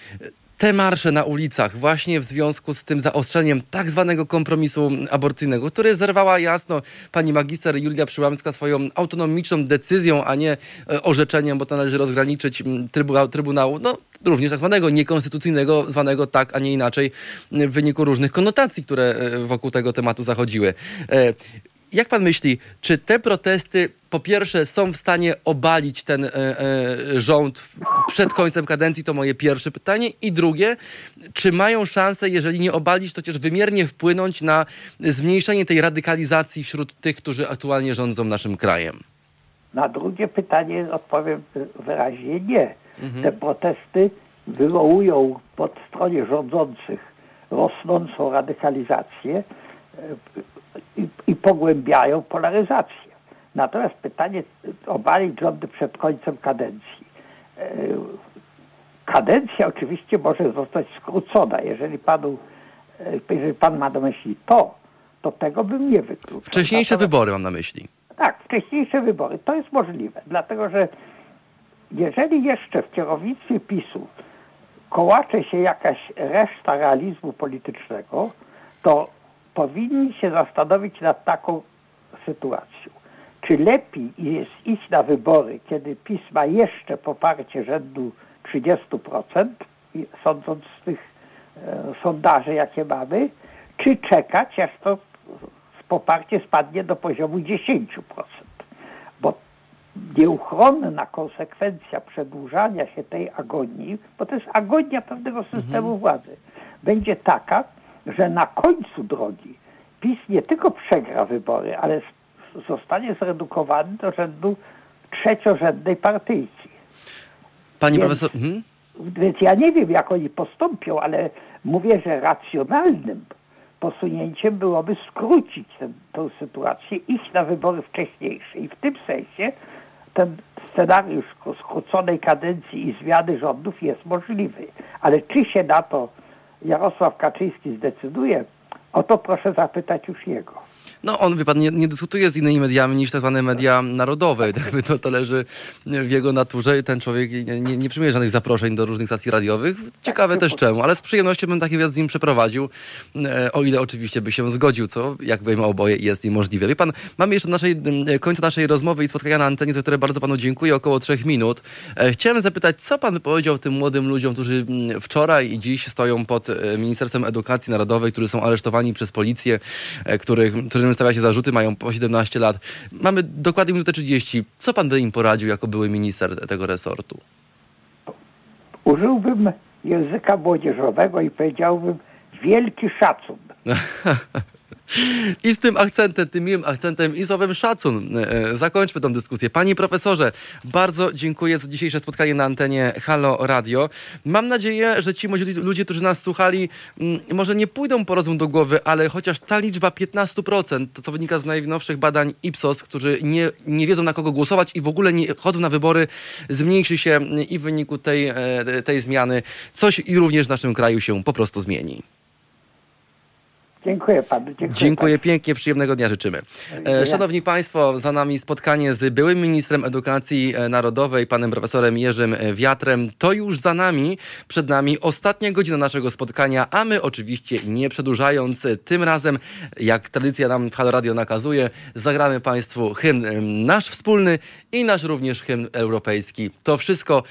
te marsze na ulicach właśnie w związku z tym zaostrzeniem tak zwanego kompromisu aborcyjnego, który zerwała jasno pani magister Julia Przyłamska swoją autonomiczną decyzją, a nie e, orzeczeniem, bo to należy rozgraniczyć mm, trybunał, trybunału, no również tak zwanego niekonstytucyjnego, zwanego tak, a nie inaczej w wyniku różnych konotacji, które e, wokół tego tematu zachodziły. E, Jak pan myśli, czy te protesty po pierwsze są w stanie obalić ten e, e, rząd przed końcem kadencji? To moje pierwsze pytanie. I drugie, czy mają szansę, jeżeli nie obalić, to chociaż wymiernie wpłynąć na zmniejszenie tej radykalizacji wśród tych, którzy aktualnie rządzą naszym krajem? Na drugie pytanie odpowiem wyraźnie nie. Te protesty wywołują po stronie rządzących rosnącą radykalizację e, i, i pogłębiają polaryzację. Natomiast pytanie obalić rządy przed końcem kadencji. E, Kadencja oczywiście może zostać skrócona. Jeżeli panu, e, jeżeli pan ma na myśli to, to tego bym nie wykluczał. Wcześniejsze Natomiast- wybory mam na myśli. tak, wcześniejsze wybory. To jest możliwe, dlatego że jeżeli jeszcze w kierownictwie PiSu kołacze się jakaś reszta realizmu politycznego, to powinni się zastanowić nad taką sytuacją. Czy lepiej jest iść na wybory, kiedy PiS ma jeszcze poparcie rzędu 30%, i sądząc z tych e, sondaży, jakie mamy, czy czekać, aż to poparcie spadnie do poziomu 10%. Nieuchronna konsekwencja przedłużania się tej agonii, bo to jest agonia pewnego systemu władzy, będzie taka, że na końcu drogi PiS nie tylko przegra wybory, ale zostanie zredukowany do rzędu trzeciorzędnej partyjki. Pani Więc- profesor... Mhm. Więc ja nie wiem, jak oni postąpią, ale mówię, że racjonalnym posunięciem byłoby skrócić tę sytuację, iść na wybory wcześniejsze. I w tym sensie ten scenariusz skr- skróconej kadencji i zmiany rządów jest możliwy. Ale czy się na to Jarosław Kaczyński zdecyduje, o to proszę zapytać już jego. No on, wie pan, nie, nie dyskutuje z innymi mediami niż tak zwane media narodowe. Jakby to, to leży w jego naturze i ten człowiek nie, nie, nie przyjmuje żadnych zaproszeń do różnych stacji radiowych. Ciekawe też czemu, ale z przyjemnością bym taki wywiad z nim przeprowadził, e, o ile oczywiście by się zgodził, co jak wiemy oboje jest niemożliwe. Wie pan, mamy jeszcze naszej, m, końca naszej rozmowy i spotkania na antenie, za które bardzo panu dziękuję, około trzech minut. E, Chciałem zapytać, co pan by powiedział tym młodym ludziom, którzy m, wczoraj i dziś stoją pod e, Ministerstwem Edukacji Narodowej, którzy są aresztowani przez policję, których, którym stawia się zarzuty, mają po 17 lat. Mamy dokładnie minutę 30. Co pan by im poradził jako były minister tego resortu? Użyłbym języka młodzieżowego i powiedziałbym wielki szacun. I z tym akcentem, tym miłym akcentem i słowem szacun e, e, zakończmy tę dyskusję. Panie profesorze, bardzo dziękuję za dzisiejsze spotkanie na antenie Halo Radio. Mam nadzieję, że ci młodzi ludzie, którzy nas słuchali, mm, może nie pójdą po rozum do głowy, ale chociaż ta liczba 15%, to co wynika z najnowszych badań Ipsos, którzy nie, nie wiedzą na kogo głosować i w ogóle nie chodzą na wybory, zmniejszy się i w wyniku tej, e, tej zmiany coś i również w naszym kraju się po prostu zmieni. Dziękuję panu. Dziękuję, Dziękuję pięknie, przyjemnego dnia życzymy. E, Szanowni Państwo, za nami spotkanie z byłym ministrem edukacji e, narodowej, panem profesorem Jerzym e, Wiatrem. To już za nami, przed nami ostatnia godzina naszego spotkania, a my oczywiście nie przedłużając, tym razem, jak tradycja nam w Halo Radio nakazuje, zagramy Państwu hymn nasz wspólny i nasz również hymn europejski. To wszystko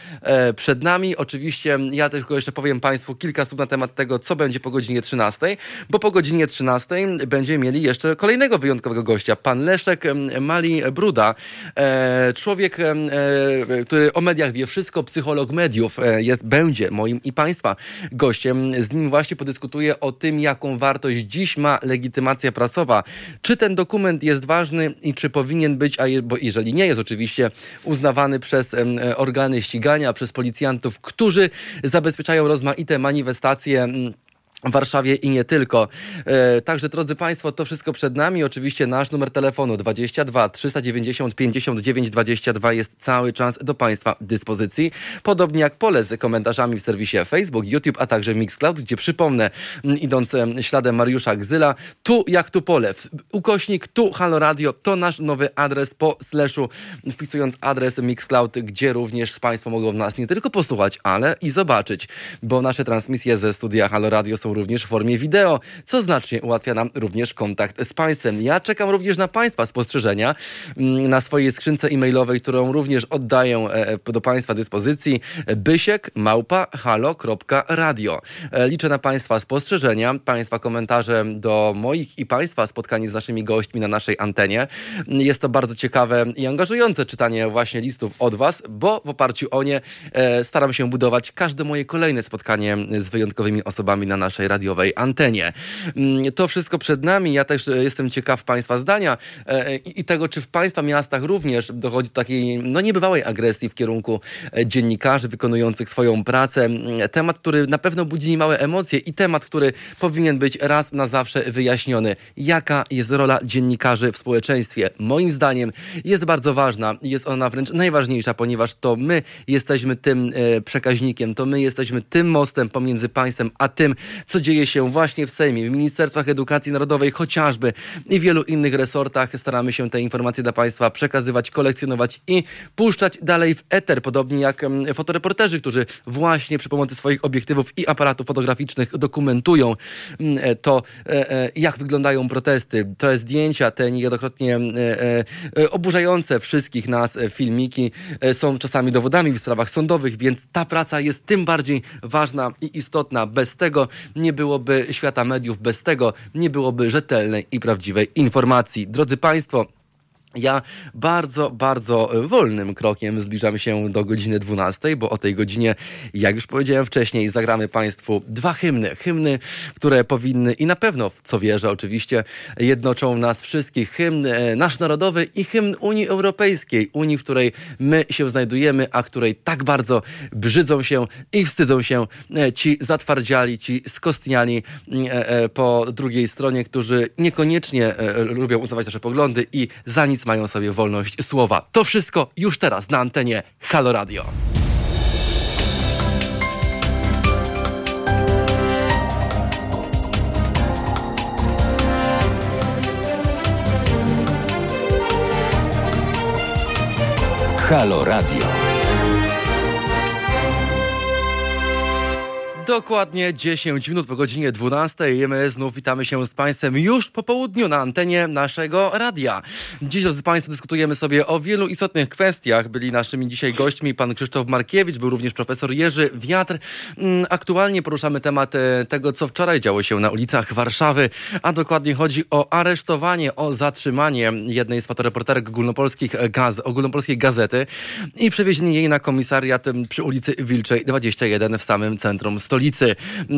przed nami. Oczywiście ja tylko jeszcze powiem Państwu kilka słów na temat tego, co będzie po godzinie 13, bo po godzinie 13 będziemy mieli jeszcze kolejnego wyjątkowego gościa, pan Leszek Mali Bruda, e, człowiek, e, który o mediach wie wszystko, psycholog mediów, e, jest, będzie moim i Państwa gościem. Z nim właśnie podyskutuję o tym, jaką wartość dziś ma legitymacja prasowa. Czy ten dokument jest ważny i czy powinien być, a je, bo jeżeli nie jest oczywiście uznawany przez organy ścigania, przez policjantów, którzy zabezpieczają rozmaite manifestacje. W Warszawie i nie tylko. E, także drodzy Państwo, to wszystko przed nami. Oczywiście nasz numer telefonu 22 390 59 22 jest cały czas do Państwa dyspozycji. Podobnie jak pole z komentarzami w serwisie Facebook, YouTube, a także Mixcloud, gdzie przypomnę, idąc em, śladem Mariusza Gzyla, tu jak tu pole, ukośnik tu Halo Radio, to nasz nowy adres po slashu, wpisując adres Mixcloud, gdzie również Państwo mogą nas nie tylko posłuchać, ale i zobaczyć, bo nasze transmisje ze studia Halo Radio są również w formie wideo, co znacznie ułatwia nam również kontakt z Państwem. Ja czekam również na Państwa spostrzeżenia mm, na swojej skrzynce e-mailowej, którą również oddaję e, do Państwa dyspozycji bysiek małpa halo.radio. E, Liczę na Państwa spostrzeżenia, Państwa komentarze do moich i Państwa spotkań z naszymi gośćmi na naszej antenie. Jest to bardzo ciekawe i angażujące czytanie właśnie listów od Was, bo w oparciu o nie e, staram się budować każde moje kolejne spotkanie z wyjątkowymi osobami na naszej radiowej antenie. Mm, To wszystko przed nami. Ja też e, jestem ciekaw Państwa zdania e, i tego, czy w Państwa miastach również dochodzi do takiej no, niebywałej agresji w kierunku e, dziennikarzy wykonujących swoją pracę. Mm, Temat, który na pewno budzi niemałe emocje i temat, który powinien być raz na zawsze wyjaśniony. Jaka jest rola dziennikarzy w społeczeństwie? Moim zdaniem jest bardzo ważna. Jest ona wręcz najważniejsza, ponieważ to my jesteśmy tym przekaźnikiem, to my jesteśmy tym mostem pomiędzy państwem a tym, co dzieje się właśnie w Sejmie, w Ministerstwach Edukacji Narodowej chociażby i wielu innych resortach. Staramy się te informacje dla Państwa przekazywać, kolekcjonować i puszczać dalej w eter, podobnie jak fotoreporterzy, którzy właśnie przy pomocy swoich obiektywów i aparatów fotograficznych dokumentują mm, e, to, e, e, jak wyglądają protesty. Te zdjęcia, te niejednokrotnie oburzające wszystkich nas filmiki są czasami dowodami w sprawach sądowych, więc ta praca jest tym bardziej ważna i istotna. Bez tego nie byłoby świata mediów, bez tego nie byłoby rzetelnej i prawdziwej informacji. Drodzy Państwo, ja bardzo, bardzo wolnym krokiem zbliżam się do godziny 12, bo o tej godzinie, jak już powiedziałem wcześniej, zagramy Państwu dwa hymny. Hymny, które powinny i na pewno, w co wierzę oczywiście, jednoczą nas wszystkich. Hymn e, nasz narodowy i hymn Unii Europejskiej. Unii, w której my się znajdujemy, a której tak bardzo brzydzą się i wstydzą się e, ci zatwardziali, ci skostniali e, e, po drugiej stronie, którzy niekoniecznie e, lubią uznawać nasze poglądy i za nic mają sobie wolność słowa. To wszystko już teraz na antenie Halo Radio. Halo Radio. Dokładnie 10 minut po godzinie 12 i my znów witamy się z Państwem już po południu na antenie naszego radia. Dziś, drodzy Państwo, dyskutujemy sobie o wielu istotnych kwestiach. Byli naszymi dzisiaj gośćmi pan Krzysztof Markiewicz, był również profesor Jerzy Wiatr. Mm, Aktualnie poruszamy temat e, tego, co wczoraj działo się na ulicach Warszawy, a dokładnie chodzi o aresztowanie, o zatrzymanie jednej z fotoreporterek ogólnopolskich gaz, ogólnopolskiej gazety i przewiezienie jej na komisariat przy ulicy Wilczej 21 w samym centrum stolicy.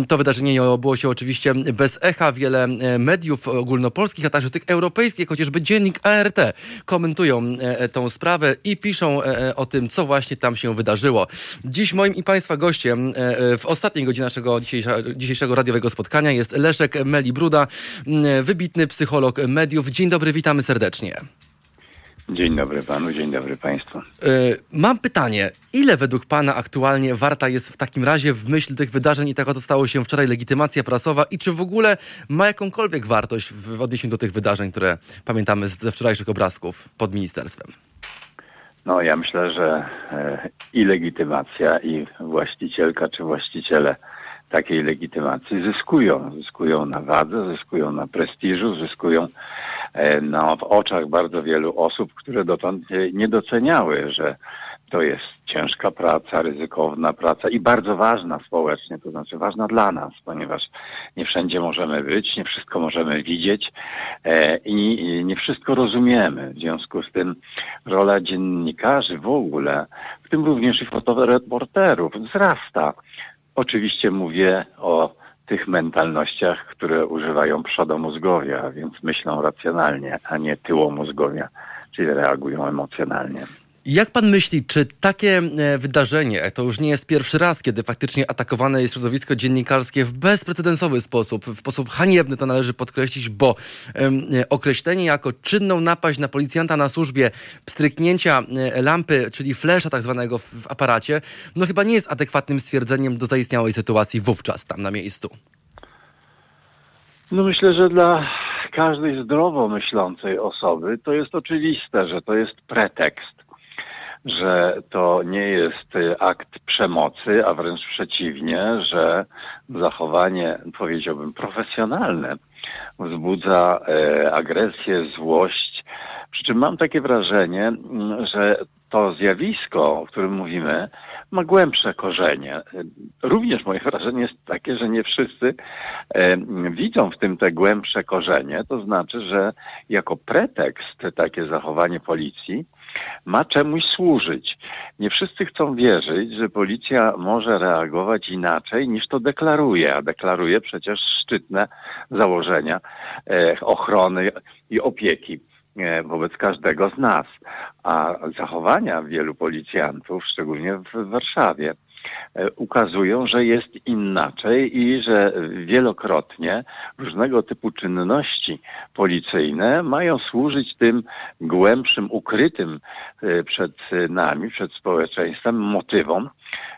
To wydarzenie nie obyło się oczywiście bez echa. Wiele e, mediów ogólnopolskich, a także tych europejskich, chociażby dziennik ART, komentują e, tą sprawę i piszą e, o tym, co właśnie tam się wydarzyło. Dziś moim i Państwa gościem e, e, w ostatniej godzinie naszego dzisiejszego radiowego spotkania jest Leszek Melibruda, m, wybitny psycholog mediów. Dzień dobry, witamy serdecznie. Dzień dobry panu, dzień dobry państwu. E, Mam pytanie, ile według Pana aktualnie warta jest w takim razie w myśl tych wydarzeń i tego, co stało się wczoraj, legitymacja prasowa i czy w ogóle ma jakąkolwiek wartość w odniesieniu do tych wydarzeń, które pamiętamy ze wczorajszych obrazków pod ministerstwem? No ja myślę, że e, i legitymacja, i właścicielka czy właściciele takiej legitymacji zyskują. Zyskują na wadze, zyskują na prestiżu, zyskują e, no, w oczach bardzo wielu osób, które dotąd e, nie doceniały, że to jest ciężka praca, ryzykowna praca i bardzo ważna społecznie, to znaczy ważna dla nas, ponieważ nie wszędzie możemy być, nie wszystko możemy widzieć e, i nie wszystko rozumiemy. W związku z tym rola dziennikarzy w ogóle, w tym również i fotoreporterów, wzrasta. Oczywiście mówię o tych mentalnościach, które używają przodomózgowia, a więc myślą racjonalnie, a nie tyłomózgowia, czyli reagują emocjonalnie. Jak pan myśli, czy takie e, wydarzenie, to już nie jest pierwszy raz, kiedy faktycznie atakowane jest środowisko dziennikarskie w bezprecedensowy sposób, w sposób haniebny to należy podkreślić, bo e, określenie jako czynną napaść na policjanta na służbie, pstryknięcia e, lampy, czyli flesza tak zwanego w aparacie, no chyba nie jest adekwatnym stwierdzeniem do zaistniałej sytuacji wówczas tam na miejscu. No myślę, że dla każdej zdrowo myślącej osoby to jest oczywiste, że to jest pretekst, że to nie jest y, akt przemocy, a wręcz przeciwnie, że zachowanie, powiedziałbym, profesjonalne wzbudza e, agresję, złość. Przy czym mam takie wrażenie, mm, że to zjawisko, o którym mówimy, ma głębsze korzenie. Również moje wrażenie jest takie, że nie wszyscy e, widzą w tym te głębsze korzenie. To znaczy, że jako pretekst takie zachowanie policji ma czemuś służyć. Nie wszyscy chcą wierzyć, że policja może reagować inaczej niż to deklaruje, a deklaruje przecież szczytne założenia e, ochrony i opieki e, wobec każdego z nas. A zachowania wielu policjantów, szczególnie w Warszawie, ukazują, że jest inaczej i że wielokrotnie różnego typu czynności policyjne mają służyć tym głębszym, ukrytym e, przed nami, przed społeczeństwem motywom,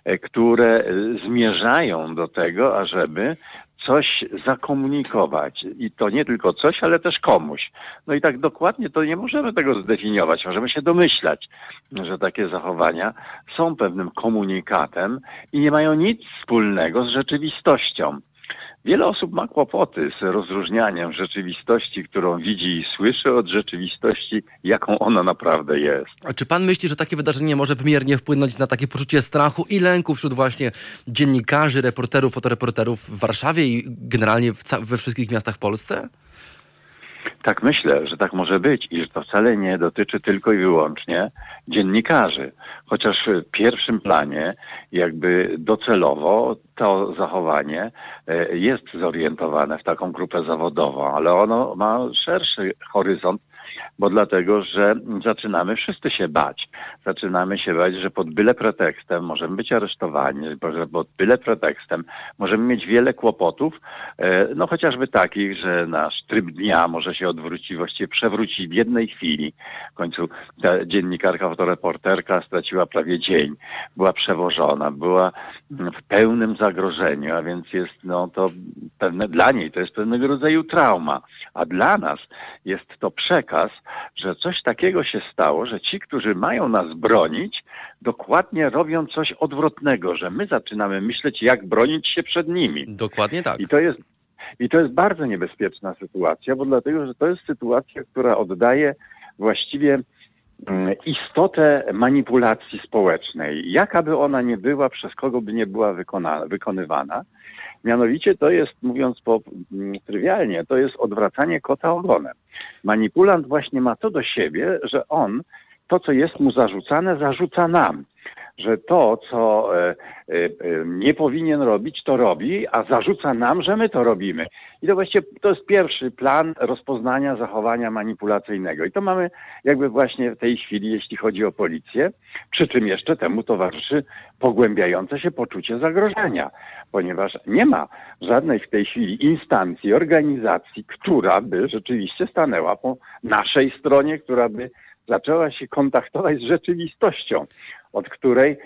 e, które zmierzają do tego, ażeby coś zakomunikować. I to nie tylko coś, ale też komuś. No i tak dokładnie to nie możemy tego zdefiniować. Możemy się domyślać, że takie zachowania są pewnym komunikatem i nie mają nic wspólnego z rzeczywistością. Wiele osób ma kłopoty z rozróżnianiem rzeczywistości, którą widzi i słyszy, od rzeczywistości, jaką ona naprawdę jest. A czy pan myśli, że takie wydarzenie może wymiernie wpłynąć na takie poczucie strachu i lęku wśród właśnie dziennikarzy, reporterów, fotoreporterów w Warszawie i generalnie we wszystkich miastach w Polsce? Tak myślę, że tak może być i że to wcale nie dotyczy tylko i wyłącznie dziennikarzy. Chociaż w pierwszym planie, jakby docelowo, to zachowanie e, jest zorientowane w taką grupę zawodową, ale ono ma szerszy horyzont, bo dlatego, że zaczynamy wszyscy się bać. Zaczynamy się bać, że pod byle pretekstem możemy być aresztowani, że pod byle pretekstem możemy mieć wiele kłopotów, e, no chociażby takich, że nasz tryb dnia może się odwrócić, właściwie przewrócić w jednej chwili. W końcu ta dziennikarka, fotoreporterka straciła prawie dzień, była przewożona, była w pełnym zagrożeniu, a więc jest no to pewne, dla niej to jest pewnego rodzaju trauma, a dla nas jest to przekaz, że coś takiego się stało, że ci, którzy mają nas bronić, dokładnie robią coś odwrotnego, że my zaczynamy myśleć, jak bronić się przed nimi. Dokładnie tak. I to jest, i to jest bardzo niebezpieczna sytuacja, bo dlatego, że to jest sytuacja, która oddaje właściwie mm, istotę manipulacji społecznej. Jaka by ona nie była, przez kogo by nie była wykona, wykonywana. Mianowicie to jest, mówiąc po mm, trywialnie, to jest odwracanie kota ogonem. Manipulant właśnie ma to do siebie, że on to, co jest mu zarzucane, zarzuca nam. Że to, co e, e, e, nie powinien robić, to robi, a zarzuca nam, że my to robimy. I to właściwie to jest pierwszy plan rozpoznania zachowania manipulacyjnego. I to mamy jakby właśnie w tej chwili, jeśli chodzi o policję, przy czym jeszcze temu towarzyszy pogłębiające się poczucie zagrożenia, ponieważ nie ma żadnej w tej chwili instancji, organizacji, która by rzeczywiście stanęła po naszej stronie, która by zaczęła się kontaktować z rzeczywistością, od której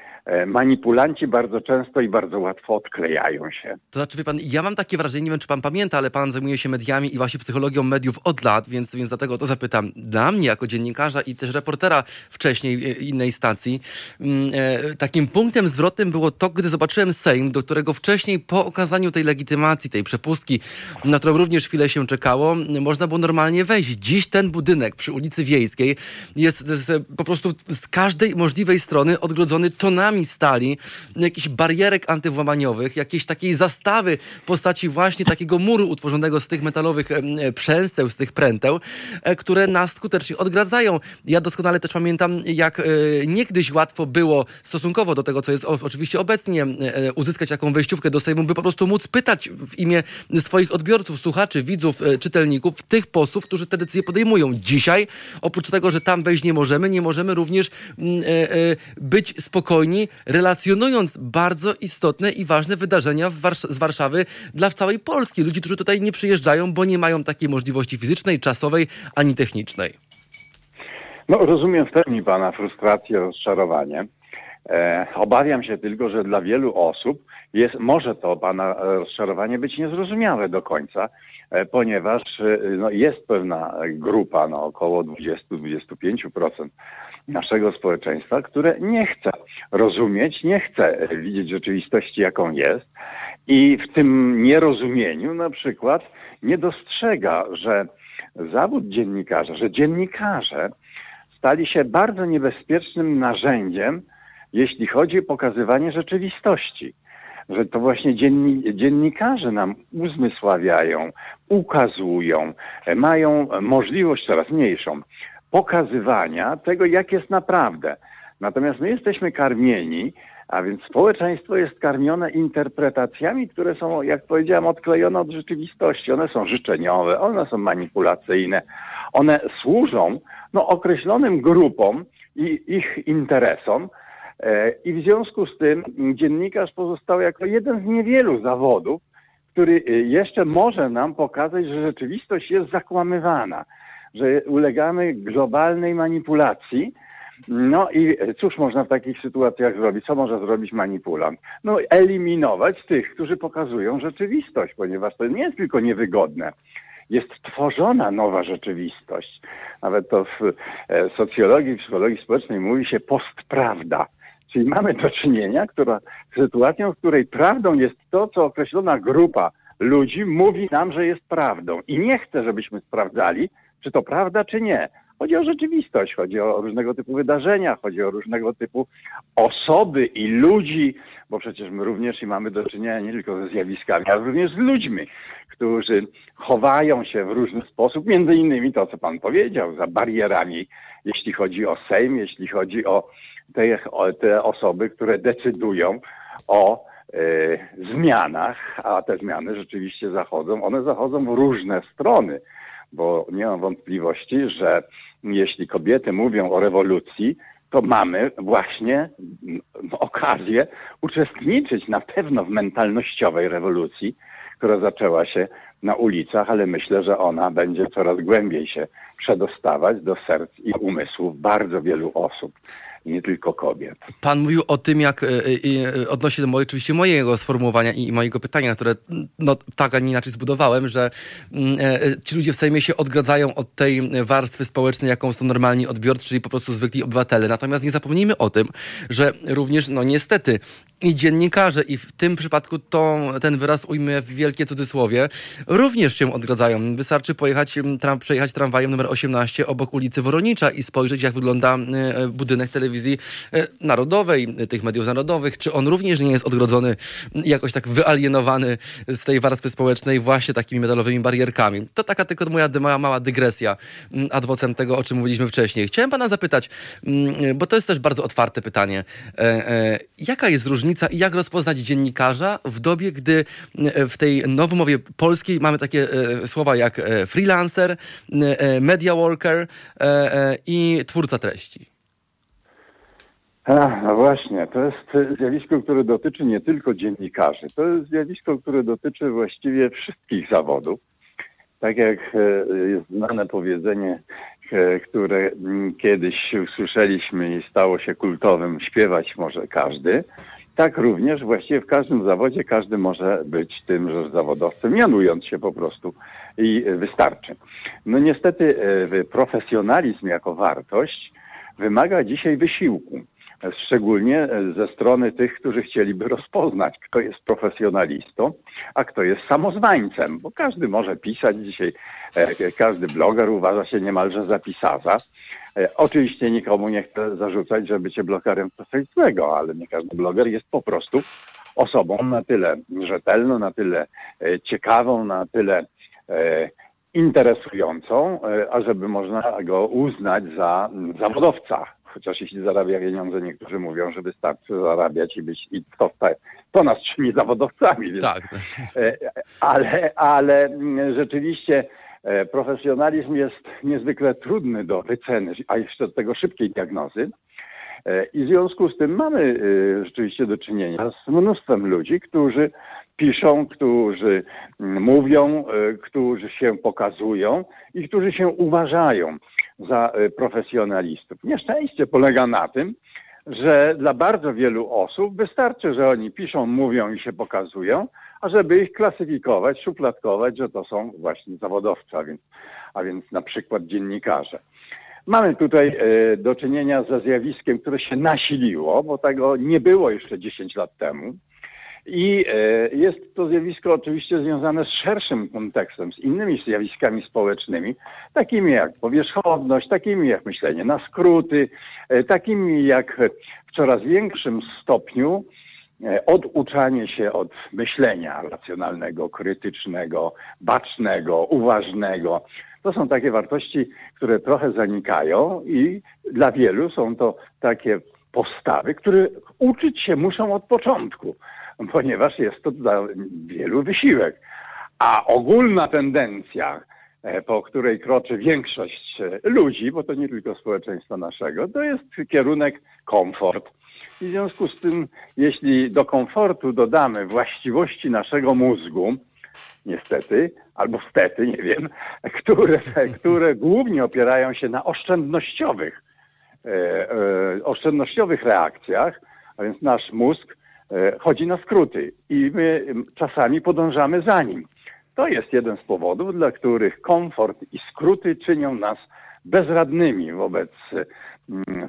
manipulanci bardzo często i bardzo łatwo odklejają się. To znaczy, wie pan, ja mam takie wrażenie, nie wiem, czy pan pamięta, ale pan zajmuje się mediami i właśnie psychologią mediów od lat, więc, więc dlatego to zapytam. Dla mnie, jako dziennikarza i też reportera wcześniej e, innej stacji, mm, e, takim punktem zwrotnym było to, gdy zobaczyłem Sejm, do którego wcześniej po okazaniu tej legitymacji, tej przepustki, na którą również chwilę się czekało, można było normalnie wejść. Dziś ten budynek przy ulicy Wiejskiej jest z, po prostu z każdej możliwej strony odgrodzony tonami sami stali, jakichś barierek antywłamaniowych, jakiejś takiej zastawy w postaci właśnie takiego muru utworzonego z tych metalowych em, przęsteł, z tych pręteł, e, które nas skutecznie odgradzają. Ja doskonale też pamiętam, jak e, niegdyś łatwo było stosunkowo do tego, co jest oczywiście obecnie, e, uzyskać jaką wejściówkę do Sejmu, by po prostu móc pytać w imię swoich odbiorców, słuchaczy, widzów, e, czytelników, tych posłów, którzy te decyzje podejmują. Dzisiaj, oprócz tego, że tam wejść nie możemy, nie możemy również mm, e, e, być spokojni, relacjonując bardzo istotne i ważne wydarzenia z Warszawy dla całej Polski. Ludzi, którzy tutaj nie przyjeżdżają, bo nie mają takiej możliwości fizycznej, czasowej ani technicznej. No, rozumiem w pełni Pana frustrację, rozczarowanie. E, obawiam się tylko, że dla wielu osób jest, może to Pana rozczarowanie być niezrozumiałe do końca, e, ponieważ e, no, jest pewna grupa, no, około 20-25% naszego społeczeństwa, które nie chce rozumieć, nie chce widzieć rzeczywistości, jaką jest i w tym nierozumieniu na przykład nie dostrzega, że zawód dziennikarza, że dziennikarze stali się bardzo niebezpiecznym narzędziem, jeśli chodzi o pokazywanie rzeczywistości. Że to właśnie dzienni, dziennikarze nam uzmysławiają, ukazują, mają możliwość coraz mniejszą pokazywania tego, jak jest naprawdę. Natomiast my jesteśmy karmieni, a więc społeczeństwo jest karmione interpretacjami, które są, jak powiedziałem, odklejone od rzeczywistości. One są życzeniowe, one są manipulacyjne, one służą no, określonym grupom i ich interesom. E, I w związku z tym dziennikarz pozostał jako jeden z niewielu zawodów, który e, jeszcze może nam pokazać, że rzeczywistość jest zakłamywana, że ulegamy globalnej manipulacji. No i cóż można w takich sytuacjach zrobić? Co może zrobić manipulant? No eliminować tych, którzy pokazują rzeczywistość, ponieważ to nie jest tylko niewygodne. Jest tworzona nowa rzeczywistość. Nawet to w e, socjologii, psychologii społecznej mówi się postprawda. Czyli mamy do czynienia która, z sytuacją, w której prawdą jest to, co określona grupa ludzi mówi nam, że jest prawdą. I nie chce, żebyśmy sprawdzali, czy to prawda, czy nie. Chodzi o rzeczywistość, chodzi o różnego typu wydarzenia, chodzi o różnego typu osoby i ludzi, bo przecież my również i mamy do czynienia nie tylko ze zjawiskami, ale również z ludźmi, którzy chowają się w różny sposób, między innymi to, co pan powiedział, za barierami, jeśli chodzi o Sejm, jeśli chodzi o te, o te osoby, które decydują o e, zmianach, a te zmiany rzeczywiście zachodzą. One zachodzą w różne strony, bo nie mam wątpliwości, że jeśli kobiety mówią o rewolucji, to mamy właśnie okazję uczestniczyć na pewno w mentalnościowej rewolucji, która zaczęła się na ulicach, ale myślę, że ona będzie coraz głębiej się przedostawać do serc i umysłów bardzo wielu osób, nie tylko kobiet. Pan mówił o tym, jak e, e, odnośnie do moje, oczywiście mojego sformułowania i, mojego pytania, które no, tak, a nie inaczej zbudowałem, że mm, e, ci ludzie w Sejmie się odgradzają od tej warstwy społecznej, jaką są normalni odbiorcy, czyli po prostu zwykli obywatele. Natomiast nie zapomnijmy o tym, że również, no niestety, i dziennikarze, i w tym przypadku ten wyraz ujmę w wielkie cudzysłowie, również się odgradzają. Wystarczy pojechać, tram, przejechać tramwajem numer 18 obok ulicy Woronicza i spojrzeć, jak wygląda e, budynek telewizji e, narodowej, e, tych mediów narodowych. Czy on również nie jest odgrodzony, jakoś tak wyalienowany z tej warstwy społecznej właśnie takimi metalowymi barierkami. To taka tylko moja mała, mała dygresja ad vocem tego, o czym mówiliśmy wcześniej. Chciałem pana zapytać, bo to jest też bardzo otwarte pytanie. Jaka jest różnica i jak rozpoznać dziennikarza w dobie, gdy w tej nowomowie polskiej mamy takie e, słowa jak e, freelancer, e, media worker i twórca treści? A, no właśnie, to jest zjawisko, które dotyczy nie tylko dziennikarzy. To jest zjawisko, które dotyczy właściwie wszystkich zawodów. Tak jak jest znane powiedzenie, które kiedyś usłyszeliśmy i stało się kultowym, śpiewać może każdy. Tak również właściwie w każdym zawodzie każdy może być tym że zawodowcem, mianując się po prostu i wystarczy. No niestety profesjonalizm jako wartość wymaga dzisiaj wysiłku. Szczególnie ze strony tych, którzy chcieliby rozpoznać, kto jest profesjonalistą, a kto jest samozwańcem, bo każdy może pisać dzisiaj, e, każdy bloger uważa się niemalże za pisarza. E, oczywiście nikomu nie chcę zarzucać, że bycie blogerem to coś złego, ale nie każdy bloger jest po prostu osobą na tyle rzetelną, na tyle e, ciekawą, na tyle interesującą, ażeby można go uznać za zawodowca chociaż jeśli zarabia pieniądze, niektórzy mówią, że wystarczy zarabiać i być i to, to nas czyni zawodowcami. Więc, tak. E, ale, ale mm, rzeczywiście e, profesjonalizm jest niezwykle trudny do wyceny, a jeszcze do tego szybkiej diagnozy. E, I w związku z tym mamy rzeczywiście do czynienia z mnóstwem ludzi, którzy piszą, którzy mm, mówią, którzy się pokazują i którzy się uważają za e, profesjonalistów. Nieszczęście polega na tym, że dla bardzo wielu osób wystarczy, że oni piszą, mówią i się pokazują, a żeby ich klasyfikować, szufladkować, że to są właśnie zawodowcy, a więc, a więc na przykład dziennikarze. Mamy tutaj e, do czynienia ze zjawiskiem, które się nasiliło, bo tego nie było jeszcze 10 lat temu. I e, jest to zjawisko oczywiście związane z szerszym kontekstem, z innymi zjawiskami społecznymi, takimi jak powierzchowność, takimi jak myślenie na skróty, e, takimi jak w coraz większym stopniu e, oduczanie się od myślenia racjonalnego, krytycznego, bacznego, uważnego. To są takie wartości, które trochę zanikają i dla wielu są to takie postawy, które uczyć się muszą od początku ponieważ jest to dla wielu wysiłek. A ogólna tendencja, e, po której kroczy większość e, ludzi, bo to nie tylko społeczeństwa naszego, to jest kierunek komfort. I w związku z tym, jeśli do komfortu dodamy właściwości naszego mózgu, niestety, albo stety, nie wiem, które, które głównie opierają się na oszczędnościowych, e, oszczędnościowych reakcjach, a więc nasz mózg chodzi na skróty i my czasami podążamy za nim. To jest jeden z powodów, dla których komfort i skróty czynią nas bezradnymi wobec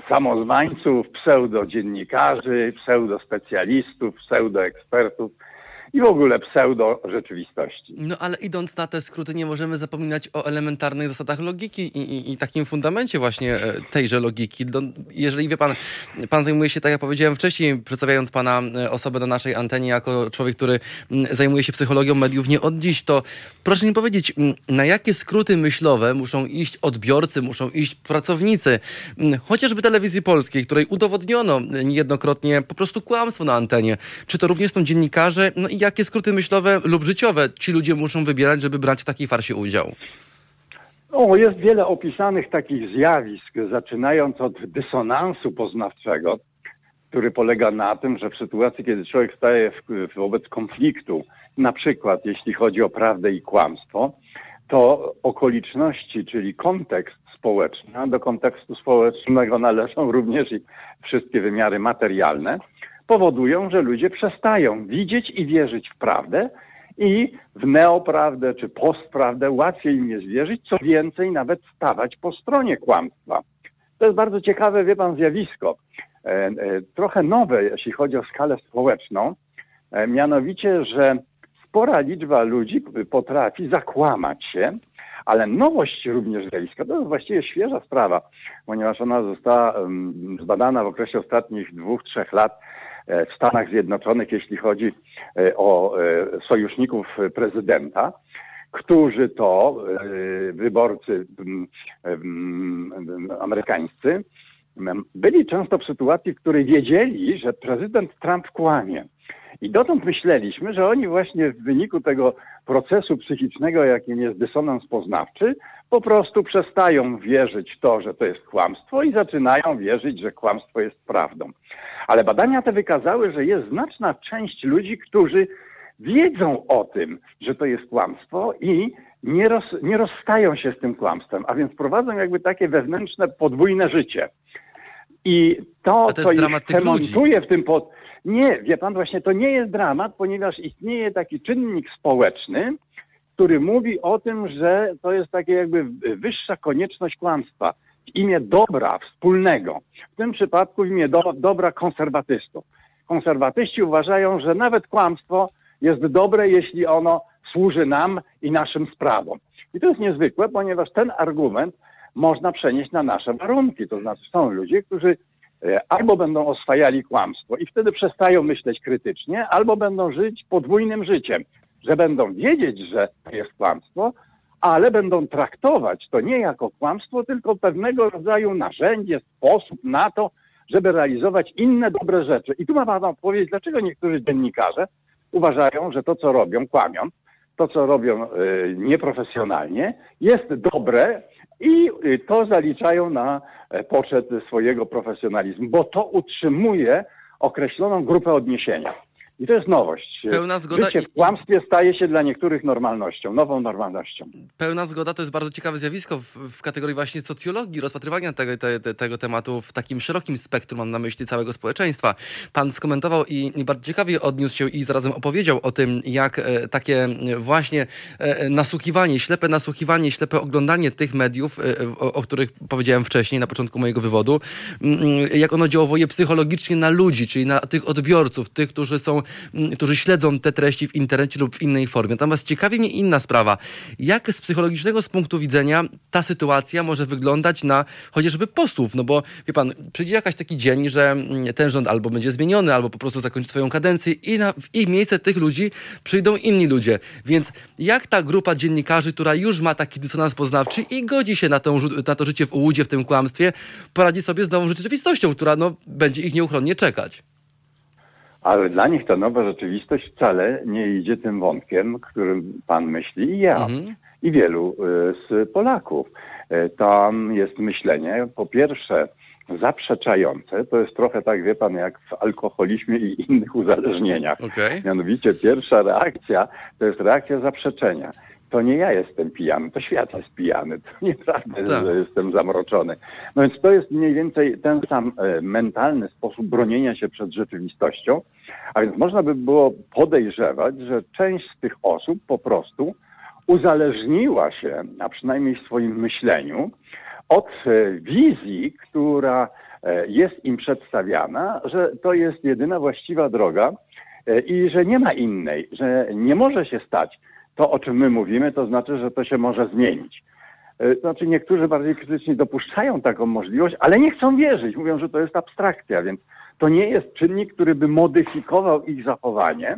samozwańców, pseudodziennikarzy, pseudospecjalistów, pseudoekspertów, i w ogóle pseudo rzeczywistości. No ale idąc na te skróty, nie możemy zapominać o elementarnych zasadach logiki i, i, i takim fundamencie właśnie e, tejże logiki. Jeżeli wie pan, pan zajmuje się, tak jak powiedziałem wcześniej, przedstawiając pana e, osobę na naszej antenie jako człowiek, który zajmuje się psychologią mediów nie od dziś, to proszę mi powiedzieć, na jakie skróty myślowe muszą iść odbiorcy, muszą iść pracownicy, chociażby telewizji polskiej, której udowodniono niejednokrotnie po prostu kłamstwo na antenie. Czy to również są dziennikarze? No i jakie skróty myślowe lub życiowe ci ludzie muszą wybierać, żeby brać w takiej farsie udział? O, jest wiele opisanych takich zjawisk, zaczynając od dysonansu poznawczego, który polega na tym, że w sytuacji, kiedy człowiek staje w, wobec konfliktu, na przykład jeśli chodzi o prawdę i kłamstwo, to okoliczności, czyli kontekst społeczny, a do kontekstu społecznego należą również i wszystkie wymiary materialne, powodują, że ludzie przestają widzieć i wierzyć w prawdę i w neoprawdę czy postprawdę łatwiej im jest wierzyć, co więcej nawet stawać po stronie kłamstwa. To jest bardzo ciekawe, wie pan, zjawisko. E, e, trochę nowe, jeśli chodzi o skalę społeczną, e, mianowicie, że spora liczba ludzi potrafi zakłamać się, ale nowość również zjawiska, to jest właściwie świeża sprawa, ponieważ ona została zbadana w okresie ostatnich dwóch, trzech lat w Stanach Zjednoczonych, jeśli chodzi e, o e, sojuszników prezydenta, którzy to wyborcy amerykańscy byli często w sytuacji, w której wiedzieli, że prezydent Trump kłamie. I dotąd myśleliśmy, że oni właśnie w wyniku tego procesu psychicznego, jakim jest dysonans poznawczy, po prostu przestają wierzyć w to, że to jest kłamstwo i zaczynają wierzyć, że kłamstwo jest prawdą. Ale badania te wykazały, że jest znaczna część ludzi, którzy wiedzą o tym, że to jest kłamstwo i nie, roz, nie rozstają się z tym kłamstwem, a więc prowadzą jakby takie wewnętrzne, podwójne życie. I to, to co ich cementuje w tym pod... Nie, wie pan, właśnie to nie jest dramat, ponieważ istnieje taki czynnik społeczny, który mówi o tym, że to jest takie jakby wyższa konieczność kłamstwa. w imię dobra wspólnego, w tym przypadku w imię do, dobra konserwatystów. Konserwatyści uważają, że nawet kłamstwo jest dobre, jeśli ono służy nam i naszym sprawom. I to jest niezwykłe, ponieważ ten argument można przenieść na nasze warunki. To znaczy są ludzie, którzy e, albo będą oswajali kłamstwo i wtedy przestają myśleć krytycznie, albo będą żyć podwójnym życiem, że będą wiedzieć, że to jest kłamstwo, ale będą traktować to nie jako kłamstwo, tylko pewnego rodzaju narzędzie, sposób na to, żeby realizować inne dobre rzeczy. I tu ma Pan odpowiedź, dlaczego niektórzy dziennikarze uważają, że to, co robią, kłamią, to, co robią y, nieprofesjonalnie, jest dobre i y, to zaliczają na e, poczet swojego profesjonalizmu, bo to utrzymuje określoną grupę odniesienia. I to jest nowość. Pełna zgoda Życie w kłamstwie staje się dla niektórych normalnością, nową normalnością. Pełna zgoda to jest bardzo ciekawe zjawisko w, w kategorii właśnie socjologii, rozpatrywania tego, te, te, tego tematu w takim szerokim spektrum, mam na myśli całego społeczeństwa. Pan skomentował i, i bardzo ciekawie odniósł się i zarazem opowiedział o tym, jak e, takie e, właśnie e, nasłuchiwanie, ślepe nasłuchiwanie, ślepe oglądanie tych mediów, e, o, o których powiedziałem wcześniej na początku mojego wywodu, mm, jak ono działuje psychologicznie na ludzi, czyli na tych odbiorców, tych, którzy są, mm, którzy śledzą te treści w internecie lub w innej formie. Natomiast ciekawi mnie inna sprawa. Jak z psychologicznego z punktu widzenia ta sytuacja może wyglądać na chociażby posłów? No bo wie pan, przyjdzie jakaś taki dzień, że ten rząd albo będzie zmieniony, albo po prostu zakończy swoją kadencję i na, w ich miejsce tych ludzi przyjdą inni ludzie. Więc jak ta grupa dziennikarzy, która już ma taki dysonans poznawczy i godzi się na, tą, na to życie w ułudzie, w tym kłamstwie, poradzi sobie z nową rzeczywistością, która no, będzie ich nieuchronnie czekać? Ale dla nich ta nowa rzeczywistość wcale nie idzie tym wątkiem, którym pan myśli i ja. Mhm. I wielu y, z Polaków. Y, Tam jest myślenie, po pierwsze, zaprzeczające. To jest trochę tak, wie pan, jak w alkoholizmie i innych uzależnieniach. Okej. Mianowicie pierwsza reakcja to jest reakcja zaprzeczenia. To nie ja jestem pijany, to świat jest pijany. To nieprawda, Tak. że jestem zamroczony. No więc to jest mniej więcej ten sam e, mentalny sposób bronienia się przed rzeczywistością. A więc można by było podejrzewać, że część z tych osób po prostu uzależniła się, a przynajmniej w swoim myśleniu, od e, wizji, która e, jest im przedstawiana, że to jest jedyna właściwa droga i że nie ma innej, że nie może się stać to, o czym my mówimy, to znaczy, że to się może zmienić. E, Znaczy niektórzy bardziej krytycznie dopuszczają taką możliwość, ale nie chcą wierzyć. Mówią, że to jest abstrakcja, więc to nie jest czynnik, który by modyfikował ich zachowanie.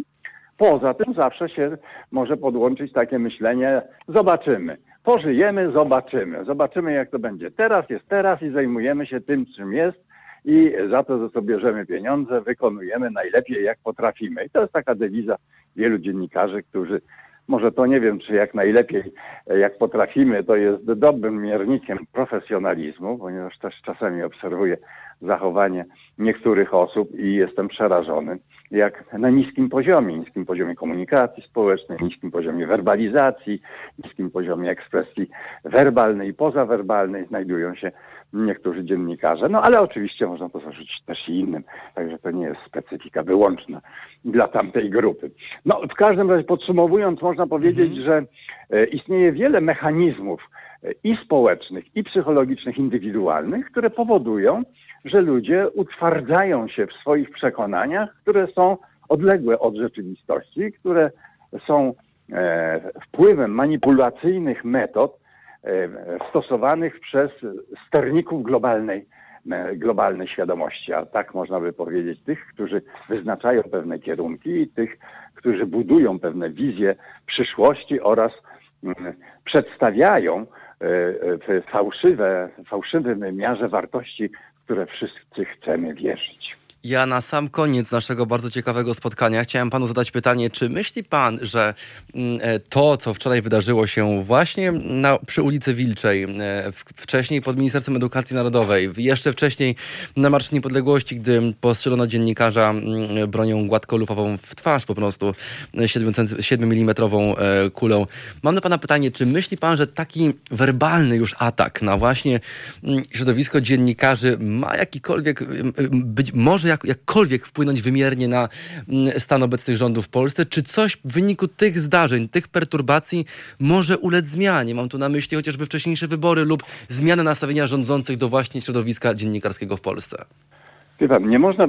Poza tym zawsze się może podłączyć takie myślenie, zobaczymy. Pożyjemy, zobaczymy. Zobaczymy, jak to będzie. Teraz jest teraz i zajmujemy się tym, czym jest i za to, że sobie bierzemy pieniądze, wykonujemy najlepiej, jak potrafimy. I to jest taka dewiza wielu dziennikarzy, którzy może to nie wiem, czy jak najlepiej, e, jak potrafimy, to jest dobrym miernikiem profesjonalizmu, ponieważ też czasami obserwuję zachowanie niektórych osób i jestem przerażony, jak na niskim poziomie, niskim poziomie komunikacji społecznej, niskim poziomie werbalizacji, niskim poziomie ekspresji werbalnej i pozawerbalnej znajdują się niektórzy dziennikarze. No ale oczywiście można to zarzucić też i innym, także to nie jest specyfika wyłączna dla tamtej grupy. No w każdym razie podsumowując, można powiedzieć, że e, istnieje wiele mechanizmów e, i społecznych, i psychologicznych, indywidualnych, które powodują, że ludzie utwardzają się w swoich przekonaniach, które są odległe od rzeczywistości, które są e, wpływem manipulacyjnych metod stosowanych przez sterników globalnej, globalnej świadomości, a tak można by powiedzieć, tych, którzy wyznaczają pewne kierunki i tych, którzy budują pewne wizje przyszłości oraz przedstawiają e, w fałszywe, fałszywym wymiarze wartości, które wszyscy chcemy wierzyć. Ja na sam koniec naszego bardzo ciekawego spotkania chciałem panu zadać pytanie, czy myśli pan, że mm, e, to, co wczoraj wydarzyło się właśnie na, przy ulicy Wilczej, e, wcześniej pod Ministerstwem Edukacji Narodowej, jeszcze wcześniej na Marszu Niepodległości, gdy postrzelono dziennikarza mm, bronią gładkolupową w twarz po prostu, e, 7, 7 mm e, kulą. Mam do pana pytanie, czy myśli pan, że taki werbalny już atak na właśnie mm, środowisko dziennikarzy ma jakikolwiek, być może jak, jakkolwiek wpłynąć wymiernie na mm, stan obecnych rządów w Polsce? Czy coś w wyniku tych zdarzeń, tych perturbacji może ulec zmianie? Mam tu na myśli chociażby wcześniejsze wybory lub zmianę nastawienia rządzących do właśnie środowiska dziennikarskiego w Polsce. Pan, nie można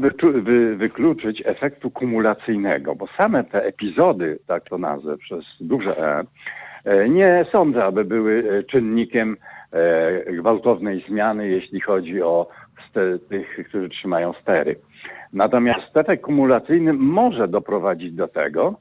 wykluczyć efektu kumulacyjnego, bo same te epizody, tak to nazwę, przez duże E, e, nie sądzę, aby były e, czynnikiem e, gwałtownej zmiany, jeśli chodzi o tych, którzy trzymają stery. Natomiast efekt kumulacyjny może doprowadzić do tego,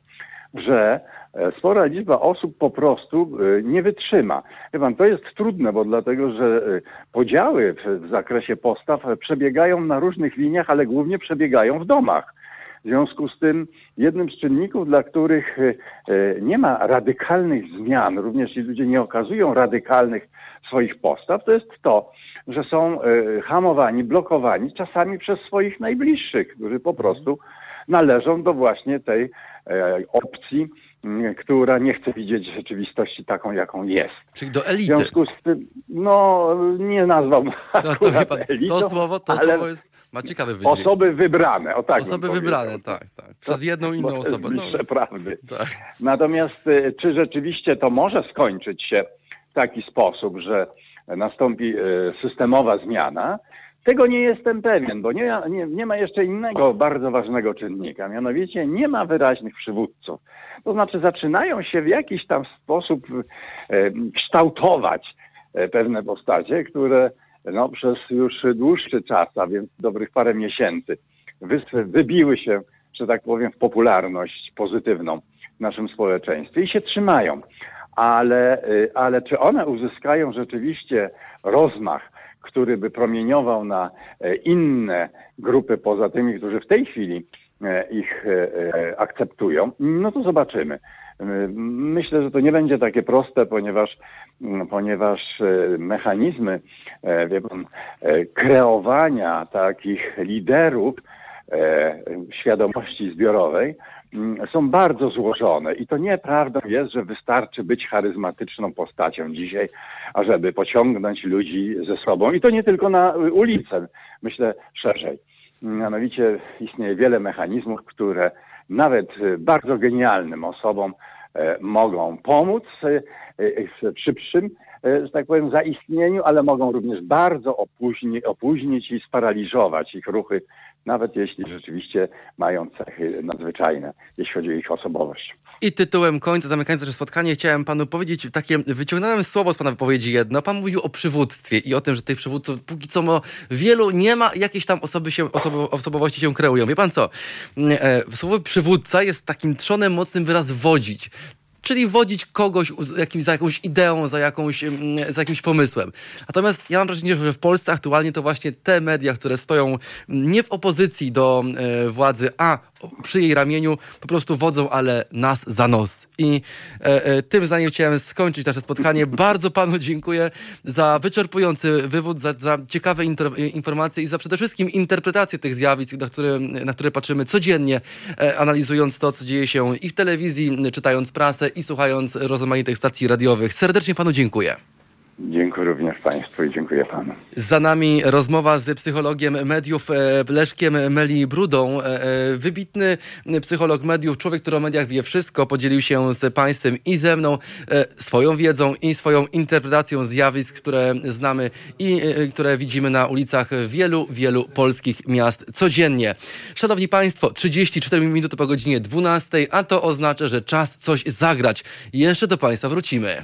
że e, spora liczba osób po prostu e, nie wytrzyma. Wie pan, to jest trudne, bo dlatego, że e, podziały w, zakresie postaw przebiegają na różnych liniach, ale głównie przebiegają w domach. W związku z tym jednym z czynników, dla których nie ma radykalnych zmian, również ci ludzie nie okazują radykalnych swoich postaw, to jest to, że są e, hamowani, blokowani czasami przez swoich najbliższych, którzy po prostu należą do właśnie tej e, opcji, która nie chce widzieć rzeczywistości taką, jaką jest. Czyli do W elity. związku z tym, no nie nazwałbym No, to, elitą, to słowo, to słowo jest, ma ciekawy wydźwięk. osoby wybrane, o tak Osoby wybrane, tak, tak. Przez jedną inną osobę. No, bliższe prawdy. tak. Natomiast y, czy rzeczywiście to może skończyć się w taki sposób, że nastąpi y, systemowa zmiana? Tego nie jestem pewien, bo nie, nie, nie ma jeszcze innego bardzo ważnego czynnika, mianowicie nie ma wyraźnych przywódców. To znaczy zaczynają się w jakiś tam sposób y, kształtować y, pewne postacie, które no, przez już dłuższy czas, a więc dobrych parę miesięcy, wybiły się, że tak powiem, w popularność pozytywną w naszym społeczeństwie i się trzymają. Ale, y, ale czy one uzyskają rzeczywiście rozmach, który by promieniował na e, inne grupy poza tymi, którzy w tej chwili e, ich e, akceptują, no to zobaczymy. Myślę, że to nie będzie takie proste, ponieważ, ponieważ mechanizmy wie pan, kreowania takich liderów świadomości zbiorowej są bardzo złożone i to nieprawdą jest, że wystarczy być charyzmatyczną postacią dzisiaj, ażeby pociągnąć ludzi ze sobą i to nie tylko na ulicę, myślę szerzej. Mianowicie istnieje wiele mechanizmów, które nawet bardzo genialnym osobom e, mogą pomóc e, e, w szybszym, e, że tak powiem, zaistnieniu, ale mogą również bardzo opóźni, opóźnić i sparaliżować ich ruchy, nawet jeśli rzeczywiście mają cechy nadzwyczajne, jeśli chodzi o ich osobowość. I tytułem końca, zamykając nasze spotkanie, chciałem panu powiedzieć takie, wyciągnąłem słowo z pana wypowiedzi jedno. Pan mówił o przywództwie i o tym, że tych przywódców póki co wielu nie ma, jakieś tam osoby się, osobo, osobowości się kreują. Wie pan co? E, słowo przywódca jest takim trzonem mocnym wyraz wodzić. Czyli wodzić kogoś jakimś, za jakąś ideą, za, jakąś, mm, za jakimś pomysłem. Natomiast ja mam wrażenie, że w Polsce aktualnie to właśnie te media, które stoją mm, nie w opozycji do e, władzy, a przy jej ramieniu po prostu wodzą, ale nas za nos. I e, e, tym zdaniem chciałem skończyć nasze spotkanie. Bardzo panu dziękuję za wyczerpujący wywód, za, za ciekawe informacje i za przede wszystkim interpretację tych zjawisk, na które, na które patrzymy codziennie, e, analizując to, co dzieje się i w telewizji, czytając prasę i słuchając rozmaitych stacji radiowych. Serdecznie panu dziękuję. Dziękuję również Państwu i dziękuję Panu. Za nami rozmowa z psychologiem mediów e, Leszkiem Meli Brudą. E, e, Wybitny psycholog mediów, człowiek, który o mediach wie wszystko, podzielił się z Państwem i ze mną swoją wiedzą i swoją interpretacją zjawisk, które znamy i które widzimy na ulicach wielu, wielu polskich miast codziennie. Szanowni Państwo, 34 minuty po godzinie 12, a to oznacza, że czas coś zagrać. Jeszcze do Państwa wrócimy.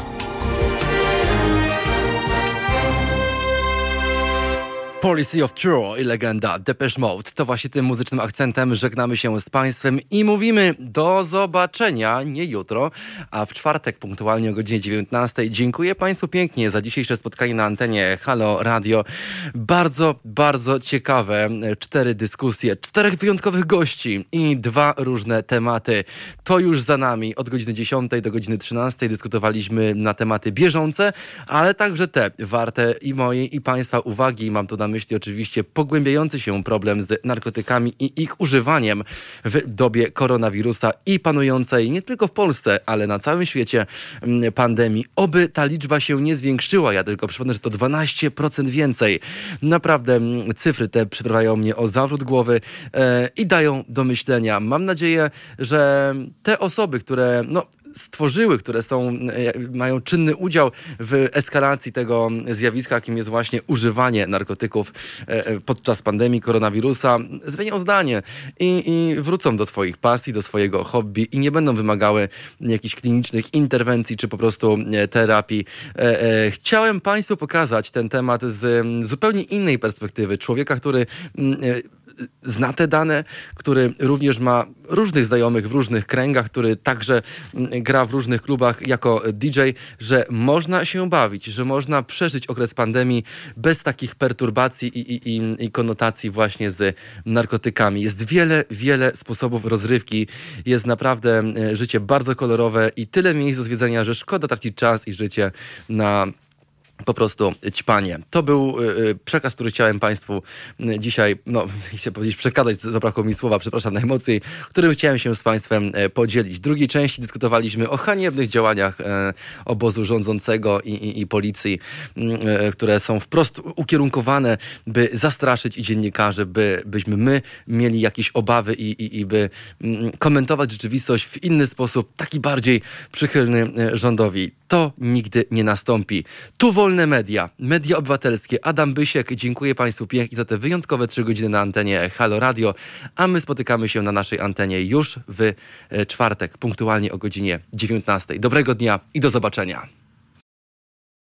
Policy of True i legenda Depeche Mode. To właśnie tym muzycznym akcentem żegnamy się z Państwem i mówimy do zobaczenia, nie jutro, a w czwartek punktualnie o godzinie 19. Dziękuję Państwu pięknie za dzisiejsze spotkanie na antenie Halo Radio. Bardzo, bardzo ciekawe cztery dyskusje, czterech wyjątkowych gości i dwa różne tematy. To już za nami. Od godziny 10 do godziny 13 dyskutowaliśmy na tematy bieżące, ale także te warte i mojej i Państwa uwagi. Mam tu na myśli oczywiście pogłębiający się problem z narkotykami i ich używaniem w dobie koronawirusa i panującej nie tylko w Polsce, ale na całym świecie mm, pandemii. Oby ta liczba się nie zwiększyła. Ja tylko przypomnę, że to 12% więcej. Naprawdę mm, cyfry te przyprawiają mnie o zawrót głowy e, i dają do myślenia. Mam nadzieję, że te osoby, które no, stworzyły, które są, e, mają czynny udział w eskalacji tego zjawiska, jakim jest właśnie używanie narkotyków e, e, podczas pandemii koronawirusa, zmienią zdanie i, i wrócą do swoich pasji, do swojego hobby i nie będą wymagały jakichś klinicznych interwencji czy po prostu terapii. Chciałem Państwu pokazać ten temat z mm, zupełnie innej perspektywy. Człowieka, który mm, zna te dane, który również ma różnych znajomych w różnych kręgach, który także mm, gra w różnych klubach jako DJ, że można się bawić, że można przeżyć okres pandemii bez takich perturbacji i, i, i, i konotacji właśnie z narkotykami. Jest wiele, wiele sposobów rozrywki. Jest naprawdę e, życie bardzo kolorowe i tyle miejsc do zwiedzenia, że szkoda tracić czas i życie na po prostu ćpanie. To był y, y, przekaz, który chciałem Państwu y, dzisiaj, no, chcę powiedzieć przekazać, zabrakło mi słowa, przepraszam najmocniej, którym chciałem się z Państwem e, podzielić. W drugiej części dyskutowaliśmy o haniebnych działaniach e, obozu rządzącego i, i, i policji, mm, e, które są wprost ukierunkowane, by zastraszyć i dziennikarzy, by, byśmy my mieli jakieś obawy i, i, i by mm, komentować rzeczywistość w inny sposób, taki bardziej przychylny rządowi. To nigdy nie nastąpi. Tu wolne media, media obywatelskie. Adam Bysiek, dziękuję Państwu pięknie za te wyjątkowe trzy godziny na antenie Halo Radio, a my spotykamy się na naszej antenie już w e, czwartek, punktualnie o godzinie 19. Dobrego dnia i do zobaczenia.